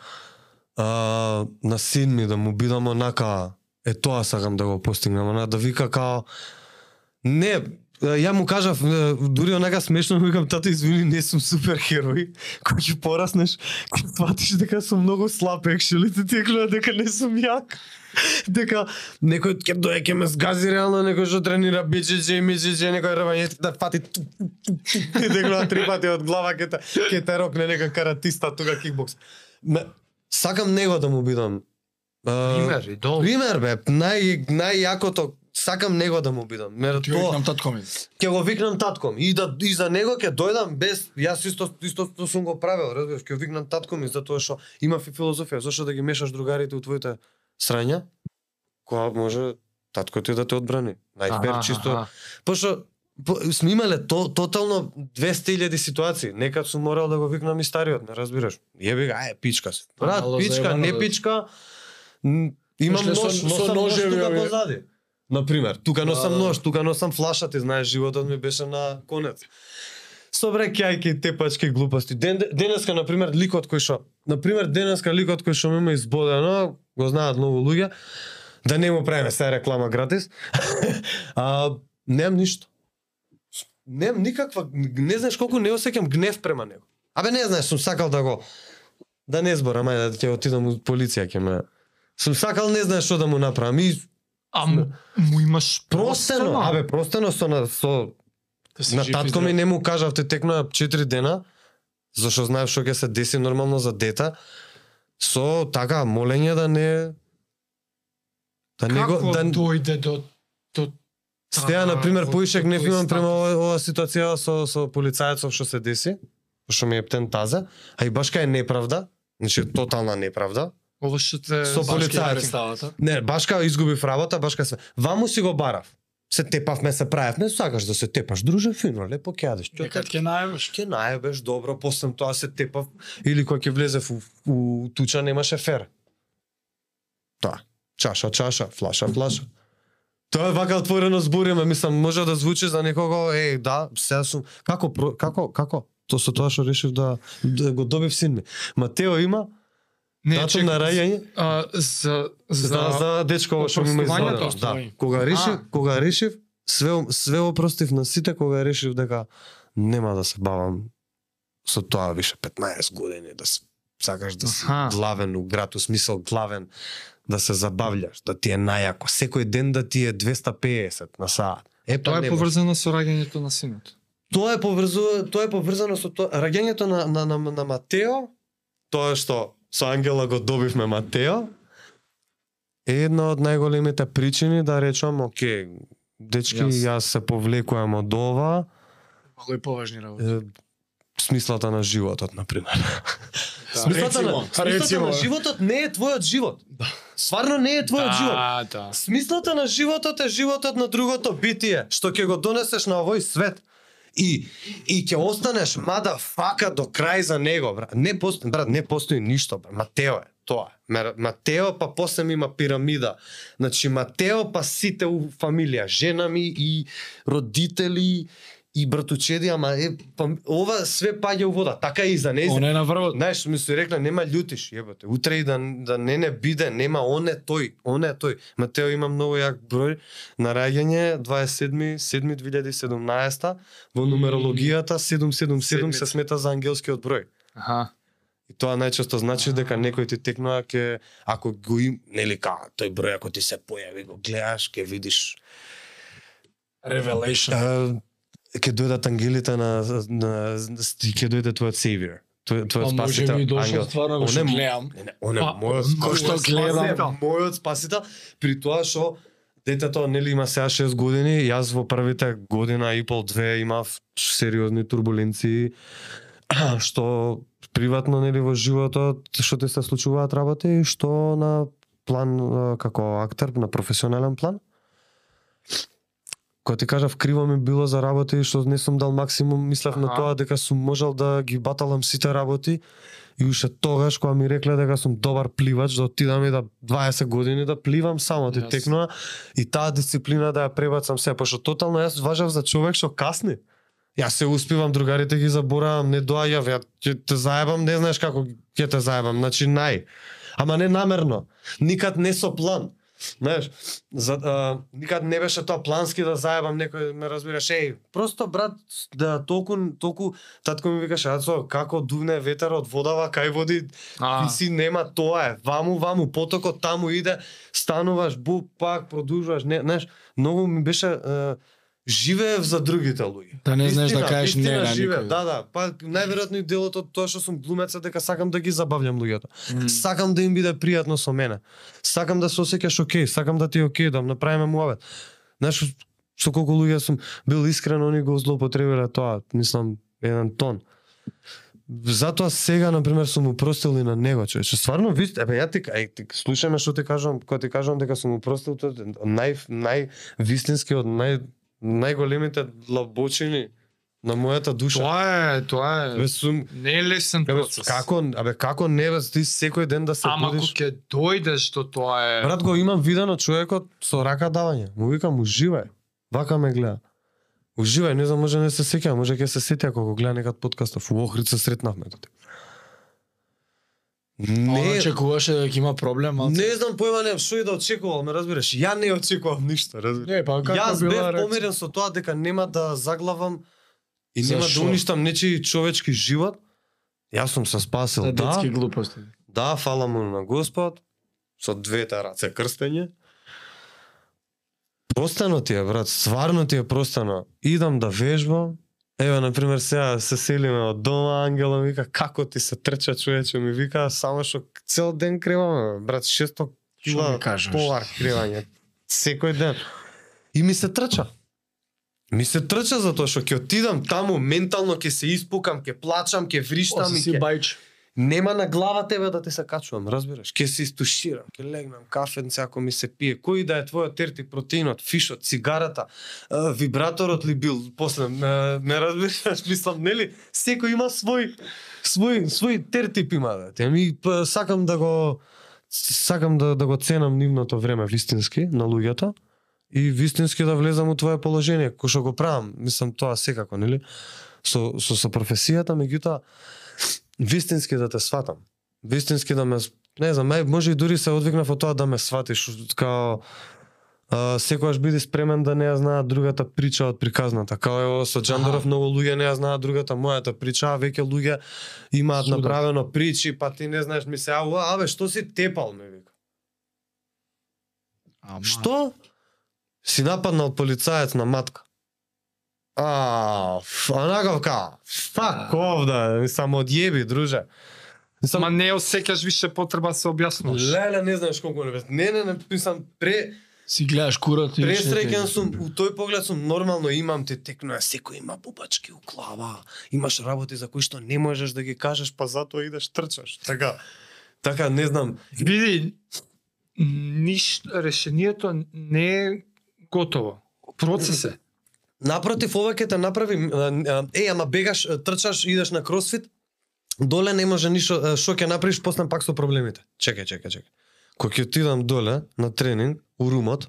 а, на син ми, да му бидам онака, е тоа сакам да го постигнам, она да вика као не, ја му кажав, дури онака смешно му викам, тато извини, не сум супер херој, кој ќе пораснеш, ќе сватиш дека сум многу слаб, екшели, ти теклува дека не сум јак. дека некој ќе дое ќе ме сгази реално некој што тренира биџиџи и миџиџи некој рвање да фати ти дека три пати од глава ќе те ќе те рокне нека каратиста тука кикбокс. Ме, сакам него да му бидам. Пример, идол. Пример бе, нај најјакото сакам него да му бидам. Мер тоа викнам татко ми. ќе го викнам татко ми и да и за него ќе дојдам без јас исто исто, исто сум го правел, разбираш, ќе викнам татко ми затоа што има и филозофија, зошто да ги мешаш другарите у твоите срања, кога може татко ти да те одбрани. Најфер Аха, чисто. Пошто по, сме имале то, тотално 200.000 ситуации. Некад сум морал да го викнам и стариот, не разбираш. Јеби га, ај, пичка се. Брат, пичка, не да- пичка. Имам нож, со носам нож ножеви, тука позади. Например, тука носам да. нож, тука носам флаша, ти знаеш, животот ми беше на конец. Со бре кјајки, тепачки глупости. Ден, денеска, например, ликот кој шо, например, денеска ликот кој што ме има избодено, го знаат многу луѓе, да не му правиме се реклама гратис, <laughs> а, немам ништо. Немам никаква, не знаеш колку не осеќам гнев према него. Абе не знаеш, сум сакал да го да не зборам, ајде да ќе отидам у полиција ќе ме Сум сакал не знаеш што да му направам и А му, му имаш простено, абе простено со на со Да на татко ми не му кажав те текнаа 4 дена, зашто знаев што ќе се деси нормално за дете. Со така молење да не да не Како го да дојде до до Стеа, таа- на пример, поишек не имам према ова, ова ситуација со со полицајецов што се деси, што ми е птен таза, а и башка е неправда, значи тотална неправда. Ова што те Со полицајци. Не, башка изгубив работа, башка се. Ваму си го барав. Се тепавме, се правевме, сакаш да се тепаш, друже, фино, лепо ќе јадеш. Тоа Некад ќе најаваш. ќе најбеш добро, после тоа се тепав или кога ќе влезе у, у туча немаше фер. Тоа. Чаша, чаша, флаша, флаша. Тоа е вака отворено збориме, мислам, може да звучи за некого, е, да, сега сум, како, про- како, како? То со тоа што решив да, да го добив син ми. Матео има Не, датум на раѓање а, за за, за за дечко што ми извадено. Да. Кога решив, А. кога решив, све све опростив на сите кога решив дека нема да се бавам со тоа више 15 години да се сакаш да си Аха. главен у град, у смисол главен, да се забављаш, да ти е најако, секој ден да ти е 250 на саат. Е, па Тоа е поврзано со раѓањето на синот. Тоа е поврзува, тоа е поврзано со тоа раѓањето на на на, на Матео, тоа што со Ангела го добивме Матео, е една од најголемите причини да речам, оке, дечки, Јас. јас се повлекувам од ова, Мало и поважни работи. е, смислата на животот, на пример. <laughs> Да. Смислата, на, Рецимо, смислата рецимо. на животот не е твојот живот. Стварно не е твојот живот. Да, да. Смислата на животот е животот на другото битие, што ќе го донесеш на овој свет. И и ќе останеш мада фака до крај за него, брат. Не постои, брат, не постои ништо, брат. Матео е тоа. Матео па после ми има пирамида. Значи Матео па сите у фамилија, жена ми и родители и братучеди, ама е, па, ова све паѓа у вода. Така и за нејзин. Он е на врвот. Знаеш, ми се рекла, нема љутиш, јебате. Утре и да, да не не биде, нема, он е тој, он е тој. Матео има многу јак број на раѓање, 27.2017 во нумерологијата 777 се смета за ангелскиот број. Аха. И тоа најчесто значи дека некој ти текнува ке ако го им, нели ка, тој број ако ти се појави, го гледаш, ке видиш Revelation. а, ќе дојдат ангелите на, на, ќе дојде твојот. Твој, твојот А може спасител. би дошол ангел. стварно го гледам. Не, не, он е А, мојот кој што гледам. спасител, мојот спасител, при тоа што детето нели има сега 6 години, јас во првите година и пол две имав сериозни турбуленции <clears throat> што приватно нели во животот што ти се случуваат работи и што на план како актер на професионален план Кога ти кажав криво ми било за работи што не сум дал максимум, мислев на Аха. тоа дека сум можел да ги баталам сите работи и уште тогаш кога ми рекле дека сум добар пливач, да отидам и да 20 години да пливам само ти Јас. текнува и таа дисциплина да ја пребацам се, пошто тотално јас важав за човек што касни. Јас се успивам, другарите ги заборавам, не доаѓав, ја ќе те заебам, не знаеш како ќе те заебам, значи нај. Ама не намерно, никад не со план. Знаеш, за, а, никад не беше тоа плански да заебам некој, ме разбираш, еј, просто брат, да толку, толку, татко ми викаше, Ацо, како дувне ветер од водава, кај води, А, и си нема тоа е, ваму, ваму, потокот таму иде, стануваш, бу, пак, продолжуваш, не, знаеш, многу ми беше, е, живеев за другите луѓе. Да не знаеш да кажеш не на никој. Да, да, па најверојатно и делот од тоа што сум глумец е дека сакам да ги забавljам луѓето. м, Сакам да им биде пријатно со мене. Сакам да се осеќаш окей, сакам да ти е окей, да направиме муавет. Знаеш, со колку луѓе сум бил искрен, они го злоупотребиле тоа, мислам, еден тон. Затоа сега, на пример, сум упростил и на него, човече. Стварно, ви, ебе, ја ти, ај, ти слушаме што ти кажам, кога ти кажам дека сум упростил, тоа е нај, нај вистински, од нај, најголемите длабочини на мојата душа. Тоа е, тоа е. Бе, сум, Не е лесен Абе, процес. како, абе, како не, бе, ти секој ден да се Ама будиш... кога ќе дојдеш до тоа е... Брат, го имам видено човекот со рака давање. Му викам, уживај. Вака ме гледа. Уживај, не знам, може не се сеќа, може ќе се сети ако го гледа некад подкастов. У Охрид се сретнавме тоа. Не очекуваше дека има проблем, малце. не знам појма не што и да очекувал, ме разбираш. Ја не очекував ништо, разбираш. Не, па како Јас бев помирен со тоа дека нема да заглавам и нема да уништам нечи човечки живот. Јас сум се спасил, да. детски глупости. Да, фала му на Господ, со двете раце крстење. Простено ти е, брат, стварно ти е простено. Идам да вежбам, Еве, на пример, сега се селиме од дома, Ангела ми вика, како ти се трча човече, ми вика, само што цел ден креваме, брат, 600 Што кила товар кревање, секој ден. И ми се трча. Ми се трча затоа што ќе отидам таму, ментално ќе се испукам, ќе плачам, ќе вриштам и Оси си ќе... бајч. Нема на глава тебе да те се качувам, разбираш? Ке се истуширам, ке легнам кафенце ако ми се пие. Кој да е твојот терти протеинот, фишот, цигарата, вибраторот ли бил, после ме, ме разбираш, мислам, нели, секој има свој свој свој тертип има да. Те ми па, сакам да го сакам да да го ценам нивното време вистински на луѓето и вистински да влезам у твое положение, кој што го правам, мислам тоа секако, нели? Со со, со професијата, меѓутоа вистински да те сватам. Вистински да ме не знам, мај може и дури се одвикнав од тоа да ме сватиш као а, секогаш биди спремен да не ја знаат другата прича од приказната. Као ево со Джандоров многу луѓе не ја знаат другата мојата прича, а веќе луѓе имаат Суда. направено причи, па ти не знаеш, ми се ау, абе што си тепал ме вика. Ама, Што? Си нападнал полицаец на матка. А, ф- онаков ка, фак овда, само одјеби, друже. Мислам, Ма не осеќаш више потреба да се објаснуваш. Леле, не знаеш колку не Не, не, не, мислам, пре, Си гледаш курот и пресреќен сум, у тој поглед сум нормално имам те текнуја, секој има бубачки у глава, имаш работи за кои што не можеш да ги кажеш, па затоа идеш трчаш. Така, така не знам. Види, ништо, решението не е готово. Процес е. Напротив, ова ќе те направи, е, ама бегаш, трчаш, идеш на кросфит, доле не може ништо, што ќе направиш, после пак со проблемите. Чекај, чекај, чекај. Кога ќе отидам доле на тренинг, у румот,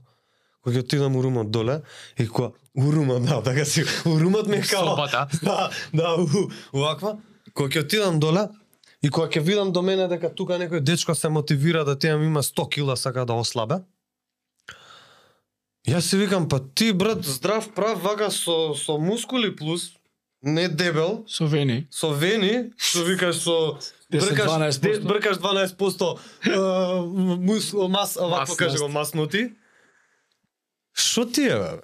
кога ќе отидам у румот доле, и кога, у румот, да, така си, у румот ми е као, <laughs> да, да, у, уваква, кога ќе отидам доле, и кога ќе видам до мене дека тука некој дечко се мотивира да тема има 100 кила сака да ослабе, Јас си викам, па ти брат, здрав прав вака со, со мускули плюс, не дебел, со вени. со вени, што викаш со 10, бркаш 12%. де- бркаш 12% а, мус, мас, вако каже го масноти. Што ти е, бе?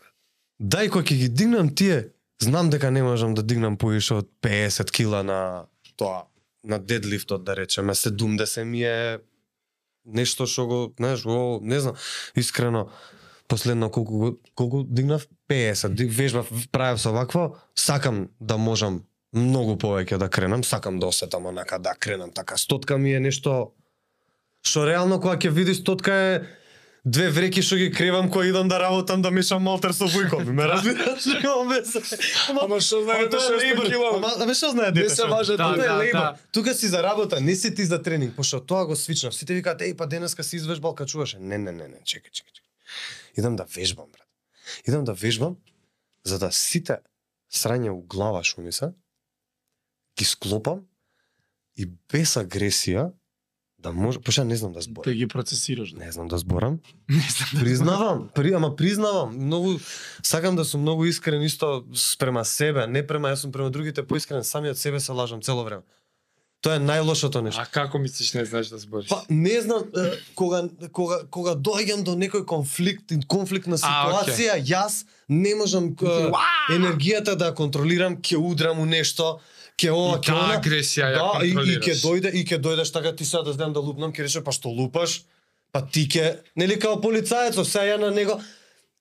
Дај кога ќе ги дигнам тие, знам дека не можам да дигнам поише од 50 кила на тоа, на дедлифтот да речеме, 70 ми е нешто што го, знаеш, го, не знам, искрено, последно колку колку дигнав 50 ди- вежбав правев со вакво сакам да можам многу повеќе да кренам сакам да осетам онака да кренам така стотка ми е нешто што реално кога ќе видиш стотка е две вреки што ги кревам кога идам да работам да мешам малтер со бујкови ме разбираш <laughs> Ама што знае тоа е лейбор. Ама што знае дете? се што? важат да, да, лейбор. да. Тука си за работа, не си ти за тренинг, пошто тоа го свичнав. Сите викаат, еј, па денеска си извежбал, качуваше. Не, не, не, не, чекај, чекај, чекај. Идам да вежбам, брат. Идам да вежбам, за да сите срања у глава што ми се, ги склопам и без агресија да може, пошто не знам да зборам. Да ги процесираш. Не знам да зборам. <laughs> Не знам. Признавам, при, ама признавам, многу сакам да сум многу искрен исто спрема себе, не према јас сум према другите поискрен, самиот себе се лажам цело време. Тоа е најлошото нешто. А како мислиш не знаеш да збориш? Па не знам е, кога кога кога доаѓам до некој конфликт, конфликтна А, окей. ситуација, јас не можам е, енергијата да ја контролирам, ќе удрам у нешто, ќе ова, И ќе она. агресија ја Да, и, и контролираш. ќе дојде и ќе дојдеш така ти сега да знам да лупнам, ќе рече па што лупаш? Па ти ќе, нели као полицаецот, сега ја на него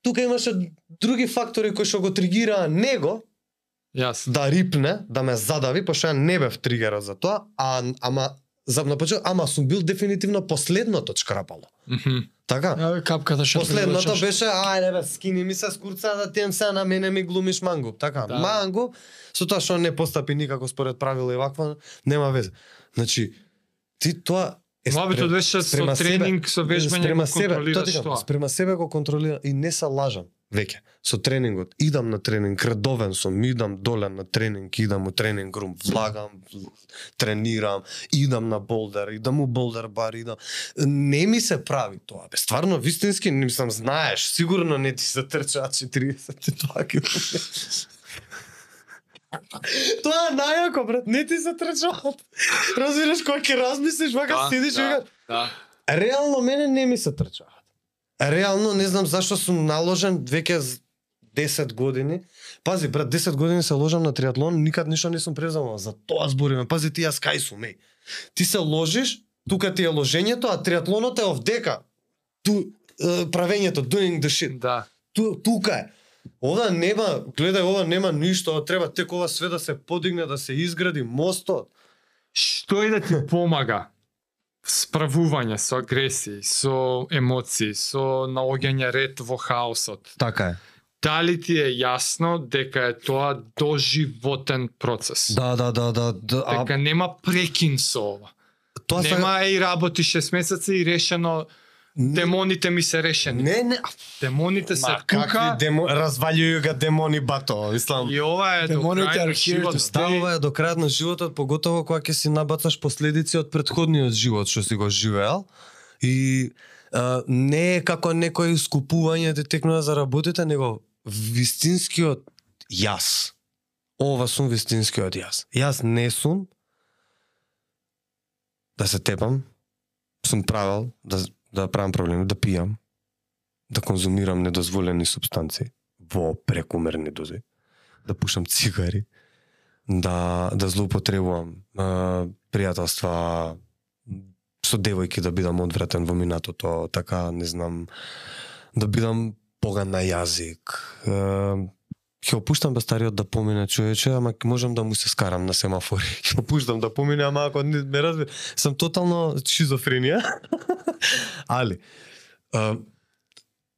тука имаше други фактори кои што го тригираа него Јас. да рипне, да ме задави, пошто ја не бев тригерот за тоа, а ама за на почеток, ама сум бил дефинитивно последното чкрапало. Мгм. Така? Ја капката што Последното преврачаш. беше, ајде бе, скини ми се скурца да тем се на мене ми глумиш мангуп, така. Да. Мангуп, со тоа што не постапи никако според правила и ваква, нема везе. Значи, ти тоа е беше со себе- тренинг, со вежбање спрема себе, тоа тоа. Спрема себе го контролирам и не се лажам веќе. Со тренингот, идам на тренинг, редовен сум, идам доле на тренинг, идам у тренинг рум, влагам, тренирам, идам на болдер, идам у болдер бар, идам. Не ми се прави тоа, бе. Стварно, вистински, не мислам, знаеш, сигурно не ти се трчаат 40 тоа километри. Тоа е најако, брат, не ти се трчаат. Разбираш, кога ќе размислиш, вака Да, сидиш и да, викаш, Да. Реално мене не ми се трчаат. Реално не знам зашто сум наложен веќе з 10 години. Пази, брат, 10 години се ложам на триатлон, никад ништо не сум преземал. За тоа збориме. Пази, ти јас кај сум, еј. Ти се ложиш, тука ти е ложењето, а триатлонот е овдека. Ту, е, правењето, doing the shit. Да. Ту, тука е. Ова нема, гледај, ова нема ништо, ова треба тек ова све да се подигне, да се изгради мостот. Што и да ти помага? Справување со агресии, со емоции, со наоѓање ред во хаосот. Така е. Дали ти е јасно дека е тоа доживотен процес? Да, да, да, да, да. А, Дека нема прекин со ова. тоа Нема еј работи 6 месеци и решено демоните ми се решени. Не, не, Демоните се Ма, тука какви демо... развалјуju ga демони бато, мислам. и ова е до Демоните крај stay. Да, ова е до крајот на животот, поготово кога ќе си набацаш последици од претходниот живот што си го живеел. И а, не е како некој скупување да текнува за работите, него вистинскиот јас. Ова сум вистинскиот јас. Јас не сум да се тепам, сум правил да, да правам проблеми, да пијам, да конзумирам недозволени субстанции во прекумерни дози, да пушам цигари, да да злоупотребувам а, пријателства со девојки да бидам одвратен во минатото, така не знам да бидам поган на јазик. Е, ќе опуштам без стариот да помине човече, ама можам да му се скарам на семафори. <laughs> Ќе опуштам да помине, ама ако не ме разбира, сам тотално шизофренија. <laughs> Али а,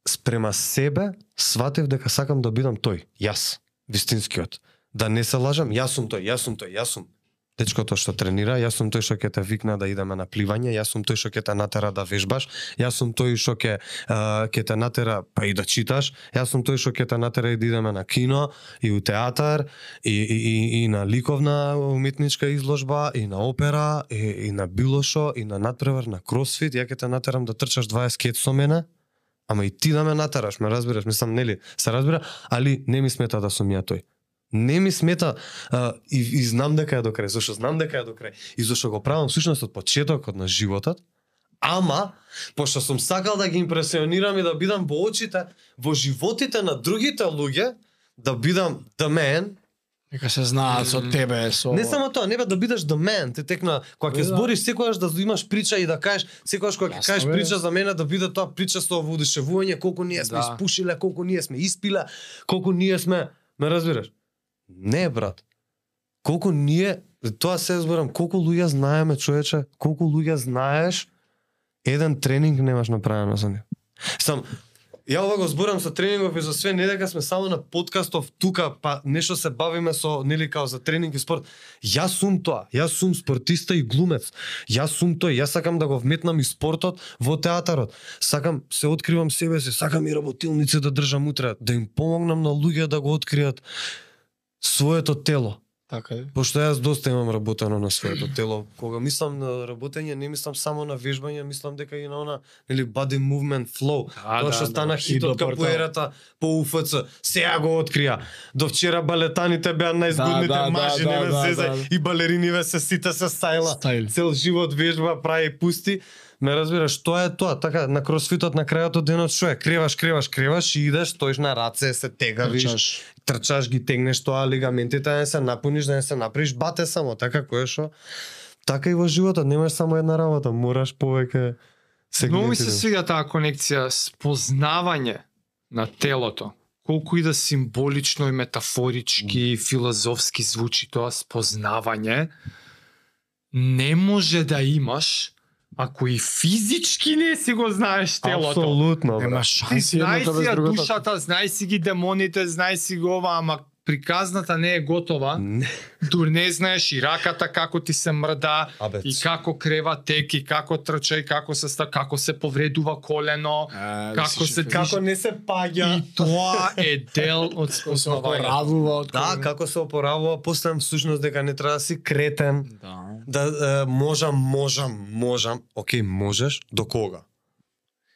спрема себе сватев дека сакам да бидам тој, јас, вистинскиот. Да не се лажам, јас сум тој, јас сум тој, јас сум дечкото што тренира, јас сум тој што ќе те викна да идеме на пливање, јас сум тој што ќе те натера да вежбаш, јас сум тој што ќе ќе те натера па и да читаш, јас сум тој што ќе те натера и да идеме на кино и у театар и, и, и, и на ликовна уметничка изложба и на опера и, и на било шо и на надпревар на кросфит, ја ќе те натерам да трчаш 20 кет со мене. Ама и ти да ме натераш, ме разбираш, мислам, нели, се разбира, али не ми смета да сум ја тој. Не ми смета а, и, и знам дека е до крај, зашто знам дека е до крај. И зашто го правам всушност од почетокот на животот, ама пошто сум сакал да ги импресионирам и да бидам во очите, во животите на другите луѓе, да бидам the man, Нека се знаат со тебе, со Не само тоа, не бе да бидеш the man, ти текна кога ќе да. збориш секогаш да имаш прича и да кажеш секогаш кога ќе кажеш бе. прича за мене да биде тоа прича со воодушевување колку ние сме Да. испушиле, колку ние сме испиле, колку ние сме, ме разбираш? Не, брат. Колку ние, тоа се зборам, колку луѓе знаеме, човече, колку луѓе знаеш, еден тренинг немаш направено за нив. Сам, Ја ова го зборам со тренингов и за све, не дека сме само на подкастов тука, па нешто се бавиме со, нели као за тренинг и спорт. Јас сум тоа, јас сум спортиста и глумец. Јас сум тој, јас сакам да го вметнам и спортот во театарот. Сакам се откривам себе се, сакам и работилници да држам утре, да им помогнам на луѓе да го откријат своето тело. Така е. Пошто јас доста имам работено на своето тело. Кога мислам на работење, не мислам само на вежбање, мислам дека и на она, нели body movement flow. Да, Тоа да, што да. стана И хит до од портал. капоерата по УФЦ. Сега го открија. До вчера балетаните беа најзгодните Да, да, мажи, да, не ме да, зезај. да. И балериниве се сите се стајла. Стајл. Цел живот вежба, прави пусти. Ме разбираш, тоа е тоа. Така, на кросфитот на крајот од денот што е? Креваш, креваш, креваш и идеш, стоиш на раце, се тегавиш, Трчаш. трчаш, ги тегнеш тоа, лигаментите да не се напуниш, да не се направиш бате само, така кој е што. Така и во животот, немаш само една работа, мораш повеќе Многу ми се свига таа конекција спознавање на телото. Колку и да символично и метафорички, филозофски звучи тоа спознавање, не може да имаш ако и физички не си го знаеш телото. Апсолутно, Нема брат. Ти шанси знај си ја душата, знај си ги демоните, знај си го ова, ама приказната не е готова. Не. Дур не знаеш и раката како ти се мрда, Абе, и како крева тек, и како трча, и како се ста, како се повредува колено. Е, Како се шеф. како не се паѓа. И тоа е дел од спознавањето. Да, како се опоравува, постам всушност дека не треба да си кретен, Да. да е, можам, можам, можам. Океј, можеш до кога?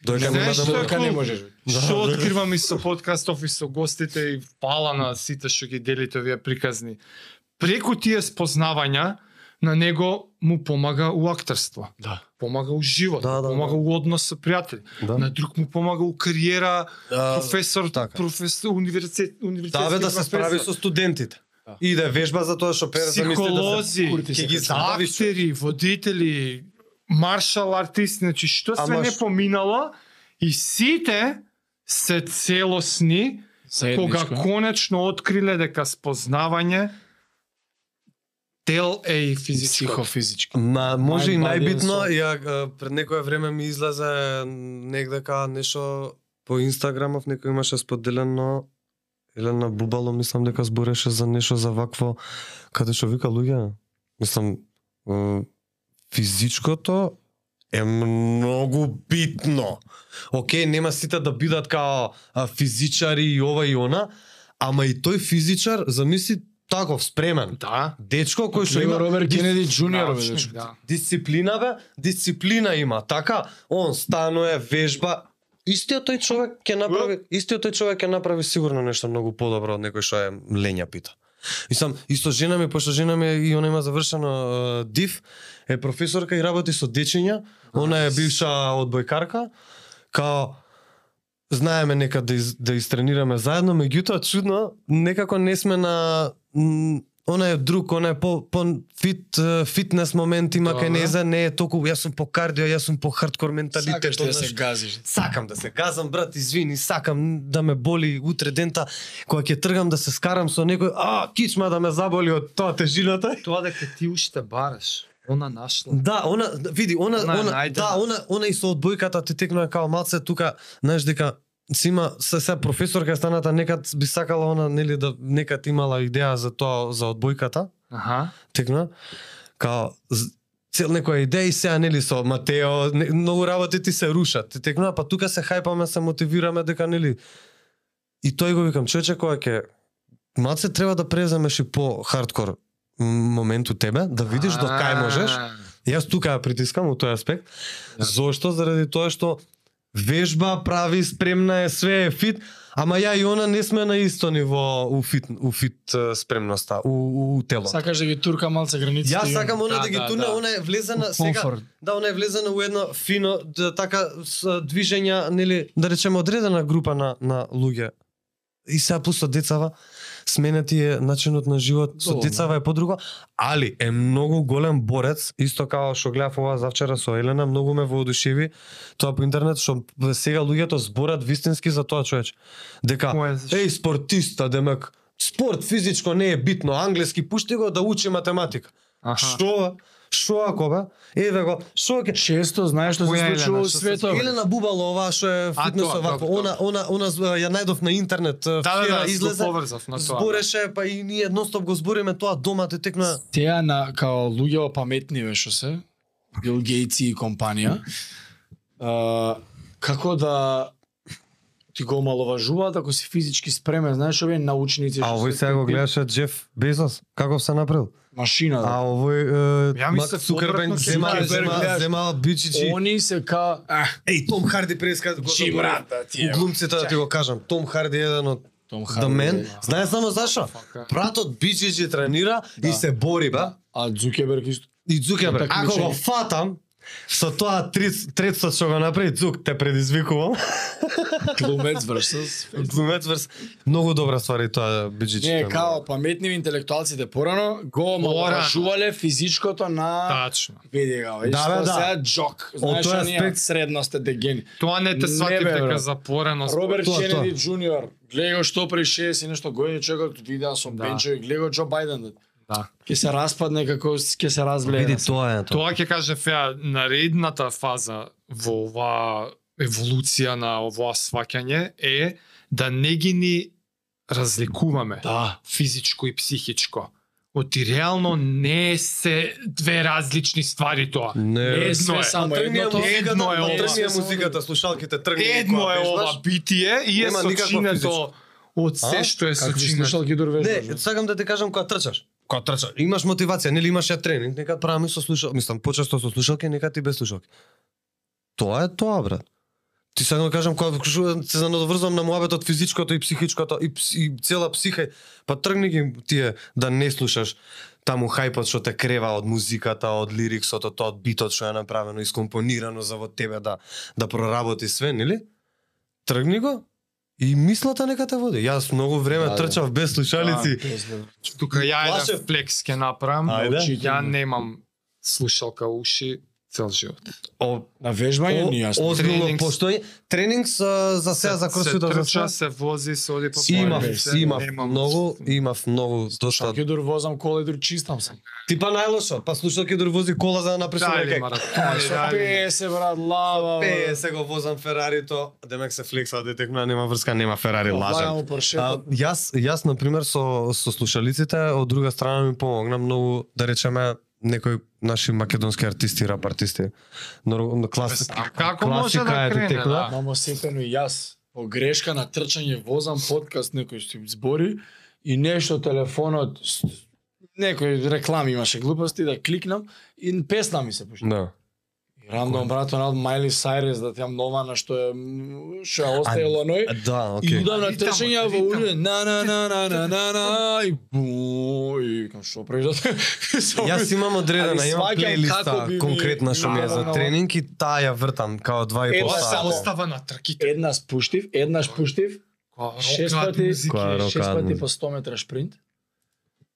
Додека Знаеш нема да. Дека не можеш. Што откривам и со подкастов и со гостите и фала на сите што ги делите овие приказни. Преку тие спознавања на него му помага у актерство. Да. Помага у живот, Да, да, помага да. у однос со пријатели. Да. На друг му помага у кариера, А, професор, така. професор, универзитет, универзитетски Да, бе, да се справи со студентите. Да. И да вежба за тоа што пере замисли да се психолози, ќе ги забави актери, водители, маршал артист, значи што све Ама не поминало и сите се целосни кога Заедничко. конечно откриле дека спознавање дел е и физичко. Психофизички. Ма може и Mind, and најбитно, ја пред некое време ми излезе негде ка нешто по Инстаграмов некој имаше споделено Елена Бубало мислам дека збореше за нешто за вакво каде што вика луѓе мислам физичкото е многу битно. Океј, нема сите да бидат као физичари и ова и она, ама и тој физичар, замисли таков спремен. Да. Дечко кој што има Роберт Кенеди Джуниор, бе, дечко. да. дисциплина бе, дисциплина има, така? Он станува, вежба, Истиот тој човек ќе направи, истиот тој човек ќе направи сигурно нешто многу подобро од некој што е лења пита. И сам исто жена ми, пошто жена ми и она има завршено е, ДИВ, е професорка и работи со дечиња, она е бивша одбојкарка, као знаеме нека да, из, да истренираме заедно, меѓутоа чудно, некако не сме на она е друг, она е по по фит фитнес момент има кај неза, не е толку јас сум по кардио, јас сум по хардкор менталитет. Сакаш ли да се газиш? Сакам да се газам, брат, извини, сакам да ме боли утре дента, кога ќе тргам да се скарам со некој, а, кичма да ме заболи од тоа тежината. Тоа дека ти уште бараш. Она нашла. Да, она види, она Она она, најдена. да, она она и со одбојката ти текнува као малце тука, знаеш дека си има се се професорка станата некад би сакала она нели да некад имала идеја за тоа за одбојката, Аха. текна као цел некоја идеја и сега нели со Матео не, многу работи ти се рушат. Ти текнува па тука се хајпаме, се мотивираме дека нели и тој го викам човече кога ќе Маце треба да преземеш и по хардкор момент у тебе, да видиш до кај можеш. Јас тука ја притискам у тој аспект. Зошто? Заради тоа што вежба прави, спремна е, све е фит, ама ја и она не сме на исто ниво у фит, у фит спремноста, у, у, у тело. Сакаш да ги турка малце границите. Јас сакам она Да, да, ги да, туне, да. она е влезена сега, да, она е влезена у едно фино да, така с движења, нели, да речеме одредена група на на луѓе. И сега плюс со децава сменети е начинот на живот, со децава е подруго, али е многу голем борец, исто како што гледав ова завчера со Елена, многу ме воодушеви тоа по интернет што сега луѓето зборат вистински за тоа човеч. Дека еј спортиста, демек спорт физичко не е битно, англиски пушти го да учи математика. Аха. Што? Што ако бе? Еве го, што ќе Често знаеш што се случува Што се светот. Елена Бубалова што е фитнес добро, она она она ја најдов на интернет, Да, да, да, излезе. поврзав на тоа. Збореше, па и ние едностоп го збориме тоа дома те текна. Теа на као луѓе паметни вешо се, Бил Гейтс и компанија. А, како да ти го омаловажуваат ако си физички спремен, знаеш овие научници А овој се сега го гледаше Джеф Безос, каков се направил? машина. А Да. овој Ја Мак ќе зема зема зема бичичи. Они се ка а, Еј Том Харди преска го Джим заборав. Рата, тие. Глумците да ти го кажам, Том Харди е еден од Том The Man. Знаеш само зашо? Фака. Братот бичичи тренира и Да. се бори, ба. А Зукерберг исто. И Цукерберг, Така ако го фатам, со тоа третство што го направи Цук, те предизвикувам. Глумец versus Глумец врз многу добра ствар и тоа биџичи. Не, као паметниви интелектуалците порано го омаловажувале физичкото на Тачно. види го, Да, тоа да. сега джок. Знаеш, оние аспект- средност е дегени. Тоа не те бе, дека брат. запорено. Роберт тоа, Кенеди Джуниор, гледа го што при 60 и нешто години човекот видеа со Да. бенчо и гледа го Џо Бајден. Да. Ќе се распадне како ќе се разбледе. Види тоа е тоа. Тоа ќе каже Феа, наредната фаза во оваа еволуција на овоа сваќање е да не ги ни разликуваме Да. физичко и психичко. Оти реално не се две различни ствари тоа. Не, Не е Едно е. само Тргни едното. едно е ова. тргни ја музиката, слушалките тргни. Едно е ова битие и е сочинето од се А? што е сочинето. Не, сакам да ти кажам кога трчаш. Кога трча, имаш мотивација, нели имаш ја тренинг, нека правиме со слушалки, мислам почесто со слушалки, нека ти без слушалки. Тоа е тоа, брат. Ти сакам да кажам кога се надоврзам на муабетот физичкото и психичкото и, и цела психа, па тргни ги тие да не слушаш таму хајпот што те крева од музиката, од лириксот, од тоа од битот што е направено, искомпонирано за во тебе да да проработи све, нели? Тргни го и мислата нека те води. Јас многу време Да, да. трчав без слушалици. Тука ја еден флекс ќе направам. Ајде. Ја немам слушалка уши цел живот. О, На вежбање ни јасно. озбилно Тренинг. постои. Тренинг за, за сега за се кросфит за се. се вози, се оди по Имав, имав немам- многу, имав многу доста. Шаки дур возам кола и дур чистам сам. Типа најлошо, па слушалки дори вози кола за да некај. маратони, Со дали. 50 брат лава. Пе, се го возам Ферарито, демек се флекса детекна, нема врска, нема Ферари, Влагам лажам. у А, Поршетот. јас, јас на пример со со слушалиците, од друга страна ми помогна многу да речеме некои наши македонски артисти, рап артисти. Но класи, Како може да крене, текла. да? Мамо сетено и јас. По грешка на трчање возам подкаст некој што збори и нешто телефонот некој реклами имаше глупости да кликнам и песна ми се пушти. Да. И рандом брато на Майли Сайрес да тям нова на што е што е остаело ној. Да, И окей. удам на Ритам, трчање во улица на на на на на на на и бу и викам што прежат. <laughs> Јас имам одредена, имам плейлиста конкретна што ми е за тренинг и таа ја вртам као два и Е, пол тоа Тоа се само сата. остава на трките. еднаш пуштив, еднаш пуштив, Која шест пати, шест по 100 метра шпринт.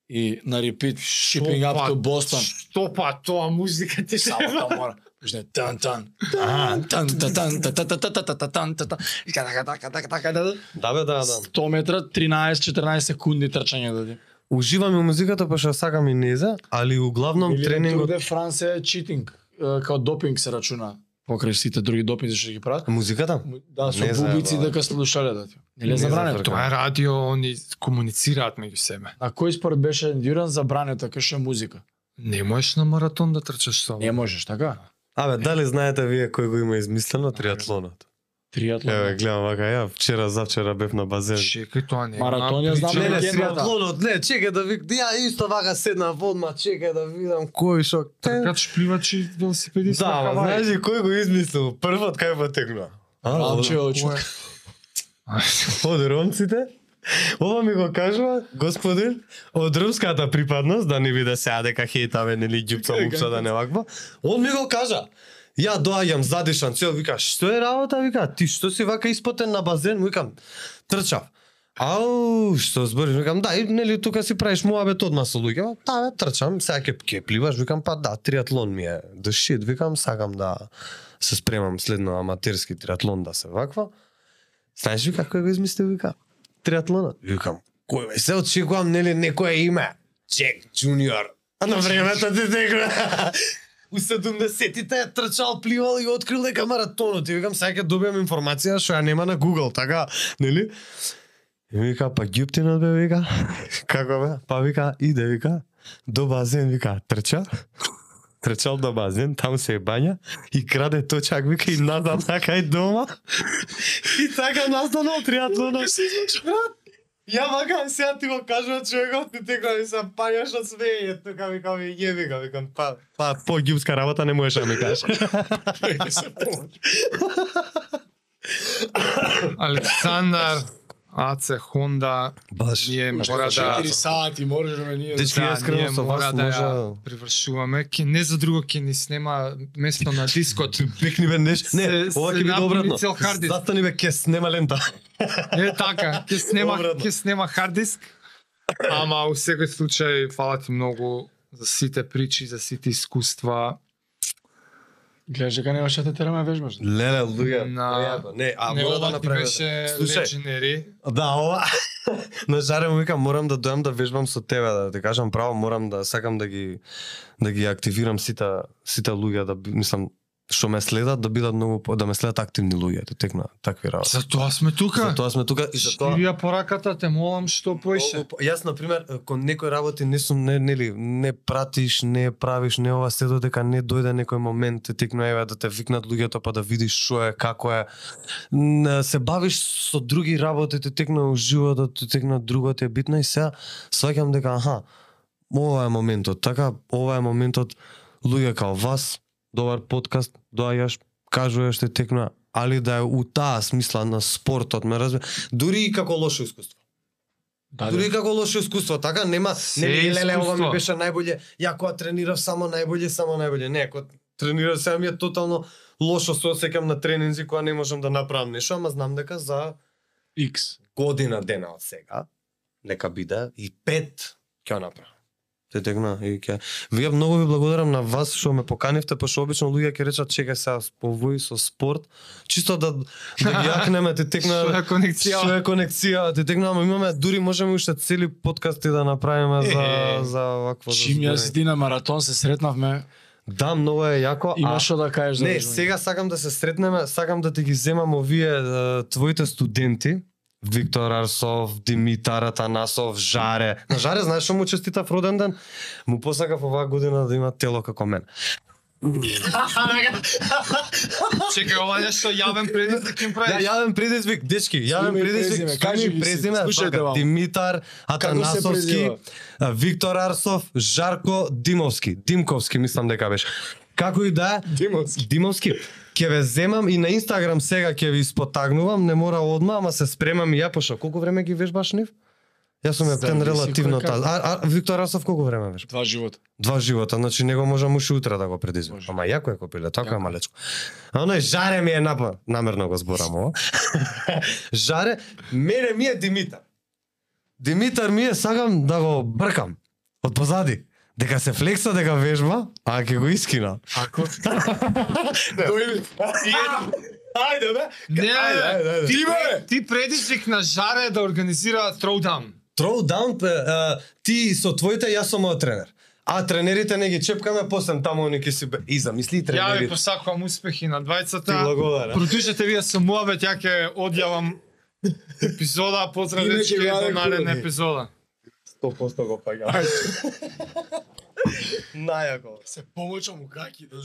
и на repeat shipping up to Boston. Што па тоа музика ти Само тоа мора. Тан тан тан тан тан тан тан тан тан тан тан тан тан тан и така така така така така Да бе, да, да. 100 метра 13-14 секунди трчање доди. Уживам и музиката па што сакам и незе, али углавном Или тренингот де Франс е читинг, као допинг се рачуна покрај сите други допинзи што ги прават. музиката. Да, со бубици дека слушале да ти. Нели забрането? зафркам. Тоа е радио, они комуницираат меѓу себе. На кој спорт беше ендюран забрането е музика? Не можеш на маратон да трчаш само. Не можеш, така? Абе, дали знаете вие кој го има измислено триатлонот? Триатлон. Еве, гледам вака, ја вчера завчера бев на базен. Чекај тоа не. Маратон ја знам, не, не, триатлонот, не, чекај да вик, ја исто вака седна водма, чекај да видам кој шо. Тркач, пливач и велосипедист. Да, ма, знаеш ли кој го измислил? Првот кај потегнува. Рамче очу. Од ромците. Ова ми го кажува господин од румската припадност, да не биде сега дека хейтаве нели ѓупца мупца да не ваква. Он ми го кажа. Ја доаѓам задишан, цел вика, што е работа, вика, ти што си вака испотен на базен, викам, трчав. Ау, што збориш, викам, да, и нели тука си правиш муабет одма со луѓе. Да, бе, трчам, сега ќе ќе пливаш, викам, па да, триатлон ми е the shit, викам, сакам да се спремам следно аматерски триатлон да се ваква. Знаеш вика кој го измислил вика? Триатлонот. Викам, кој се очекувам нели некое име. Джек Джуниор. А на времето ти дека <laughs> У 70-тите е трчал, пливал и открил дека маратонот. И викам, сега ќе добиам информација што ја нема на Google, така, нели? И вика, па Гјуптинот бе, вика. <laughs> Како бе? Па вика, иде, вика. До базен, вика, трча. Трчал до базен, таму се е бања и краде точак, вика, и назад на кај дома. <laughs> И така настанал триатлонот. Ја вака, сега ти го кажува човекот, ти тека ми се паѓаш од свење, тука вика ми јеби га, викам, па, па, по гипска работа не можеш да ми кажеш. <laughs> Александар, АЦ Хонда, Баш. ние мора да 4 сати можеш да ние Дечки, Да, искрено ние со вас мора да може- ја привршуваме. Ке не за друго ќе ни снема место на дискот. <laughs> Пикни бе нешто. Не, ова ќе биде обратно. Застани бе, ке снема лента. <laughs> Е така, ќе снема ќе снема хард диск. Ама у секој случај фала ти многу за сите причи, за сите искуства. Гледаш дека немаш да те тераме вежбаш. Леле, луѓе. На-. Не, а Не, да ова направи. беше Слушај, легенери. Да, ова. На жаре му викам, морам да дојам да вежбам со тебе, да ти кажам право, морам да сакам да ги да ги активирам сите сите луѓе да мислам што ме следат да бидат многу да ме следат активни луѓе, да текна такви работи. За тоа сме тука. Затоа сме тука и затоа Шири ја пораката, те молам што поише. Јас на пример кон некои работи не сум не нели не пратиш, не правиш, не ова се додека не дојде некој момент те текно еве да те викнат луѓето па да видиш што е, како е. Се бавиш со други работи, те текно животот, те текно друго ти е битно и сега сваќам дека аха, ова е моментот, така ова е моментот луѓе као вас, добар подкаст, доаѓаш, кажуваш те текна, али да е у таа смисла на спортот, ме разбира, дури и како лошо искуство. Да, Дури и како лошо искуство, така нема Се не леле ова ми беше најбоље. Ја кога тренирав само најбоље, само најбоље. Не, кога тренирав сега ми е тотално лошо се осеќам на тренинзи кога не можам да направам нешто, ама знам дека за X. година дена од сега, нека биде и пет ќе направам. Те тегна и ќе. Вие многу ви благодарам на вас што ме поканивте, пошто обично луѓе ќе речат чекај сега повој со спорт, чисто да да ги <laughs> јакнеме те тегна. Што е конекција? Што е конекција? Те тегна, ама имаме дури можеме уште цели подкасти да направиме за Е, за вакво Чим јас и зборење. ти на маратон се сретнавме, Да, многу е јако. имаш што да кажеш за Не, сега сакам да се сретнеме, сакам да ти ги земам овие твоите студенти, Виктор Арсов, Димитар Атанасов, Жаре. На Жаре знаеш што му честитав роден ден? Му посакав оваа година да има тело како мен. <laughs> Чекај, ова нешто јавен предизвик им правиш. јавен предизвик, дечки, јавен предизвик, кажи презиме, слушајте така, вам. Димитар Атанасовски, Виктор Арсов, Жарко Димовски, Димковски мислам дека беше. Како и да е, Димовски. Димовски. Ќе ве земам и на Инстаграм сега ќе ви испотагнувам, не мора одма, ама се спремам и ја пошо. Колку време ги вежбаш нив? Јас сум ја птен Зависи релативно таа. А, а Виктор Арсов колку време вежба? Два живота. Два живота, значи него можам уште утре да го предизвикам. Може. Ама јако е копиле, така е малечко. А оној жаре ми е напа, намерно го зборам ова. <laughs> жаре, мене ми е Димитар. Димитар ми е сакам да го бркам. Од позади. Дека се флекса, дека вежба, а ќе го искина. Ако <laughs> Ајде бе. не, Ајде, ти бе, ти предизвикна Жаре да организира throwdown. Throwdown, uh, ти со твоите, јас сум мојот тренер. А тренерите не ги чепкаме, после таму они ќе си. И замисли Ја ви тренерите. посакувам успехи на Ти двајцата. благодарам. Продужете вие со муабет, ја ќе одјавам епизода, ваде до наредна епизода. 100% го паѓам. <laughs> Најако. Се помочам у каки да...